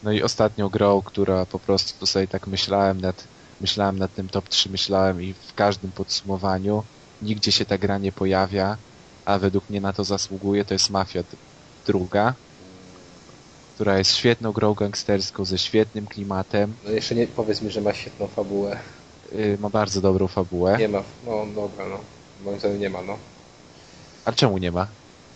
No i ostatnią grą, która po prostu sobie tak myślałem nad, myślałem nad tym top 3, myślałem i w każdym podsumowaniu nigdzie się ta gra nie pojawia, a według mnie na to zasługuje, to jest Mafia druga, która jest świetną grą gangsterską, ze świetnym klimatem. No jeszcze nie powiedz mi, że ma świetną fabułę. Yy, ma bardzo dobrą fabułę. Nie ma, no dobra, no. Moim zdaniem nie ma, no. A czemu nie ma?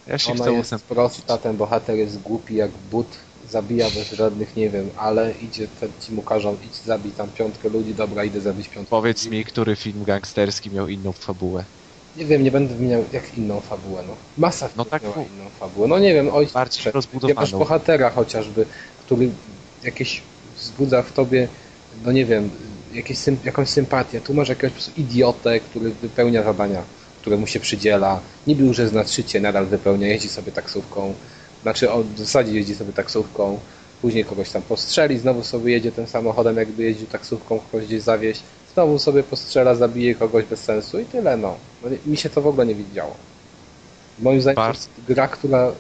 Ja się Ona chcę jest prosta, ten bohater jest głupi jak but, zabija bez żadnych, nie wiem, ale idzie, ci mu każą, idź zabij tam piątkę ludzi, dobra, idę zabić piątkę Powiedz ludzi. mi, który film gangsterski miał inną fabułę? Nie wiem, nie będę wymieniał jak inną fabułę, no. Masa no tak, miała inną fabułę. No nie wiem, ojciec, bardziej rozbudowaną. masz bohatera chociażby, który jakieś wzbudza w tobie, no nie wiem, jakieś, jakąś sympatię. Tu masz jakiegoś po prostu idiotę, który wypełnia zadania, które mu się przydziela. Niby już jest na szczycie, nadal wypełnia, jeździ sobie taksówką. Znaczy, on w zasadzie jeździ sobie taksówką, później kogoś tam postrzeli, znowu sobie jedzie tym samochodem, jakby jeździł taksówką, kogoś gdzieś zawieźć znowu sobie postrzela, zabije kogoś bez sensu i tyle, no. no mi się to w ogóle nie widziało. Moim zdaniem to jest gra, która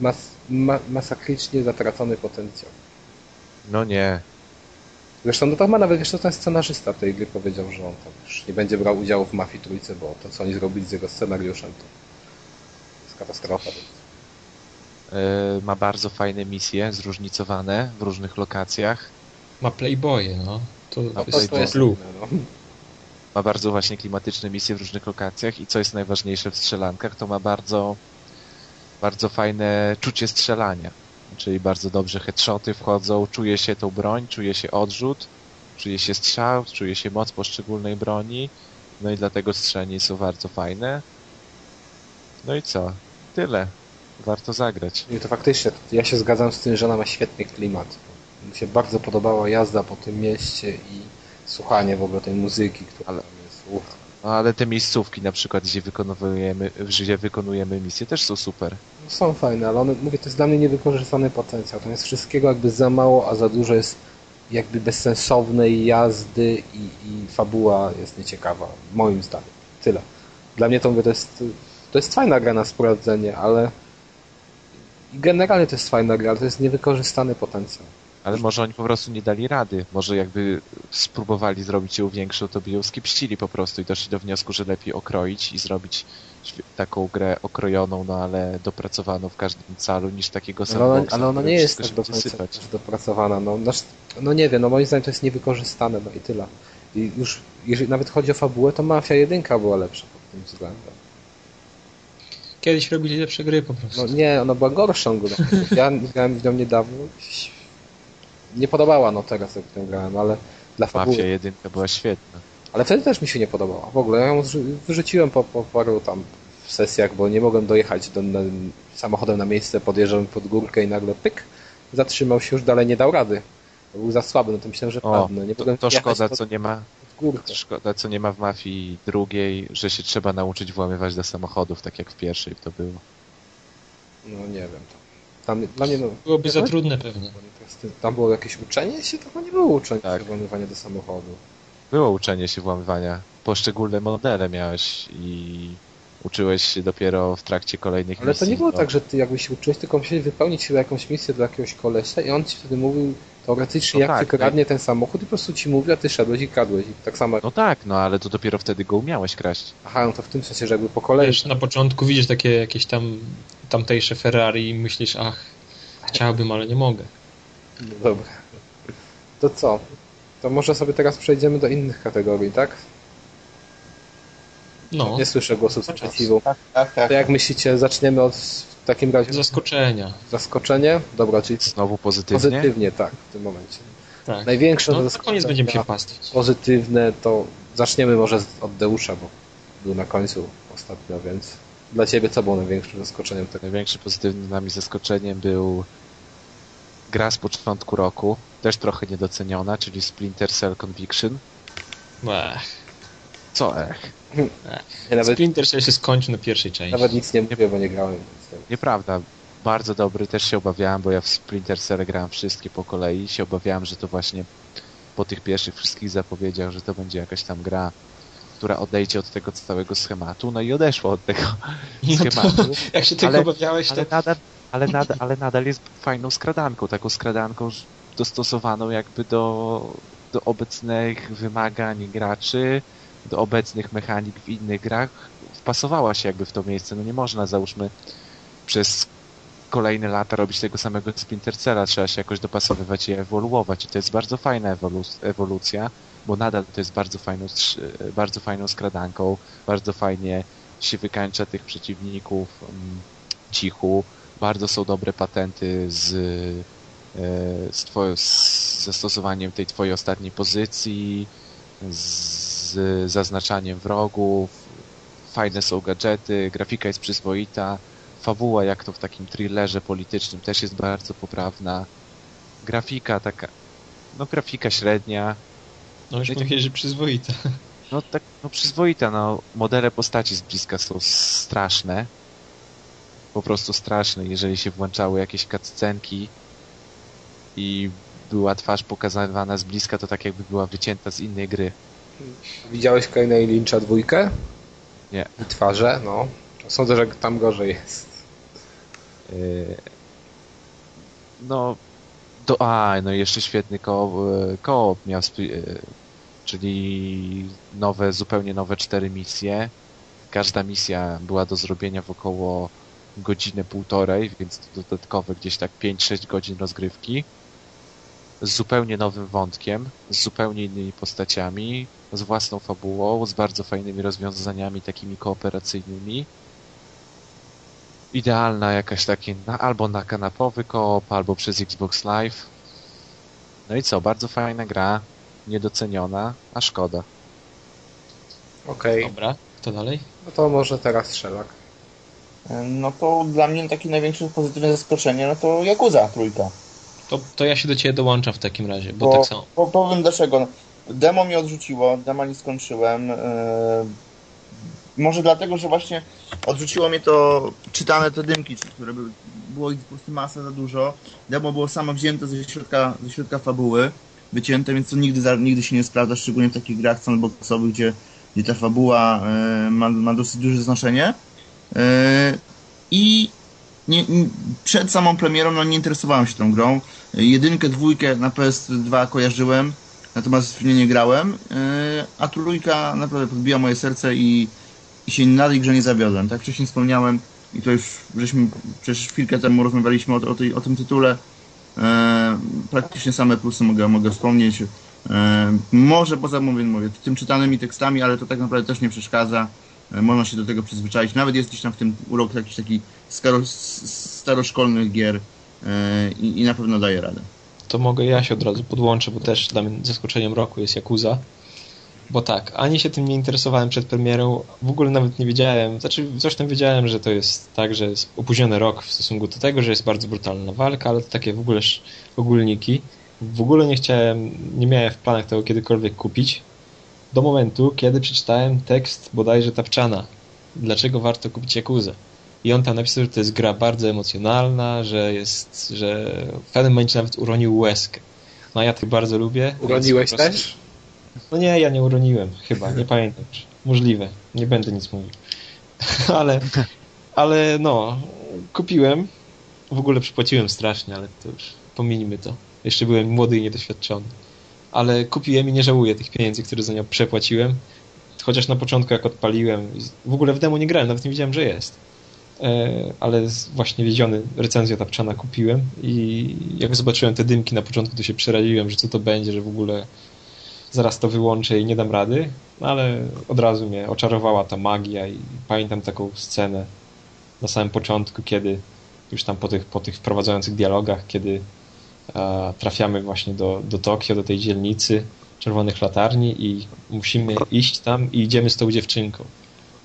ma, ma, masakrycznie zatracony potencjał. No nie. Zresztą no to ma nawet jeszcze ten scenarzysta tej gry powiedział, że on tam już nie będzie brał udziału w Mafii Trójce, bo to co oni zrobili z jego scenariuszem to jest katastrofa. Yy, ma bardzo fajne misje, zróżnicowane w różnych lokacjach. Ma Playboye, no. To, no, jest, to jest no. Ma bardzo właśnie klimatyczne misje w różnych lokacjach i co jest najważniejsze w strzelankach, to ma bardzo bardzo fajne czucie strzelania. Czyli bardzo dobrze headshoty wchodzą, czuje się tą broń, czuje się odrzut, czuje się strzał, czuje się moc poszczególnej broni. No i dlatego strzelanie są bardzo fajne. No i co? Tyle. Warto zagrać. I to faktycznie, ja się zgadzam z tym, że ona ma świetny klimat mi się bardzo podobała jazda po tym mieście i słuchanie w ogóle tej muzyki, która ale, jest. Uff. No, ale te miejscówki na przykład, gdzie wykonujemy, gdzie wykonujemy misje, też są super. Są fajne, ale one, mówię, to jest dla mnie niewykorzystany potencjał. To jest wszystkiego jakby za mało, a za dużo jest jakby bezsensownej jazdy i, i fabuła jest nieciekawa, moim zdaniem. Tyle. Dla mnie to, mówię, to jest, to jest fajna gra na sprawdzenie, ale generalnie to jest fajna gra, ale to jest niewykorzystany potencjał. Ale może oni po prostu nie dali rady. Może jakby spróbowali zrobić ją większą, to by ją skipścili po prostu i doszli do wniosku, że lepiej okroić i zrobić taką grę okrojoną, no ale dopracowaną w każdym calu niż takiego samego. Ale, ale ona nie jest tak do końca dopracowana. No, no, no nie wiem, no moim zdaniem to jest niewykorzystane, no i tyle. I już, jeżeli nawet chodzi o fabułę, to Mafia 1 była lepsza pod tym względem. Kiedyś robili lepsze gry po prostu. No nie, ona była gorszą grą. Ja grałem w nią niedawno nie podobała, no teraz jak tę grałem, ale dla fabuły... Mafia 1 była świetna. Ale wtedy też mi się nie podobała. W ogóle ja ją wyrzuciłem po, po paru tam w sesjach, bo nie mogłem dojechać do, na, samochodem na miejsce, podjeżdżałem pod górkę i nagle pyk, zatrzymał się, już dalej nie dał rady. Był za słaby, no to myślałem, że padnę. Nie to, to szkoda, pod, co nie ma górkę. Szkoda, co nie ma w mafii drugiej, że się trzeba nauczyć włamywać do samochodów, tak jak w pierwszej to było. No nie wiem. Tam, dla mnie, no, Byłoby za trudne pewnie. Tam było jakieś uczenie się? To chyba nie było uczenie tak. się włamywania do samochodu. Było uczenie się włamywania. Poszczególne modele miałeś i uczyłeś się dopiero w trakcie kolejnych Ale misji. Ale to nie było no. tak, że ty jakbyś się uczyłeś, tylko musiałeś wypełnić jakąś misję dla jakiegoś kolesia i on ci wtedy mówił teoretycznie no jak tak, ty kradnie tak. ten samochód i po prostu ci mówił, a ty szedłeś i kradłeś. I tak samo... No tak, no ale to dopiero wtedy go umiałeś kraść. Aha, no to w tym sensie, że jakby po kolei... Wiesz, na początku widzisz takie jakieś tam tamtejsze Ferrari i myślisz, ach, chciałbym, ale nie mogę. No dobra. To co? To może sobie teraz przejdziemy do innych kategorii, tak? No. Nie słyszę głosu sprzeciwu. Tak, tak, tak. To jak myślicie, zaczniemy od w takim razie... Zaskoczenia. Zaskoczenie? Dobra, czyli... Znowu pozytywnie? Pozytywnie, tak, w tym momencie. Tak. Największe no, zaskoczenie. koniec będziemy się pastwić. Pozytywne to zaczniemy może od Deusza, bo był na końcu ostatnio, więc dla Ciebie co było największym zaskoczeniem? Tego? Największym pozytywnym dla mnie zaskoczeniem był gra z początku roku, też trochę niedoceniona, czyli Splinter Cell Conviction. Ech. Co ech? Ja nawet, Splinter Cell się skończył na pierwszej części. Nawet nic nie mówię, bo nie grałem. Nieprawda. Bardzo dobry, też się obawiałem, bo ja w Splinter Cell grałem wszystkie po kolei. Się obawiałem, że to właśnie po tych pierwszych wszystkich zapowiedziach, że to będzie jakaś tam gra, która odejdzie od tego całego schematu. No i odeszło od tego [LAUGHS] no schematu. To, jak się tego ale, obawiałeś, to... Ale nadal, ale, nadal, ale nadal jest fajną skradanką, taką skradanką dostosowaną jakby do, do obecnych wymagań graczy, do obecnych mechanik w innych grach wpasowała się jakby w to miejsce. No nie można, załóżmy, przez kolejne lata robić tego samego Splinter Cella. Trzeba się jakoś dopasowywać i ewoluować. I to jest bardzo fajna ewolucja, bo nadal to jest bardzo fajną, bardzo fajną skradanką. Bardzo fajnie się wykańcza tych przeciwników mm, cichu. Bardzo są dobre patenty z, z, twoją, z zastosowaniem tej twojej ostatniej pozycji, z zaznaczaniem wrogów, fajne są gadżety, grafika jest przyzwoita, fabuła jak to w takim thrillerze politycznym też jest bardzo poprawna. Grafika taka, no grafika średnia. No już mówię, że przyzwoita. No tak, no przyzwoita, no modele postaci z bliska są straszne. Po prostu straszne, jeżeli się włączały jakieś cutscenki i była twarz pokazywana z bliska, to tak jakby była wycięta z innej gry. Widziałeś Kaina i Lyncha dwójkę? Nie. I twarze? No. Sądzę, że tam gorzej jest. Yy... No, do, a, no jeszcze świetny koop, e, koop miał, e, czyli nowe, zupełnie nowe cztery misje. Każda misja była do zrobienia w około godzinę, półtorej, więc dodatkowe gdzieś tak 5-6 godzin rozgrywki z zupełnie nowym wątkiem, z zupełnie innymi postaciami, z własną fabułą, z bardzo fajnymi rozwiązaniami takimi kooperacyjnymi. Idealna jakaś takie na, albo na kanapowy koop, albo przez Xbox Live. No i co, bardzo fajna gra, niedoceniona, a szkoda. Okej. Okay. Dobra, kto dalej? No to może teraz Strzelak. No to dla mnie takie największe pozytywne zaskoczenie, no to Yakuza trójka. To, to ja się do ciebie dołączam w takim razie, bo, bo tak samo. Bo, powiem dlaczego. Demo mi odrzuciło, demo nie skończyłem. Yy, może dlatego, że właśnie odrzuciło mnie to czytane te dymki, które były, było ich po prostu masa za dużo. Demo było samo wzięte ze środka, ze środka fabuły, wycięte, więc to nigdy, nigdy się nie sprawdza, szczególnie w takich grach sandboxowych, gdzie, gdzie ta fabuła yy, ma, ma dosyć duże znaczenie. Yy, I nie, przed samą premierą no, nie interesowałem się tą grą. Jedynkę, dwójkę na PS2 kojarzyłem, natomiast w nie nie grałem, e, a trójka naprawdę podbija moje serce i, i się na tej grze nie zawiodłem. Tak wcześniej wspomniałem i to już żeśmy przecież chwilkę temu rozmawialiśmy o, o, tej, o tym tytule. E, praktycznie same plusy mogę, mogę wspomnieć. E, może poza mówię, mówię, tym czytanymi tekstami, ale to tak naprawdę też nie przeszkadza. Można się do tego przyzwyczaić. Nawet jest gdzieś tam w tym urok jakiś taki staro, staroszkolnych gier e, i, i na pewno daje radę. To mogę ja się od razu podłączę, bo też dla mnie zaskoczeniem roku jest Yakuza. Bo tak, ani się tym nie interesowałem przed premierą, w ogóle nawet nie wiedziałem, znaczy tam wiedziałem, że to jest tak, że jest opóźniony rok w stosunku do tego, że jest bardzo brutalna walka, ale to takie w ogóle ogólniki. W ogóle nie chciałem, nie miałem w planach tego kiedykolwiek kupić, do momentu, kiedy przeczytałem tekst bodajże Tapczana. Dlaczego warto kupić Jakuzę? I on tam napisał, że to jest gra bardzo emocjonalna, że jest, że w pewnym momencie nawet uronił łezkę. No ja to bardzo lubię. Uroniłeś prostu... też? No nie, ja nie uroniłem, chyba, nie pamiętam. Możliwe, nie będę nic mówił. [LAUGHS] ale, ale no, kupiłem. W ogóle przypłaciłem strasznie, ale to już pominijmy to. Jeszcze byłem młody i niedoświadczony. Ale kupiłem i nie żałuję tych pieniędzy, które za nią przepłaciłem. Chociaż na początku jak odpaliłem, w ogóle w demo nie grałem, nawet nie wiedziałem, że jest. E, ale właśnie wiedziony recenzja Tapczana kupiłem i jak zobaczyłem te dymki na początku, to się przeraziłem, że co to będzie, że w ogóle zaraz to wyłączę i nie dam rady, no ale od razu mnie oczarowała ta magia i pamiętam taką scenę na samym początku, kiedy już tam po tych, po tych wprowadzających dialogach, kiedy e, trafiamy właśnie do, do Tokio, do tej dzielnicy czerwonych latarni i musimy iść tam i idziemy z tą dziewczynką.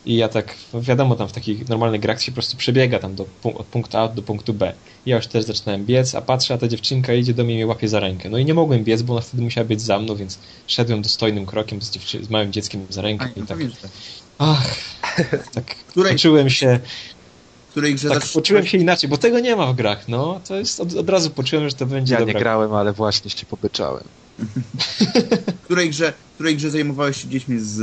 I ja tak, no wiadomo, tam w takich normalnych grach się po prostu przebiega tam do, od punktu A do punktu B. Ja już też zaczynałem biec, a patrzę, a ta dziewczynka idzie do mnie i mnie łapie za rękę. No i nie mogłem biec, bo ona wtedy musiała być za mną, więc szedłem dostojnym krokiem z, dziewczy- z małym dzieckiem za rękę i tak... Ach, [LAUGHS] tak Której... poczułem się... Której grze tak, poczułem się inaczej, bo tego nie ma w grach, no. To jest, od, od razu poczułem, że to będzie Ja dobra. nie grałem, ale właśnie się pobyczałem. w [LAUGHS] której grze, której grze zajmowałeś się dziećmi z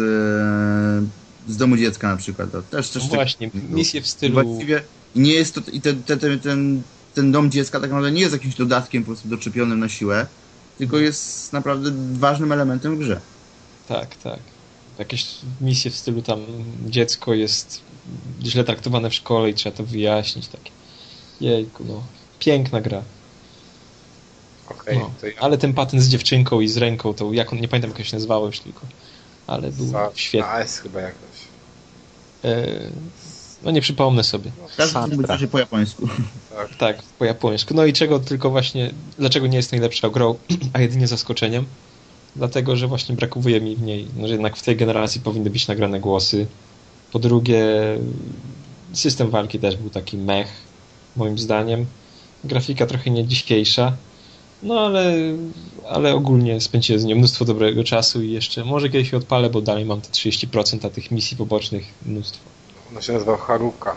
z domu dziecka na przykład. To też, też no właśnie, tak, misje w stylu... Właściwie nie jest to, i ten, ten, ten, ten dom dziecka tak naprawdę nie jest jakimś dodatkiem po prostu doczepionym na siłę, tylko jest naprawdę ważnym elementem w grze. Tak, tak. Jakieś misje w stylu tam dziecko jest źle traktowane w szkole i trzeba to wyjaśnić. Takie. Jejku, no. Piękna gra. Okay, no. ja... Ale ten patent z dziewczynką i z ręką, to jak on, nie pamiętam jak się nazywało już tylko ale był Za, świetny. S chyba jakoś. E, no nie przypomnę sobie. Każdy być po japońsku. Tak. tak, po japońsku. No i czego tylko właśnie, dlaczego nie jest najlepsza grą, [CLEARS THROAT] a jedynie zaskoczeniem? Dlatego, że właśnie brakuje mi w niej, no, że jednak w tej generacji powinny być nagrane głosy. Po drugie, system walki też był taki mech, moim zdaniem. Grafika trochę nie dzisiejsza. No ale, ale ogólnie spędziłem z nią mnóstwo dobrego czasu i jeszcze może kiedyś się odpalę, bo dalej mam te 30%, a tych misji pobocznych mnóstwo. Ona się nazywa Haruka.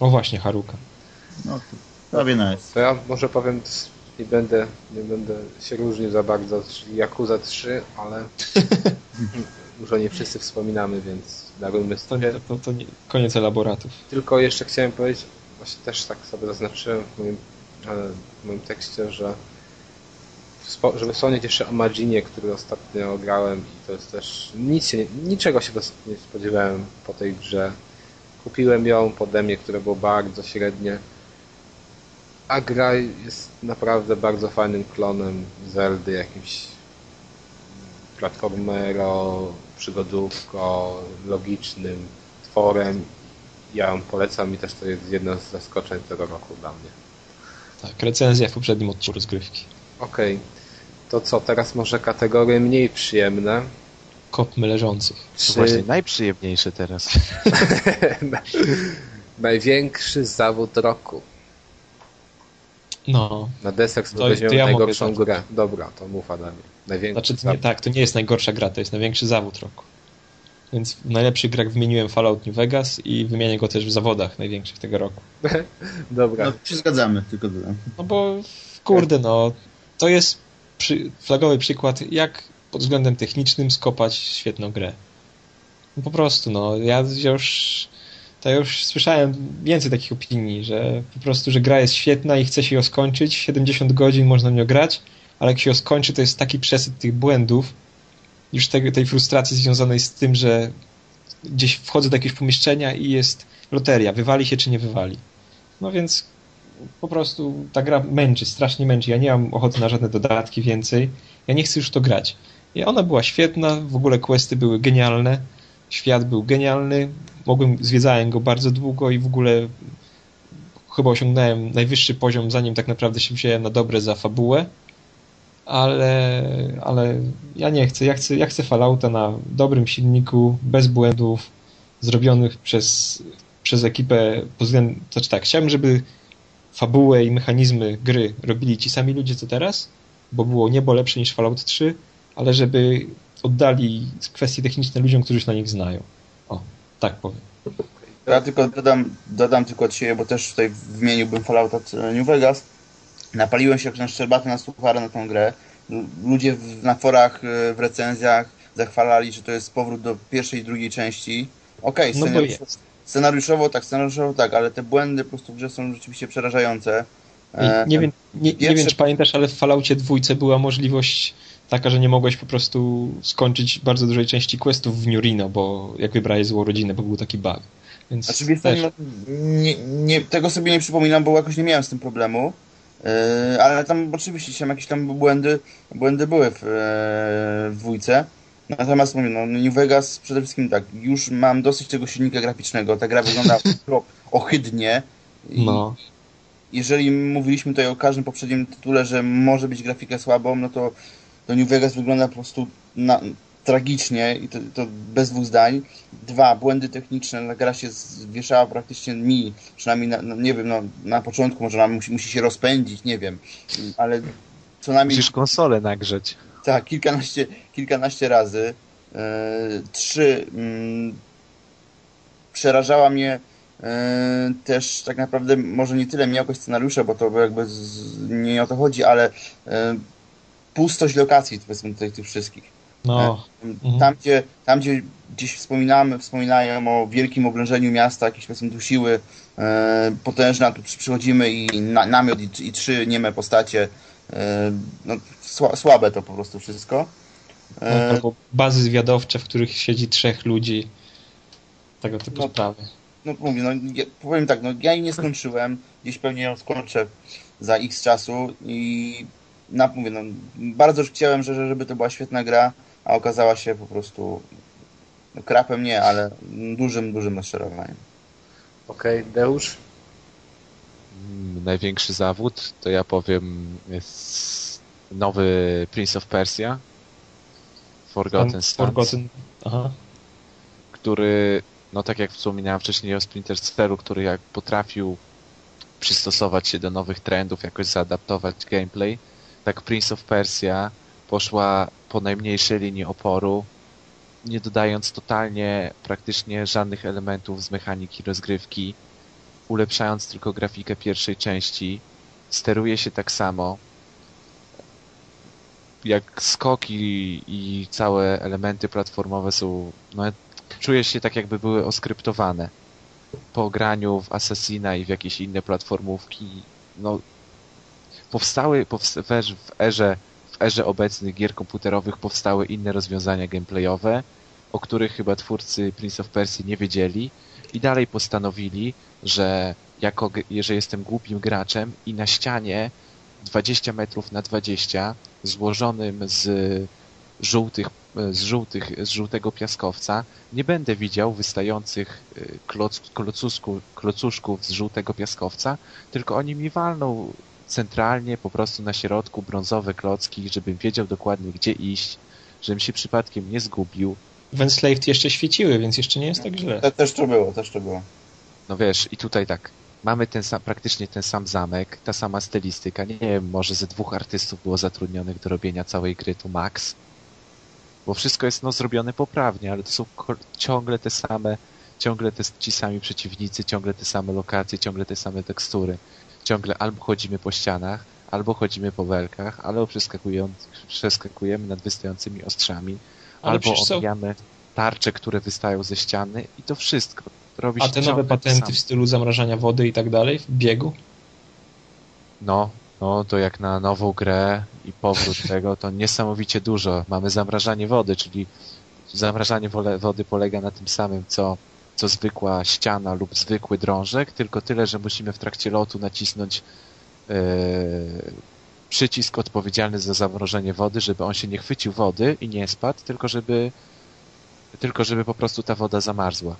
O właśnie, Haruka. No, prawie nice. To ja może powiem, nie będę, nie będę się różnił za bardzo, czyli Yakuza 3, ale [LAUGHS] może nie wszyscy wspominamy, więc darujmy to, nie, to, to nie, koniec elaboratów. Tylko jeszcze chciałem powiedzieć, właśnie też tak sobie zaznaczyłem w moim, e, w moim tekście, że żeby wspomnieć jeszcze o Maginie, który ostatnio grałem i to jest też nic się, niczego się nie spodziewałem po tej grze. Kupiłem ją po demie, które było bardzo średnie. A gra jest naprawdę bardzo fajnym klonem Zeldy, jakimś platformero, przygodówko, logicznym tworem. Ja ją polecam i też to jest jedno z zaskoczeń tego roku dla mnie. Tak, recenzja w poprzednim odcinku rozgrywki. Okej. Okay. To co, teraz może kategorie mniej przyjemne. Kopmy leżących. Czy... Właśnie najprzyjemniejsze teraz. [LAUGHS] Największy zawód roku. No. Na deser sobie weźmiemy ja najgorszą grę. Dobra, to mów Adamie. Największy znaczy, to nie, tak, to nie jest najgorsza gra, to jest największy zawód roku. Więc w najlepszych grach wymieniłem Fallout New Vegas i wymienię go też w zawodach największych tego roku. [LAUGHS] Dobra. No, się zgadzamy, tylko dodam. No bo, kurde, no, to jest przy, flagowy przykład, jak pod względem technicznym skopać świetną grę. No po prostu, no, ja już to już słyszałem więcej takich opinii, że po prostu, że gra jest świetna i chce się ją skończyć, 70 godzin można w nią grać, ale jak się ją skończy, to jest taki przesyt tych błędów, już tej, tej frustracji związanej z tym, że gdzieś wchodzę do jakiegoś pomieszczenia i jest loteria, wywali się czy nie wywali. No więc po prostu ta gra męczy, strasznie męczy. Ja nie mam ochoty na żadne dodatki więcej. Ja nie chcę już to grać. I ona była świetna, w ogóle questy były genialne, świat był genialny, mogłem, zwiedzałem go bardzo długo i w ogóle chyba osiągnąłem najwyższy poziom, zanim tak naprawdę się wziąłem na dobre za fabułę. ale, ale ja nie chcę. Ja chcę, ja chcę Fallouta na dobrym silniku, bez błędów, zrobionych przez, przez ekipę znaczy tak, chciałbym, żeby fabułę i mechanizmy gry robili ci sami ludzie co teraz, bo było niebo lepsze niż Fallout 3, ale żeby oddali kwestie techniczne ludziom, którzy się na nich znają. O, tak powiem. Ja tylko dodam, dodam tylko od siebie, bo też tutaj wymieniłbym Fallout New Vegas. Napaliłem się jak na szczerbaty na suchary na tą grę. Ludzie na forach, e, w recenzjach zachwalali, że to jest powrót do pierwszej i drugiej części. Okej, okay, no scenariuszowo tak, scenariuszowo tak, ale te błędy po prostu w grze są rzeczywiście przerażające. Nie, nie, wiem, nie, nie wiem, czy pamiętasz, ale w Falloutie dwójce była możliwość taka, że nie mogłeś po prostu skończyć bardzo dużej części questów w New Reno, bo jak wybrałeś złą rodzinę, bo był taki bug. Więc znaczy, wiesz, też... no, nie, nie, tego sobie nie przypominam, bo jakoś nie miałem z tym problemu. Yy, ale tam oczywiście jakieś tam błędy, błędy były w, yy, w dwójce. Natomiast mówię, no, New Vegas przede wszystkim tak, już mam dosyć tego silnika graficznego. Ta gra wygląda [LAUGHS] ohydnie. I no. Jeżeli mówiliśmy tutaj o każdym poprzednim tytule, że może być grafika słabą, no to, to New Vegas wygląda po prostu na, tragicznie i to, to, bez dwóch zdań. Dwa, błędy techniczne, gra się zwieszała praktycznie mi, przynajmniej na, no, nie wiem, no, na początku może ona musi, musi się rozpędzić, nie wiem, ale co najmniej... Musisz konsolę nagrzeć. Tak, kilkanaście, kilkanaście razy. E, trzy, mm, przerażała mnie e, też tak naprawdę może nie tyle jakość scenariusza, bo to jakby z, nie o to chodzi, ale e, pustość lokacji powiedzmy tych, tych wszystkich no. Mhm. Tam, gdzie, tam, gdzie gdzieś wspominamy, wspominają o wielkim oblężeniu miasta, jakieś powiedzmy tu siły e, potężne, tu przychodzimy i na, namiot i, i, trzy nieme postacie. E, no, sła, słabe to po prostu wszystko. E, Albo bazy zwiadowcze, w których siedzi trzech ludzi. Tego typu no, sprawy. No mówię, no, ja, powiem tak, no ja jej nie skończyłem. Gdzieś pewnie ją skończę za x czasu i na, mówię, no, bardzo chciałem, że, żeby to była świetna gra a okazała się po prostu no, krapem nie, ale dużym, dużym rozczarowaniem. Okej, okay, Deusz? Największy zawód to ja powiem nowy Prince of Persia Forgotten Stance, Forgotten. Aha. który no tak jak wspominałem wcześniej o Splinter Cellu, który jak potrafił przystosować się do nowych trendów, jakoś zaadaptować gameplay, tak Prince of Persia poszła po najmniejszej linii oporu, nie dodając totalnie praktycznie żadnych elementów z mechaniki rozgrywki, ulepszając tylko grafikę pierwszej części, steruje się tak samo. Jak skoki i całe elementy platformowe są, no, czuje się tak jakby były oskryptowane. Po graniu w Assassina i w jakieś inne platformówki, no, powstały powst w erze w erze obecnych gier komputerowych powstały inne rozwiązania gameplayowe, o których chyba twórcy Prince of Persia nie wiedzieli i dalej postanowili, że jako, jestem głupim graczem i na ścianie 20 metrów na 20 złożonym z żółtych, z, żółtych, z żółtego piaskowca nie będę widział wystających y, kloc, klocuszków z żółtego piaskowca, tylko oni mi walną centralnie po prostu na środku brązowe klocki, żebym wiedział dokładnie gdzie iść, żebym się przypadkiem nie zgubił. W Enslaved jeszcze świeciły, więc jeszcze nie jest tak źle. To, też to było, też to było. No wiesz, i tutaj tak, mamy ten sam, praktycznie ten sam zamek, ta sama stylistyka, nie wiem, może ze dwóch artystów było zatrudnionych do robienia całej gry, tu max, bo wszystko jest no zrobione poprawnie, ale to są ciągle te same, ciągle te, ci sami przeciwnicy, ciągle te same lokacje, ciągle te same tekstury ciągle albo chodzimy po ścianach, albo chodzimy po belkach, albo przeskakujemy nad wystającymi ostrzami, Ale albo omijamy są... tarcze, które wystają ze ściany i to wszystko. Robi A te nowe patenty w stylu zamrażania wody i tak dalej w biegu? No, no to jak na nową grę i powrót [LAUGHS] tego, to niesamowicie dużo. Mamy zamrażanie wody, czyli zamrażanie wody polega na tym samym, co co zwykła ściana lub zwykły drążek, tylko tyle, że musimy w trakcie lotu nacisnąć yy, przycisk odpowiedzialny za zamrożenie wody, żeby on się nie chwycił wody i nie spadł, tylko żeby, tylko żeby po prostu ta woda zamarzła.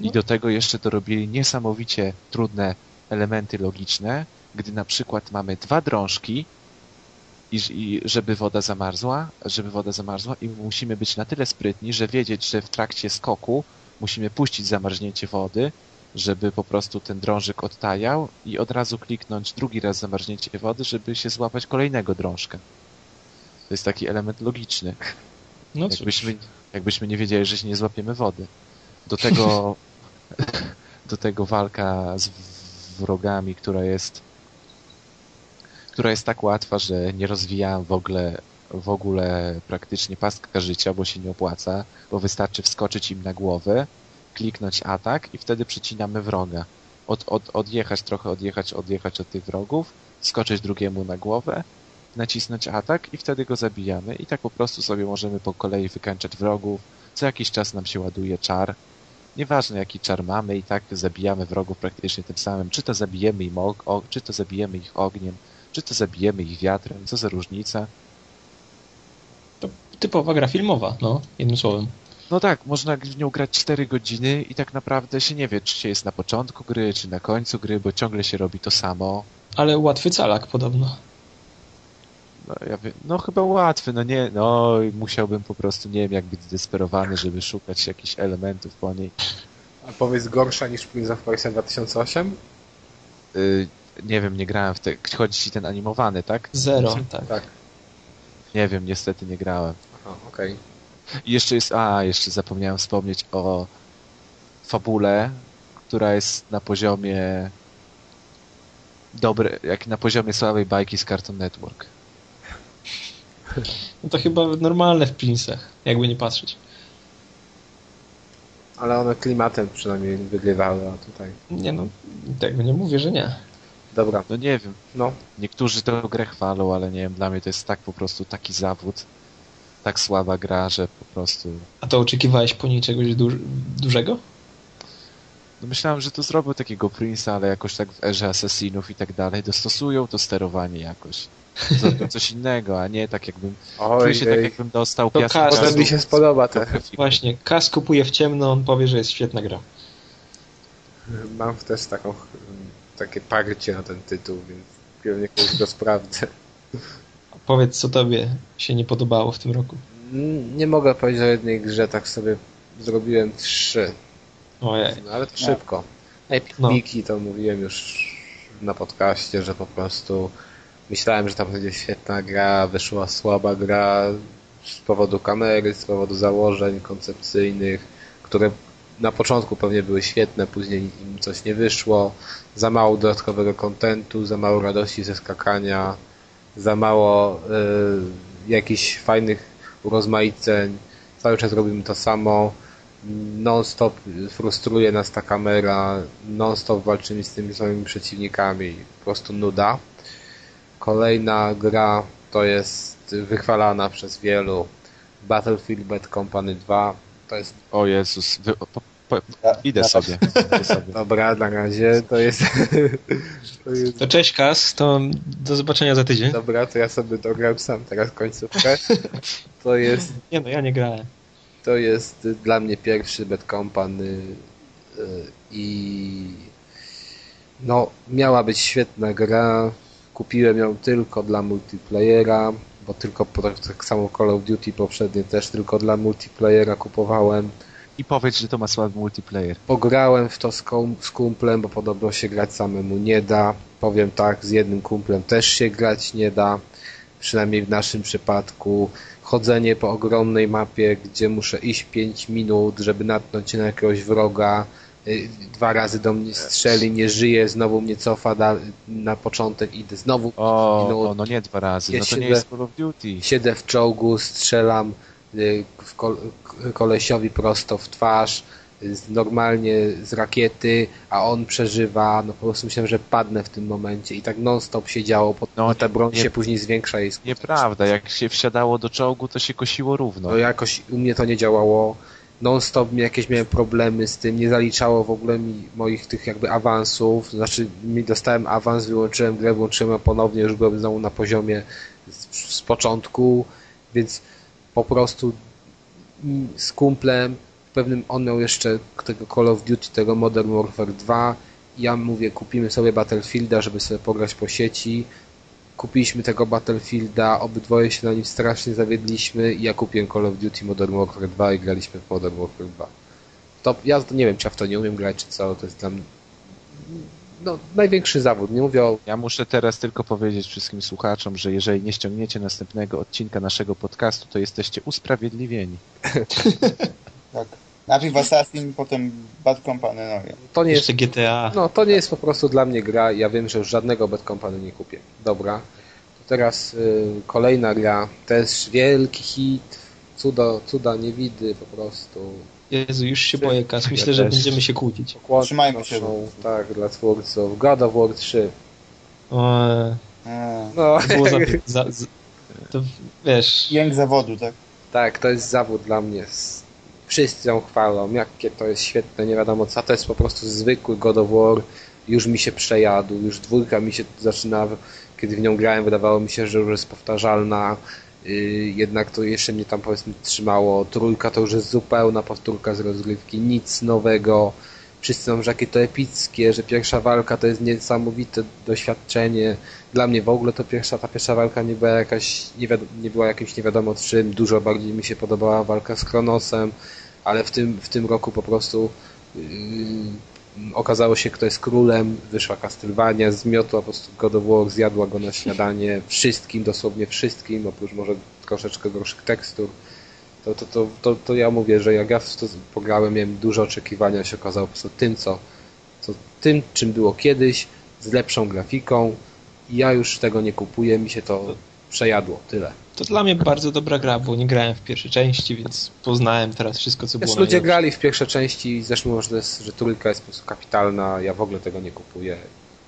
I no. do tego jeszcze dorobili niesamowicie trudne elementy logiczne, gdy na przykład mamy dwa drążki i, i żeby woda zamarzła, żeby woda zamarzła i musimy być na tyle sprytni, że wiedzieć, że w trakcie skoku musimy puścić zamarznięcie wody, żeby po prostu ten drążek odtajał i od razu kliknąć drugi raz zamarznięcie wody, żeby się złapać kolejnego drążka. To jest taki element logiczny. No jakbyśmy, jakbyśmy nie wiedzieli, że się nie złapiemy wody. Do tego, [LAUGHS] do tego walka z wrogami, która jest która jest tak łatwa, że nie rozwijałem w ogóle, w ogóle praktycznie pastka życia, bo się nie opłaca, bo wystarczy wskoczyć im na głowę, kliknąć atak i wtedy przycinamy wroga. Od, od, odjechać trochę, odjechać, odjechać od tych wrogów, skoczyć drugiemu na głowę, nacisnąć atak i wtedy go zabijamy. I tak po prostu sobie możemy po kolei wykańczać wrogów. Co jakiś czas nam się ładuje czar. Nieważne jaki czar mamy i tak zabijamy wrogów praktycznie tym samym. Czy to zabijemy, im og- o, czy to zabijemy ich ogniem, czy to zabijemy ich wiatrem, co za różnica. To typowa gra filmowa, no, jednym słowem. No tak, można w nią grać 4 godziny i tak naprawdę się nie wie, czy się jest na początku gry, czy na końcu gry, bo ciągle się robi to samo. Ale łatwy calak podobno. No, ja wiem, no chyba łatwy, no nie, no musiałbym po prostu, nie wiem, jak być zdesperowany, żeby szukać jakichś elementów po niej. A powiedz gorsza niż Prince of Persia 2008? Y nie wiem, nie grałem w te... Chodzi ci ten animowany, tak? Zero, tak. tak. Nie wiem, niestety nie grałem. Aha, okej. Okay. I jeszcze jest... A, jeszcze zapomniałem wspomnieć o fabule, która jest na poziomie dobre, jak na poziomie słabej bajki z Cartoon Network. No to chyba normalne w Princech, jakby nie patrzeć. Ale one klimatem przynajmniej wygrywały, a tutaj... Nie no, tego nie mówię, że nie. Dobra. No nie wiem. No. Niektórzy tę grę chwalą, ale nie wiem, dla mnie to jest tak po prostu taki zawód, tak słaba gra, że po prostu... A to oczekiwałeś po niej czegoś du dużego? No myślałem, że to zrobił takiego Prince'a, ale jakoś tak w erze Assassinów i tak dalej dostosują to sterowanie jakoś. Zrobią coś innego, a nie tak jakbym... Oj, czuję się ej. tak jakbym dostał to piasku. To mi się spodoba to. Właśnie, Kas kupuje w ciemno, on powie, że jest świetna gra. Mam też taką takie parcie na ten tytuł, więc pewnie kiedyś go sprawdzę. Powiedz, co tobie się nie podobało w tym roku. Nie mogę powiedzieć o jednej grze, tak sobie zrobiłem trzy. Ojej. Ale to no. szybko. Epic no. Mickey to mówiłem już na podcaście, że po prostu myślałem, że tam będzie świetna gra, wyszła słaba gra z powodu kamery, z powodu założeń koncepcyjnych, które na początku pewnie były świetne, później im coś nie wyszło, za mało dodatkowego kontentu, za mało radości ze skakania, za mało y, jakichś fajnych urozmaiceń, cały czas robimy to samo, non-stop frustruje nas ta kamera, non-stop walczymy z tymi samymi przeciwnikami, po prostu nuda. Kolejna gra to jest wychwalana przez wielu. Battlefield Bad Company 2 to jest... O Jezus, po, idę, sobie, idę [LAUGHS] sobie. Dobra, na razie to jest... [LAUGHS] to jest... To cześć Kas, to do zobaczenia za tydzień. Dobra, to ja sobie dogram sam teraz końcówkę. To jest... [LAUGHS] Nie no, ja nie grałem. To jest dla mnie pierwszy Bad Company y, i no, miała być świetna gra. Kupiłem ją tylko dla multiplayera bo tylko tak samo Call of Duty poprzednie też tylko dla multiplayera kupowałem. I powiedz, że to ma słaby multiplayer. Pograłem w to z, z kumplem, bo podobno się grać samemu nie da. Powiem tak, z jednym kumplem też się grać nie da. Przynajmniej w naszym przypadku. Chodzenie po ogromnej mapie, gdzie muszę iść 5 minut, żeby natknąć się na jakiegoś wroga, Y, dwa razy do mnie strzeli, nie żyje, znowu mnie cofa da, na początek, idę znowu. O, no, o, no nie dwa razy, ja no to siedzę, nie jest Call of Duty. Siedzę w czołgu, strzelam kolesiowi prosto w twarz, normalnie z rakiety, a on przeżywa, no po prostu myślałem, że padnę w tym momencie i tak non-stop się działo, no, ta broń się później zwiększa jej Nieprawda, jak się wsiadało do czołgu, to się kosiło równo. No jakoś u mnie to nie działało. Non-stop jakieś miałem problemy z tym, nie zaliczało w ogóle mi moich tych jakby awansów, znaczy mi dostałem awans, wyłączyłem grę, włączyłem ponownie, już byłem znowu na poziomie z, z początku, więc po prostu z kumplem, pewnym on miał jeszcze tego Call of Duty, tego Modern Warfare 2, ja mówię, kupimy sobie Battlefielda, żeby sobie pograć po sieci, kupiliśmy tego Battlefielda, obydwoje się na nim strasznie zawiedliśmy i ja kupiłem Call of Duty Modern Warfare 2 i graliśmy w Modern Warfare 2. To ja nie wiem, czy ja w to nie umiem grać, czy co, to jest dla mnie no, największy zawód. Nie mówię o... Ja muszę teraz tylko powiedzieć wszystkim słuchaczom, że jeżeli nie ściągniecie następnego odcinka naszego podcastu, to jesteście usprawiedliwieni. [LAUGHS] tak. Najpierw Assassin, potem Bad Company, no To nie Jeszcze jest, GTA. No, to nie jest po prostu dla mnie gra. Ja wiem, że już żadnego Bad Company nie kupię. Dobra. To teraz y, kolejna gra. Też wielki hit. Cudo, cuda nie widy po prostu. Jezu, już się boję, Kas. Myślę, że będziemy się kłócić. Trzymajmy się. Tak, dla twórców. God of War 3. O, no. To było za, [LAUGHS] za, za, to wiesz... Jęk zawodu, tak? Tak, to jest zawód dla mnie. Wszyscy ją chwalą, jakie to jest świetne, nie wiadomo co. To jest po prostu zwykły God of War. Już mi się przejadł, już dwójka mi się zaczyna, kiedy w nią grałem, wydawało mi się, że już jest powtarzalna. Y, jednak to jeszcze mnie tam powiedzmy trzymało. Trójka to już jest zupełna powtórka z rozgrywki, nic nowego. Wszyscy mówią, że jakie to epickie, że pierwsza walka to jest niesamowite doświadczenie. Dla mnie w ogóle to pierwsza, ta pierwsza walka nie była jakaś, nie, nie była jakimś nie wiadomo czym. Dużo bardziej mi się podobała walka z Kronosem, ale w tym, w tym roku po prostu yy, okazało się, kto jest królem, wyszła Castlevania, zmiotła po prostu God of War, zjadła go na śniadanie wszystkim, dosłownie wszystkim, oprócz może troszeczkę gorszych tekstur. To, to, to, to, to ja mówię, że jak ja w to pograłem, miałem duże oczekiwania, się okazało po prostu tym, co, co tym, czym było kiedyś, z lepszą grafiką ja już tego nie kupuję, mi się to przejadło, tyle. To dla mnie bardzo dobra gra, bo nie grałem w pierwszej części, więc poznałem teraz wszystko, co Wiesz, było ludzie grali w pierwszej części i zresztą że, jest, że trójka jest po prostu kapitalna, ja w ogóle tego nie kupuję.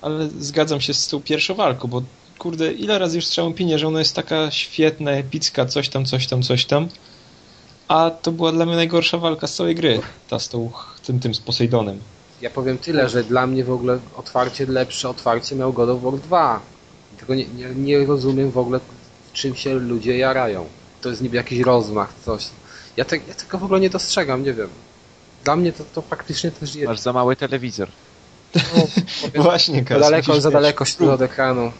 Ale zgadzam się z tą pierwszą walką, bo kurde, ile razy już słyszałem opinię, że ona jest taka świetna, epicka, coś tam, coś tam, coś tam, a to była dla mnie najgorsza walka z całej gry, ta z tą, tym, tym z Poseidonem. Ja powiem tyle, że dla mnie w ogóle otwarcie, lepsze otwarcie miał God of War 2. Tylko nie, nie, nie rozumiem w ogóle czym się ludzie jarają. To jest niby jakiś rozmach, coś. Ja, te, ja tego w ogóle nie dostrzegam, nie wiem. Dla mnie to, to faktycznie też jest. Masz za mały telewizor. No, [LAUGHS] Właśnie, Za daleko, za daleko się od ekranu.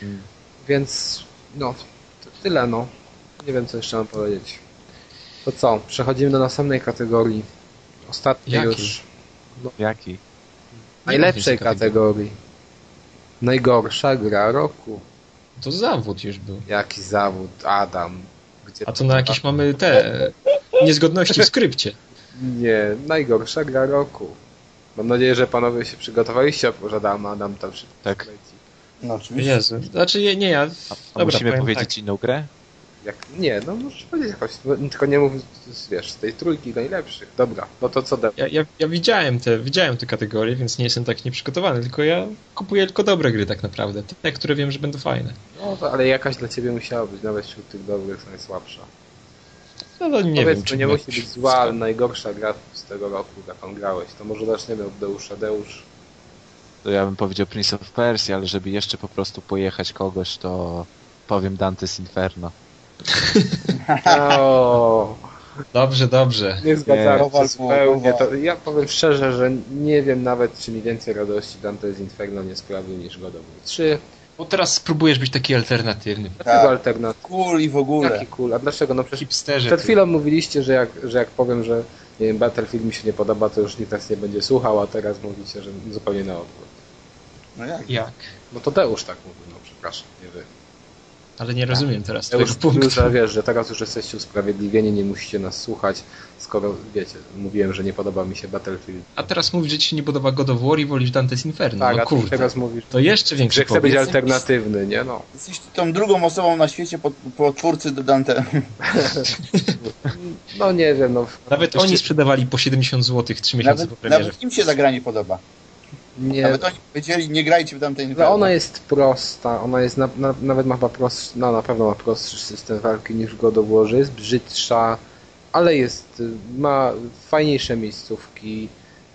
Hmm. Więc, no, tyle, no. Nie wiem, co jeszcze mam powiedzieć. To co? Przechodzimy do następnej kategorii. Ostatniej Jaki? już. No, Jaki? Najlepszej kategorii. Najgorsza gra roku. To zawód już był. Jaki zawód, Adam? Gdzie A to na jakieś mamy te niezgodności w skrypcie. [LAUGHS] Nie, najgorsza gra roku. Mam nadzieję, że panowie się przygotowaliście, że Adam, Adam tam szybko Tak. No oczywiście. Jezu. Znaczy nie, nie ja... A, a Dobra, musimy powiedzieć tak. inną grę? Jak, nie, no możesz powiedzieć jakoś, tylko nie mów, wiesz, z tej trójki najlepszych. Dobra, no to co da? Ja, ja, ja, widziałem, te, widziałem te kategorie, więc nie jestem tak nieprzygotowany, tylko ja kupuję tylko dobre gry tak naprawdę, te, które wiem, że będą fajne. No to, ale jakaś dla ciebie musiała być, nawet wśród tych dobrych najsłabsza. No to nie Powiedz, wiem, nie musi być zła, ale najgorsza gra z tego roku, jaką grałeś. To może zaczniemy od Deusza. Deusz. To ja bym powiedział Prince of Persia, ale żeby jeszcze po prostu pojechać kogoś, to powiem Dante's Inferno. [LAUGHS] Dobrze, dobrze. Nie zgadzam się zupełnie. To ja powiem szczerze, że nie wiem nawet, czy mi więcej radości Dante's Inferno nie sprawił niż God of War 3. Bo teraz spróbujesz być taki alternatywny. Dlaczego tak. alternatywny? Cool i w ogóle. Jaki cool? A dlaczego? No przecież Hipsterze przed chwilą mówiliście, że jak, że jak powiem, że nie wiem, Battlefield mi się nie podoba, to już nikt nas nie będzie słuchał, a teraz mówicie, że zupełnie na odwrót. No jak? Jak? No to Deusz tak mówił, no przepraszam, nie wy. Ale nie rozumiem teraz ja tego już, punktu. Już, wiesz, że teraz już jesteście usprawiedliwieni, nie musicie nas słuchać, skoro, wiecie, mówiłem, że nie podoba mi się Battlefield. A teraz mówisz, że ci się nie podoba God of War i wolisz Dante's Inferno. Tak, no a kurde. teraz mówisz, to jeszcze większy że chce być alternatywny, nie no. Jesteś tą drugą osobą na świecie po, po twórcy do Dante. [LAUGHS] no nie wiem, no. Nawet oni sprzedawali po 70 zł 3 miesiące nawet, po premierze. Nawet im się zagranie podoba. Nie. Nawet oni powiedzieli, nie grajcie w tamtej No ona jest prosta, ona jest na, na, nawet ma chyba prostszy, no na pewno ma prostszy system walki niż God of War, jest brzydsza, ale jest, ma fajniejsze miejscówki,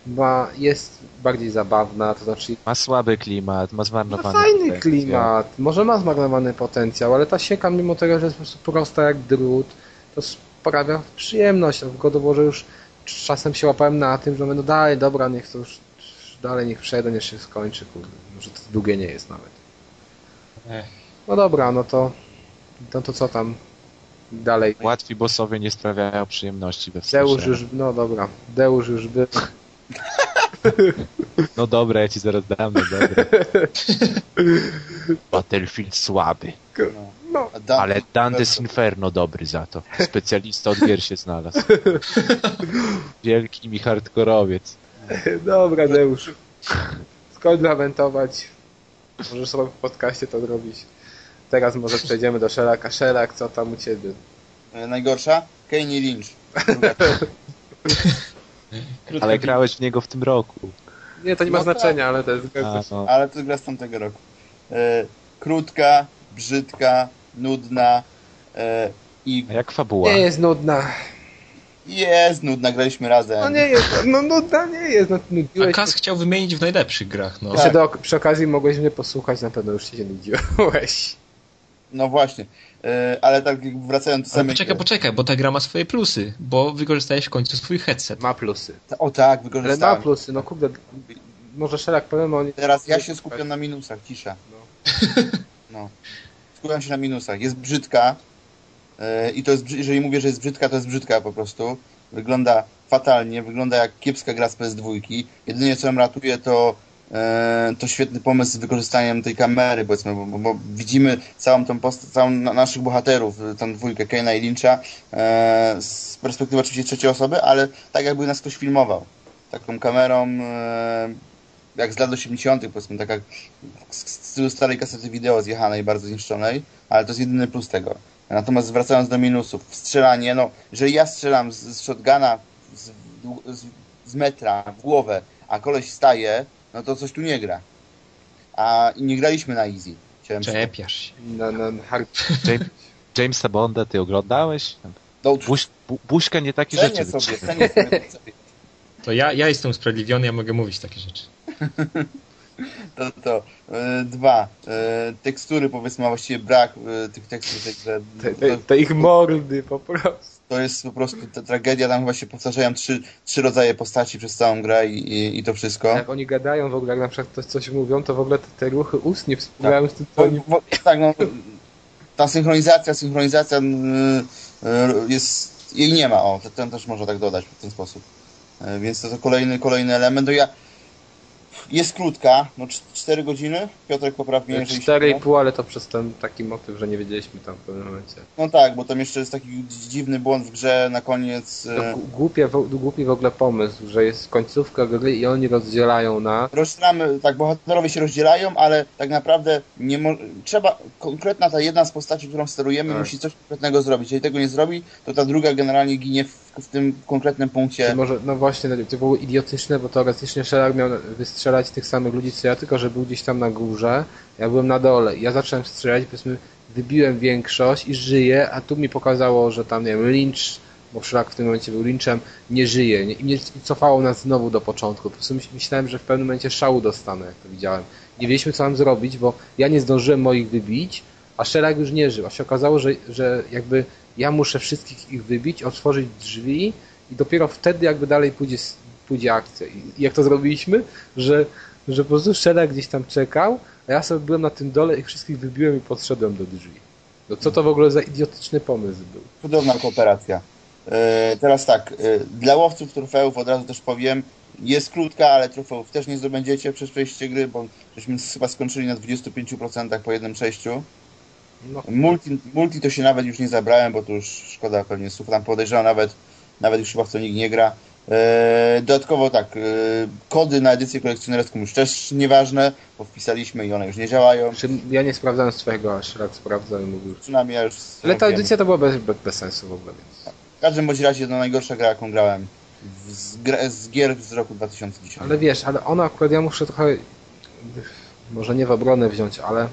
ma, jest bardziej zabawna, to znaczy... Ma słaby klimat, ma zmarnowany Ma fajny potencjał. klimat, może ma zmarnowany potencjał, ale ta sieka mimo tego, że jest po prostu prosta jak drut, to sprawia przyjemność, a w już czasem się łapałem na tym, że mówię, no dalej, dobra, niech to już dalej niech przejdę, niech się skończy, kurde. Może to długie nie jest nawet. Ech. No dobra, no to, no to co tam dalej? Łatwi bossowie nie sprawiają przyjemności we Deusz już, no dobra, Deusz już by... [LAUGHS] No dobra, ja ci zaraz dam, no dobra. [LAUGHS] Battlefield słaby. No. no. Ale Dantes Inferno dobry za to. Specjalista od gier się znalazł. [LAUGHS] Wielki mi hardkorowiec. [LAUGHS] Dobra, Deusz. Skończ lamentować. Możesz sobie w podcaście to zrobić. Teraz może przejdziemy do Sheraka. Sherak, co tam u ciebie? E, najgorsza? Kane Lynch. [LAUGHS] ale grałeś w niego w tym roku. Nie, to nie ma no znaczenia, tak. ale to jest gra. No. Ale to jest gra z tamtego roku. E, krótka, brzydka, nudna e, i... A jak fabuła? Nie jest nudna. Jest nudna, graliśmy razem. No nie jest, no nudna nie jest. No, nudziłeś A Kas chciał wymienić w najlepszych grach, no. Tak. Do, przy okazji mogłeś mnie posłuchać, na pewno już się nudziłeś. No właśnie. E, ale tak wracając do samej... Poczekaj, poczekaj, bo ta gra ma swoje plusy, bo wykorzystałeś w końcu swój headset. Ma plusy. O tak, wykorzystałem. Ale ma plusy, no kurde, może szereg powiem. Teraz ja się skupiam na minusach, cisza. No. [LAUGHS] no. Skupiam się na minusach. Jest brzydka yy, i to jest, jeżeli mówię, że jest brzydka, to jest brzydka po prostu. Wygląda fatalnie, wygląda jak kiepska gra z PS2. Jedynie co ją ratuje to E, to świetny pomysł z wykorzystaniem tej kamery, powiedzmy, bo, bo widzimy całą tą post- całą naszych bohaterów, tą dwójkę Kane'a i Lyncha e, z perspektywy oczywiście trzeciej osoby, ale tak jakby nas ktoś filmował. Taką kamerą e, jak z lat 80., powiedzmy, tak jak z stylu starej kasety wideo zjechanej, bardzo zniszczonej, ale to jest jedyny plus tego. Natomiast wracając do minusów, strzelanie, no, jeżeli ja strzelam z, z shotguna z, z, z metra w głowę, a koleś staje, no to coś tu nie gra. A nie graliśmy na easy. Chciałem Czepiasz się. Na, na hard... James, Jamesa Bonda ty oglądałeś? No, Buź, bu, buźka nie takie rzeczy. Sobie, sobie. To ja, ja jestem usprawiedliwiony, ja mogę mówić takie rzeczy. [LAUGHS] [LAUGHS] to to. E, dwa. E, tekstury powiedzmy, a właściwie brak e, tych tekstur. Te, te, te, ich mordy po prostu to jest po prostu ta tragedia, tam się powtarzają trzy, trzy rodzaje postaci przez całą grę i, i, i to wszystko. Jak oni gadają w ogóle, jak na przykład coś mówią, to w ogóle te, ruchy ust nie współgrają tak. z tym, co oni... tak, no, ta synchronizacja, synchronizacja yy, jest, jej nie ma, o, ten też można tak dodać w ten sposób. Więc to, to kolejny, kolejny element. No ja, jest krótka, no 4 godziny. Piotrek poprawnie. 4,5, ale to przez ten taki motyw, że nie wiedzieliśmy tam w pewnym momencie. No tak, bo tam jeszcze jest taki dziwny błąd w grze na koniec. Głupie, głupi w ogóle pomysł, że jest końcówka gry i oni rozdzielają na... Rozdzielamy, tak, bohaterowie się rozdzielają, ale tak naprawdę nie mo... trzeba, konkretna ta jedna z postaci, którą sterujemy, tak. musi coś konkretnego zrobić. Jeżeli tego nie zrobi, to ta druga generalnie ginie w, w tym konkretnym punkcie. Może, no właśnie, to było idiotyczne, bo teoretycznie Shelar miał wystrzelać strzelać tych samych ludzi co ja, tylko że był gdzieś tam na górze, ja byłem na dole. Ja zacząłem strzelać, powiedzmy, wybiłem większość i żyję, a tu mi pokazało, że tam, nie wiem, Lynch, bo Szlak w tym momencie był Lynchem, nie żyje. Nie, I mnie cofało nas znowu do początku. Po prostu myślałem, że w pewnym momencie szału dostanę, jak to widziałem. Nie wiedzieliśmy, co mam zrobić, bo ja nie zdążyłem moich wybić, a Sherlock już nie żył. A się okazało, że, że jakby ja muszę wszystkich ich wybić, otworzyć drzwi i dopiero wtedy jakby dalej pójdzie pójdzie akcja. I jak to zrobiliśmy? Że, że po prostu Shella gdzieś tam czekał, a ja sobie byłem na tym dole i wszystkich wybiłem i podszedłem do drzwi. No co to w ogóle za idiotyczny pomysł był? Cudowna kooperacja. E, teraz tak, e, dla łowców trofeów od razu też powiem, jest krótka, ale trofeów też nie zdobędziecie przez przejście gry, bo żeśmy chyba skończyli na 25% po jednym przejściu. No. Multi, multi to się nawet już nie zabrałem, bo to już szkoda pewnie słów. Tam podejrzewam nawet, nawet już chyba w to nikt nie gra. E, dodatkowo tak, e, kody na edycję kolekcjonerską już też nieważne, bo wpisaliśmy i one już nie działają. ja nie sprawdzałem swojego, aż raz sprawdzałem i mówił. Przynajmniej ja już... Ale ta edycja to była bez, bez, bez sensu w ogóle, więc... W każdym bądź razie to najgorsza gra, jaką grałem z, z gier z roku 2010. Ale wiesz, ale ona akurat, ja muszę trochę, może nie w obronę wziąć, ale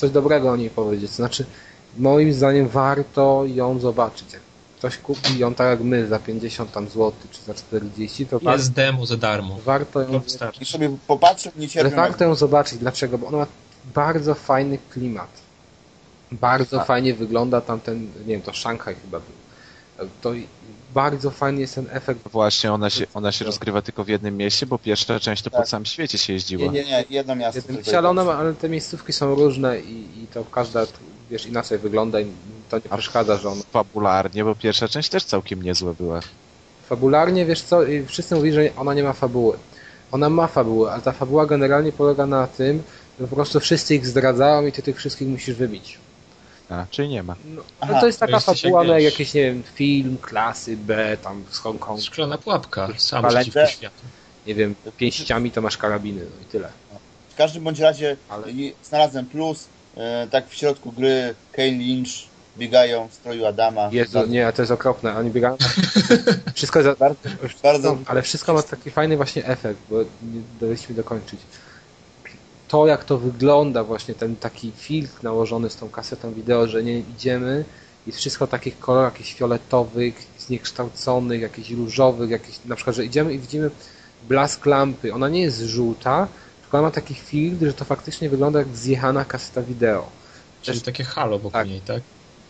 coś dobrego o niej powiedzieć. Znaczy, moim zdaniem warto ją zobaczyć ktoś kupi ją tak jak my za 50 tam złotych czy za 40, to Jest tak, demo za darmo. Warto ją I sobie popatrzeć, nie cierpię. Ale warto ją zobaczyć. Dlaczego? Bo ona ma bardzo fajny klimat. Bardzo A. fajnie wygląda tam ten, nie wiem, to Szanghaj chyba był. To bardzo fajny jest ten efekt. Właśnie, ona się, ona się rozgrywa tylko w jednym mieście, bo pierwsza część to tak. po całym świecie się jeździła. Nie, nie, nie, jedno miasto. Jednym, ale, one, ale te miejscówki są różne i, i to każda, wiesz, inaczej wygląda i to nie przeszkadza, że on... Fabularnie, bo pierwsza część też całkiem niezła była. Fabularnie, wiesz co, wszyscy mówili, że ona nie ma fabuły. Ona ma fabułę, ale ta fabuła generalnie polega na tym, że po prostu wszyscy ich zdradzają i ty tych wszystkich musisz wybić. A, czyli nie ma. No, no to jest taka fabuła, no, jak jakiś, nie wiem, film klasy B, tam z Hongkongu. Szklana pułapka, sam przeciwko światu. Nie wiem, pięściami to masz karabiny, no i tyle. W każdym bądź razie Ale... znalazłem plus, e, tak w środku gry Kane Lynch biegają w stroju Adama. Jezu, bardzo... nie, to jest okropne. Oni biegają. [LAUGHS] Wszystko jest. bardzo, bardzo... ale wszystko ma taki fajny właśnie efekt, bo nie daliśmy dokończyć. To, jak to wygląda, właśnie ten taki filtr nałożony z tą kasetą wideo, że nie idziemy, jest wszystko takich kolorów, jakichś fioletowych, zniekształconych, jakichś różowych, jakichś, na przykład, że idziemy i widzimy blask lampy. Ona nie jest żółta, tylko ona ma taki filtr, że to faktycznie wygląda jak zjechana kaseta wideo. Czyli Też... takie halo wokół tak. niej, tak?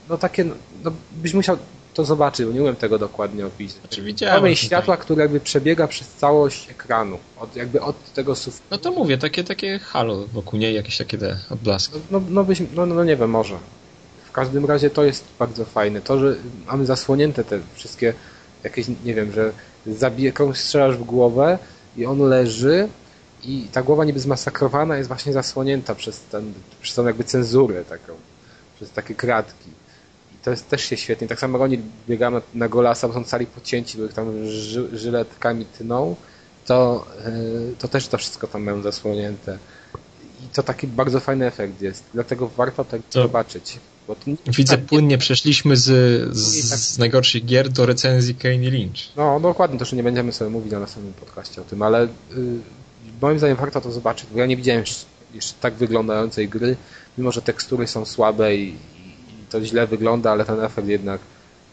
no takie, no byś musiał to zobaczyć, bo nie umiem tego dokładnie opisać. Znaczy widziałem. światła, które jakby przebiega przez całość ekranu, od, jakby od tego sufitu. No to mówię, takie, takie halo wokół niej, jakieś takie te odblaski. No, no, byś, no, no nie wiem, może. W każdym razie to jest bardzo fajne. To, że mamy zasłonięte te wszystkie jakieś, nie wiem, że zabije komuś strzelasz w głowę i on leży i ta głowa niby zmasakrowana jest właśnie zasłonięta przez, ten, przez tą jakby cenzurę taką, przez takie kratki to jest też się świetnie. Tak samo jak oni biegamy na golasa, bo są cali pocięci, bo ich tam ży, żyletkami tną, to, yy, to też to wszystko tam mają zasłonięte. I to taki bardzo fajny efekt jest. Dlatego warto tak to zobaczyć. Widzę, tak, płynnie przeszliśmy z, z, tak, z najgorszych gier do recenzji Kane Lynch. No, dokładnie, to że nie będziemy sobie mówić na następnym podcaście o tym, ale yy, moim zdaniem warto to zobaczyć, bo ja nie widziałem jeszcze tak wyglądającej gry, mimo że tekstury są słabe i, to źle wygląda, ale ten efekt jednak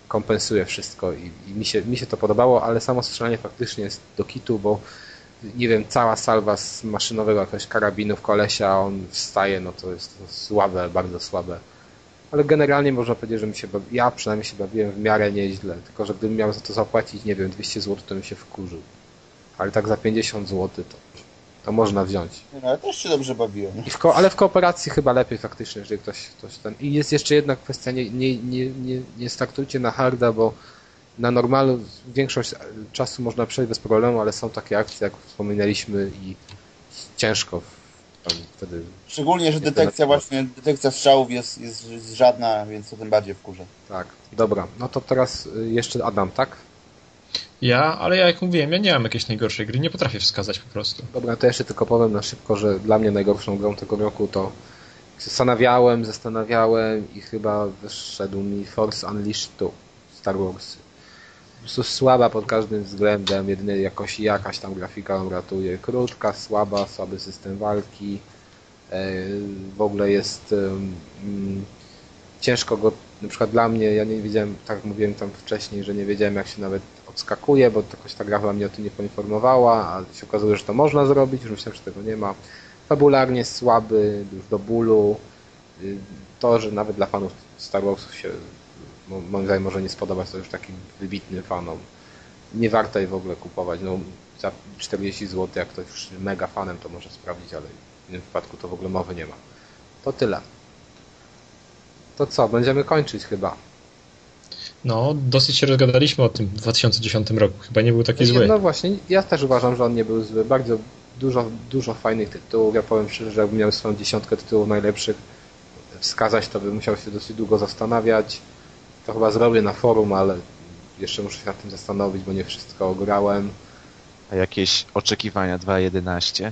kompensuje wszystko i, i mi, się, mi się to podobało, ale samo strzelanie faktycznie jest do kitu, bo nie wiem, cała salwa z maszynowego jakiegoś karabinu w kolesia, a on wstaje, no to jest to słabe, bardzo słabe. Ale generalnie można powiedzieć, że mi się, ja przynajmniej się bawiłem w miarę nieźle, tylko że gdybym miał za to zapłacić, nie wiem, 200 zł, to bym się wkurzył. Ale tak za 50 zł to to można wziąć. No, ale też się dobrze bawiłem. W ale w kooperacji chyba lepiej faktycznie, jeżeli ktoś, ktoś ten... I jest jeszcze jedna kwestia, nie, nie, nie, nie, nie startujcie na harda, bo na normalu większość czasu można przejść bez problemu, ale są takie akcje, jak wspominaliśmy i ciężko wtedy... Szczególnie, że detekcja właśnie, detekcja strzałów jest, jest, jest żadna, więc to tym bardziej wkurza. Tak, dobra. No to teraz jeszcze Adam, tak? Ja, ale ja jak mówiłem, ja nie mam jakiejś najgorszej gry, nie potrafię wskazać po prostu. Dobra, to jeszcze tylko powiem na szybko, że dla mnie najgorszą grą tego roku to zastanawiałem, zastanawiałem i chyba wyszedł mi Force Unleashed 2 Star Wars. Po prostu słaba pod każdym względem, jedynie jakoś jakaś tam grafika ją ratuje. Krótka, słaba, słaby system walki. E, w ogóle jest um, ciężko go, na przykład dla mnie, ja nie wiedziałem, tak mówiłem tam wcześniej, że nie wiedziałem jak się nawet odskakuje, bo jakoś ta gra mnie o tym nie poinformowała, a się okazuje, że to można zrobić, już myślałem, że tego nie ma. Fabularnie słaby, już do bólu. To, że nawet dla fanów Star Warsów się moim zdaniem może nie spodobać, to już takim wybitnym fanom. Nie warto jej w ogóle kupować. No, za 40 zł, jak ktoś mega fanem, to może sprawdzić, ale w tym wypadku to w ogóle mowy nie ma. To tyle. To co, będziemy kończyć chyba. No, dosyć się rozgadaliśmy o tym w 2010 roku. Chyba nie był taki zły. No właśnie, ja też uważam, że on nie był zły. Bardzo dużo, dużo fajnych tytułów. Ja powiem szczerze, że jakbym miał swoją dziesiątkę tytułów najlepszych wskazać, to bym musiał się dosyć długo zastanawiać. To chyba zrobię na forum, ale jeszcze muszę się nad tym zastanowić, bo nie wszystko ograłem. A jakieś oczekiwania 2.11?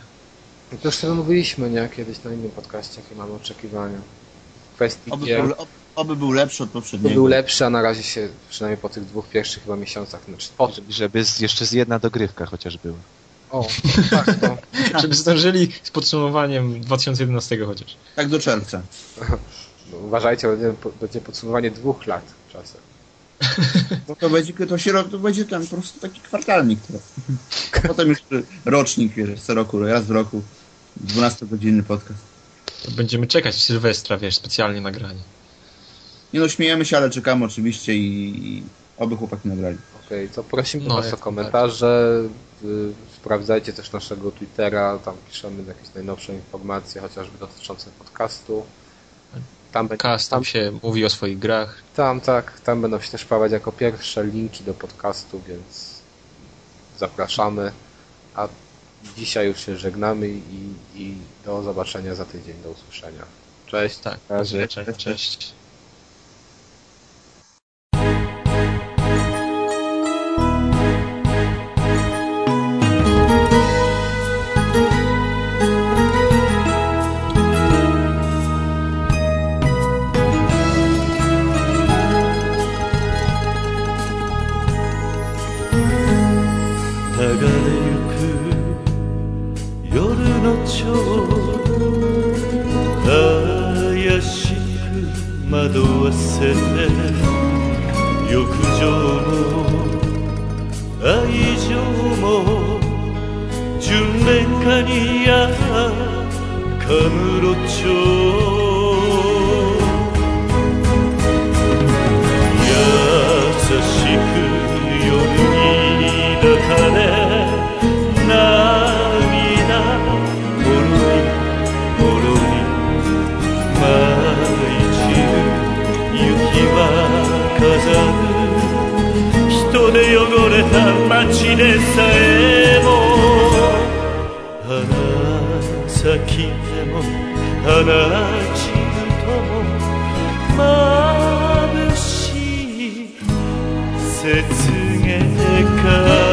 No to już mówiliśmy, nie? Kiedyś na innym podcaście, jakie mamy oczekiwania. W kwestii oby, gier. Oby był lepszy od poprzedniego. Był lepszy, a na razie się, przynajmniej po tych dwóch pierwszych chyba miesiącach, znaczy po tym. Żeby z, jeszcze z jedna dogrywka chociaż była. O, tak, to. [LAUGHS] Żeby zdążyli z podsumowaniem 2011 chociaż. Tak do czerwca. [LAUGHS] No, uważajcie, będzie, będzie podsumowanie dwóch lat czasem. [LAUGHS] No to będzie, to się, to będzie ten po prostu taki kwartalnik. A potem już rocznik, wiesz, co roku, raz w roku. 12-godzinny podcast. To będziemy czekać Sylwestra, wiesz, specjalnie nagranie. Nie no, śmiejemy się, ale czekamy oczywiście i, i oby chłopaki nagrali. Okej, okay, to prosimy no, Was o komentarze. Y, sprawdzajcie też naszego Twittera, tam piszemy jakieś najnowsze informacje, chociażby dotyczące podcastu. Tam, Podcast, tam się mówi o swoich grach. Tam, tak, tam będą się też pojawiać jako pierwsze linki do podcastu, więc zapraszamy. A dzisiaj już się żegnamy i, i do zobaczenia za tydzień, do usłyszenia. Cześć. Tak, cześć. cześć. 惑谷やカムロ町優しくよに抱かれ涙ぼろりぼろり舞い散る雪は飾る人で汚れた街でさえ花散ると眩しい雪月か